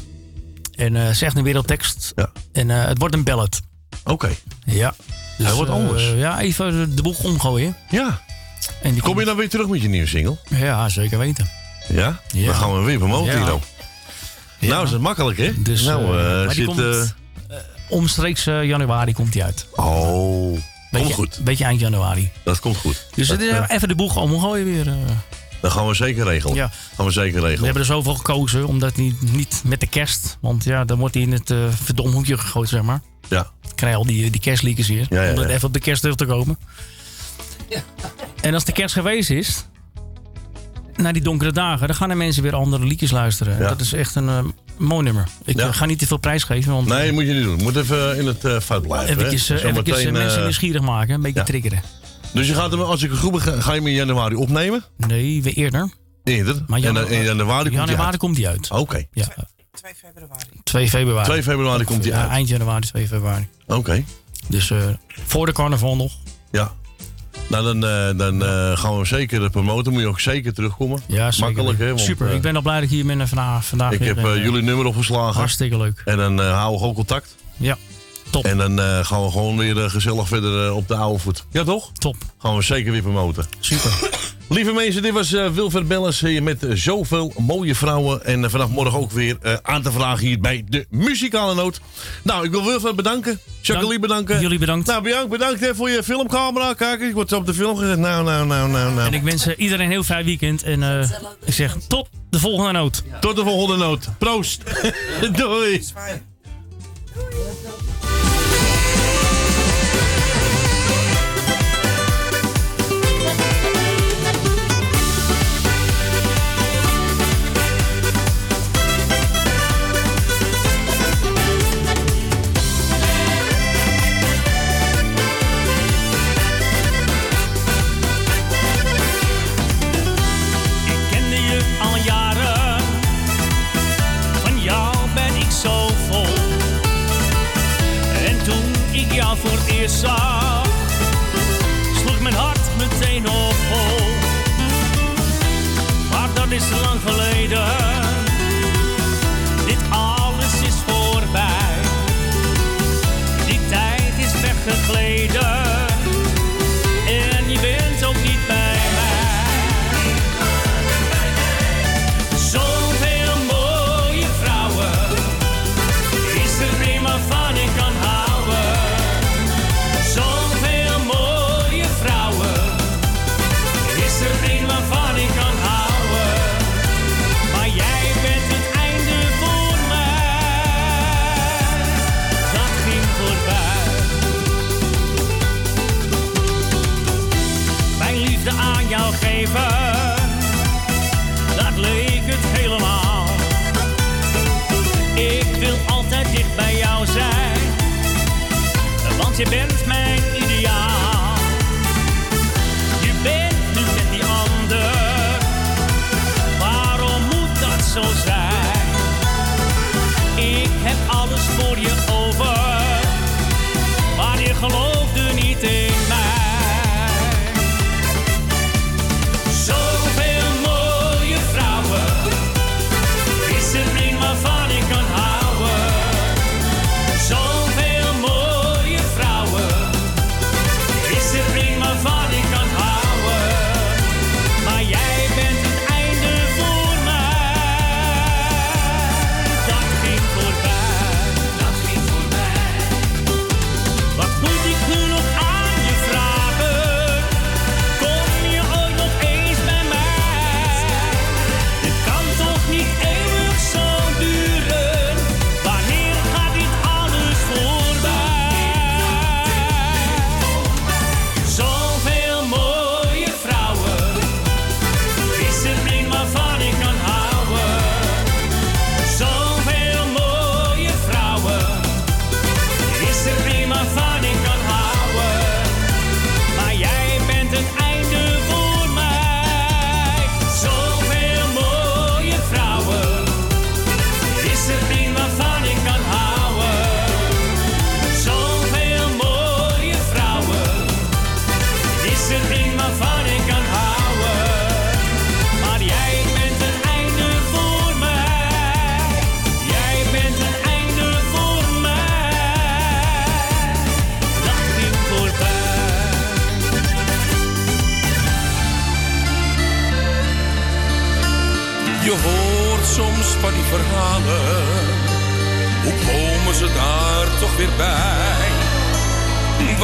En zegt een wereldtekst. Ja. En het wordt een ballad. Oké. Ja. Hij wordt anders. ja, even de boeg omgooien. Ja. En die Kom je dan weer terug met je nieuwe single? Ja, zeker weten. Ja? Ja. Dan gaan we weer promoten hier. Nou, is het makkelijk, hè? Dus, nou, zit... komt, omstreeks eh, januari komt die uit. oh, Beetje, komt goed. Beetje eind januari. Dat komt goed. Dus dat, eh, even de boeg omgooien weer. eh. dat gaan we zeker regelen. Ja. Gaan we zeker We regelen. hebben er zoveel gekozen, omdat niet, niet met de kerst. Want ja, dan wordt hij in het uh, verdomhoekje gegooid, zeg maar. Ja. Dan krijg je al die, die kerstliekers. Ja, ja, om ja. even op de kerst terug te komen. En als de kerst geweest is, na die donkere dagen, dan gaan de mensen weer andere liedjes luisteren. En Ja. Dat is echt een eh, mooi nummer. Ik Ja. eh, ga niet te veel prijs geven, want Nee, moet je niet doen. Je moet even in het uh, fout blijven. eh, eh, Zometeen, mensen eh, nieuwsgierig maken, een beetje ja. triggeren. Dus je gaat hem, als ik het goed begrijp, ga je hem in januari opnemen? Nee, weer eerder. Eerder? Maar en janu- dan in januari komt hij januari uit? komt hij uit. Oké. Ja. 2 februari. 2 februari. 2 februari komt hij uit. eind januari, 2 februari. Oké. Dus eh, voor de carnaval nog. Ja. Nou, dan, eh, dan eh, gaan we zeker promoten. Moet je ook zeker terugkomen. Ja, zeker. Makkelijk, hè? Want, Super. eh, ik ben al blij dat ik hier ben vandaag. vandaag ik weer heb jullie nummer opgeslagen. Hartstikke leuk. En dan houden we gewoon contact. Ja, top. En dan gaan we gewoon weer gezellig verder op de oude voet. Ja, toch? Top. Gaan we zeker weer promoten. Super. Lieve mensen, dit was eh Wilfred Belles hier met eh, zoveel mooie vrouwen. En eh, vanaf morgen ook weer eh, aan te vragen hier bij de Muzikale Noot. Nou, ik wil Wilfred bedanken. Jacqueline bedanken. Jullie bedankt. Nou, bedankt, bedankt hè, voor je filmcamera. Kijk, ik word op de film gezet. Nou, nou, nou, nou, nou. En ik wens iedereen een heel fijn weekend. En eh, ik zeg tot de volgende noot. Tot de volgende noot. Proost. Doei. Ik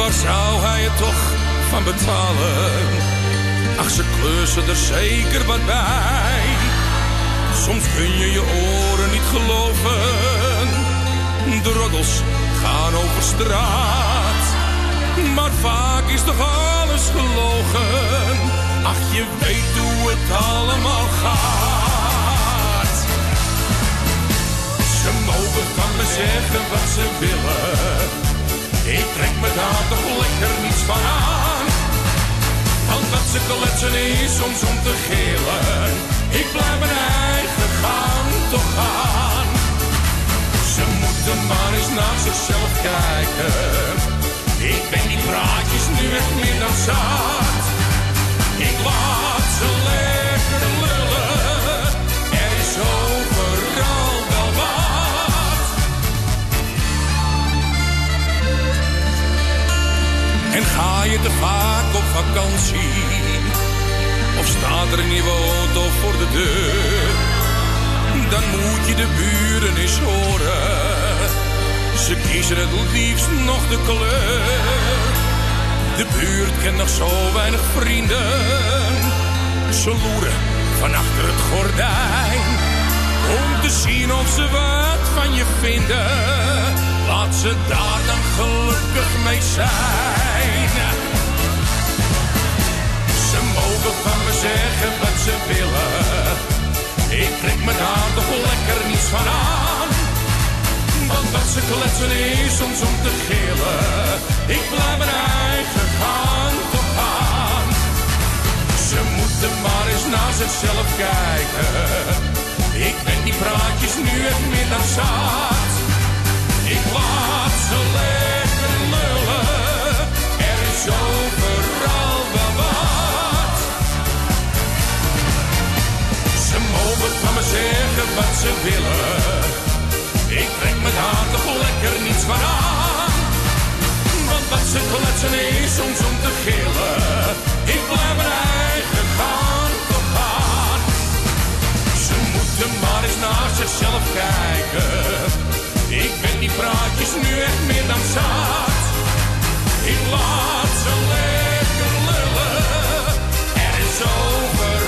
Waar zou hij het toch van betalen? Ach, ze kleusen er zeker wat bij. Soms kun je je oren niet geloven. De roddels gaan over straat. Maar vaak is toch alles gelogen. Ach, je weet hoe het allemaal gaat. Mogen van me zeggen wat ze willen. Ik trek me daar toch lekker niets van aan. Want wat ze kletsen is soms om te gillen. Ik blijf mijn eigen gang toch gaan. Ze moeten maar eens naar zichzelf kijken. Ik ben die praatjes nu echt meer dan zat. Ik laat ze lekker En ga je te vaak op vakantie? Of staat er een nieuwe auto voor de deur? Dan moet je de buren eens horen. Ze kiezen het liefst nog de kleur. De buurt kent nog zo weinig vrienden. Ze loeren van achter het gordijn. Om te zien of ze wat van je vinden. Laat ze daar dan gelukkig mee zijn. Ze mogen van me zeggen wat ze willen. Ik trek me daar toch lekker niets van aan. Want wat ze kletsen is soms om te gillen. Ik blijf mijn eigen gang toch gaan. Ze moeten maar eens naar zichzelf kijken. Ik ben die praatjes nu echt meer dan. Ik laat ze. Er is overal wel wat. Ze mogen van me zeggen wat ze willen. Ik trek me daar toch lekker niets van aan. Want wat ze kletsen is soms om te gillen. Ik blijf mijn eigen gang toch gaan. Ze moeten maar eens naar zichzelf kijken. Ik ben die praatjes nu echt meer dan zat. in lots of liquor, and it's over.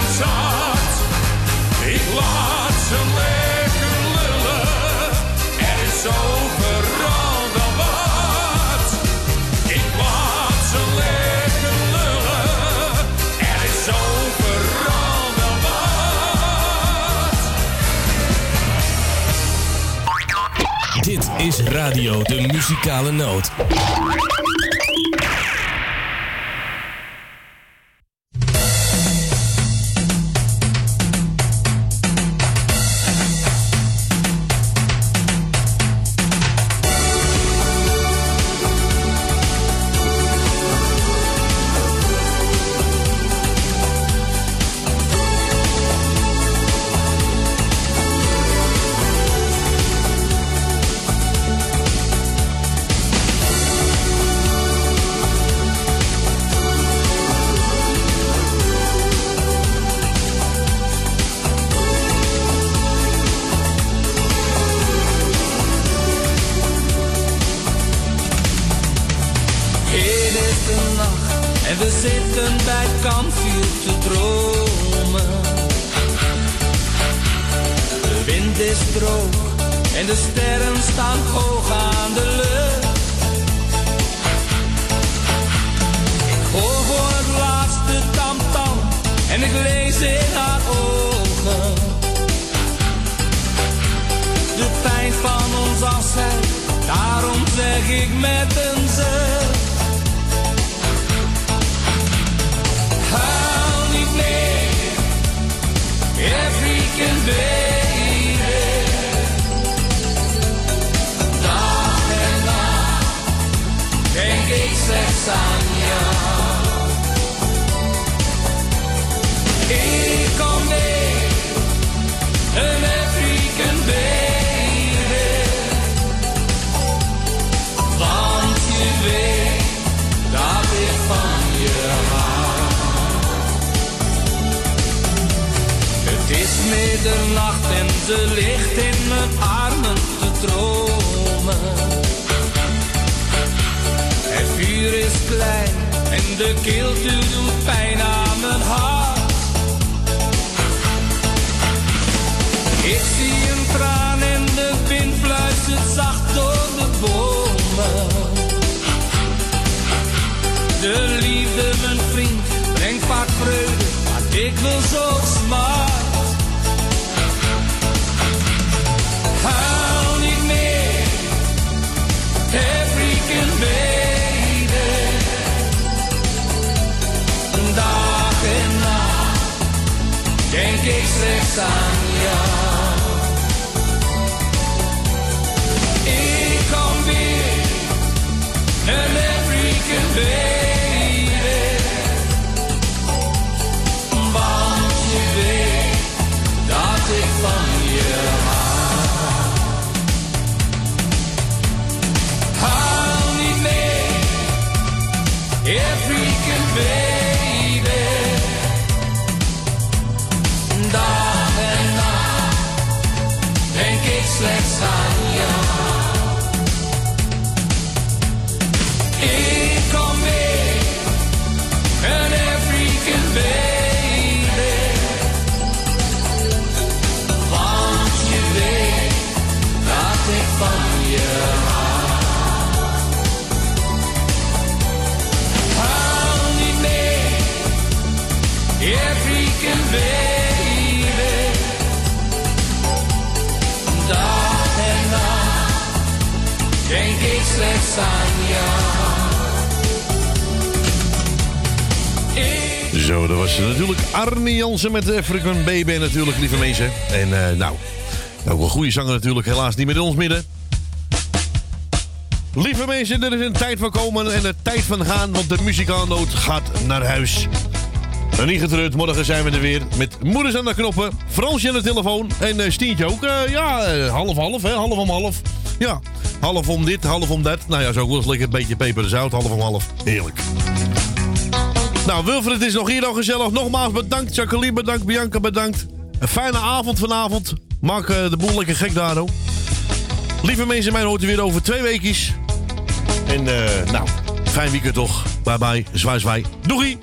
Dan zat. Ik laat ze lekker lullen. Er is overal wel wat. Ik laat ze lekker lullen. Er is overal wel wat. Dit is Radio de Muzikale Noot. Jansen met de African Baby natuurlijk, lieve mensen. En eh, nou, ook een goede zanger natuurlijk, helaas niet meer in ons midden. Lieve mensen, er is een tijd van komen en een tijd van gaan, want de muzikaalnoot gaat naar huis. En niet getreurd, morgen zijn we er weer met moeders aan de knoppen, Fransje aan de telefoon en eh, Stientje ook. Eh, ja, eh, half half, hè, half om half. Ja, half om dit, half om dat. Nou ja, zo ook wel lekker een beetje peper en zout, half om half. Heerlijk. Nou, Wilfred is nog hier al gezellig. Nogmaals bedankt. Jacqueline bedankt. Bianca bedankt. Een fijne avond vanavond. Maak eh, de boel lekker gek daar. Lieve mensen, mij hoort u weer over twee weekjes. En eh, nou, fijn weekend toch. Bye bye. Zwaai zwaai. Doei.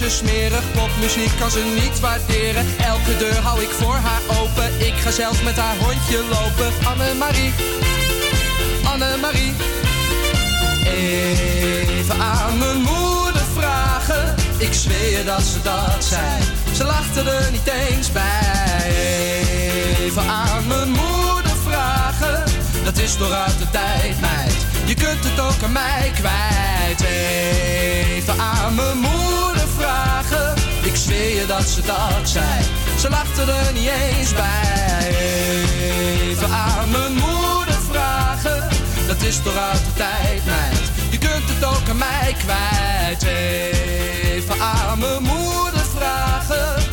ze smerig. Popmuziek kan ze niet waarderen. Elke deur hou ik voor haar open. Ik ga zelfs met haar hondje lopen. Annemarie, Annemarie. Even aan mijn moeder vragen. Ik zweer dat ze dat zei. Ze lachten er niet eens bij. Even aan mijn moeder vragen. Dat is door uit de tijd, meid. Je kunt het ook aan mij kwijt. Even aan mijn moeder vragen. Ik zweer je dat ze dat zei. Ze lachten er niet eens bij. Even aan mijn moeder vragen. Dat is toch uit de tijd, meid. Je kunt het ook aan mij kwijt. Even aan mijn moeder vragen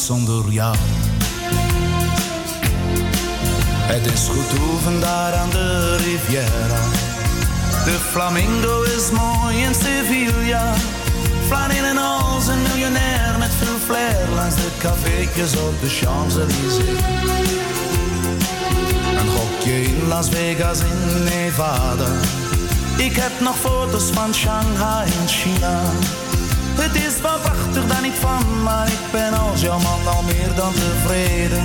zonder jou. Het is goed oefen daar aan de Riviera. De flamingo is mooi in Sevilla. Flaneel en als een miljonair met veel flair langs de cafeetjes op de Champs-Élysées. Een gokje in Las Vegas in Nevada. Ik heb nog foto's van Shanghai in China. Het is wat prachtig daar niet van, maar ik ben als jouw man al meer dan tevreden.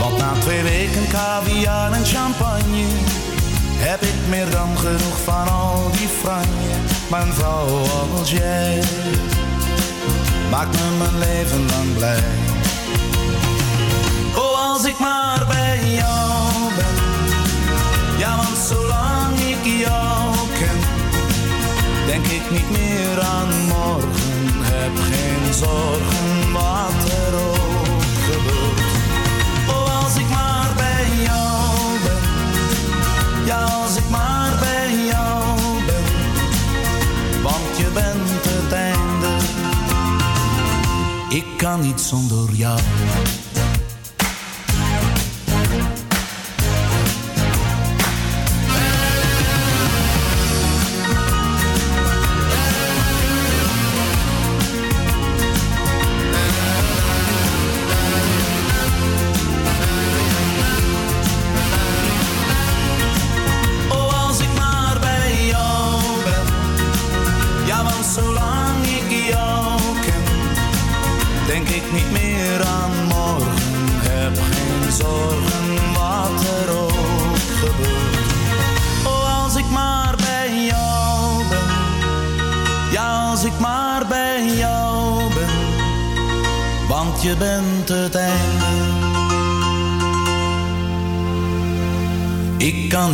Want na twee weken caviar en champagne heb ik meer dan genoeg van al die franje. Een vrouw als jij maakt me mijn leven lang blij. Oh, als ik maar bij jou ben. Ja, want zolang ik jou denk ik niet meer aan morgen. Heb geen zorgen wat er ook gebeurt. Oh, als ik maar bij jou ben. Ja, als ik maar bij jou ben. Want je bent het einde. Ik kan niet zonder jou.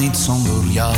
Niet zonder jou.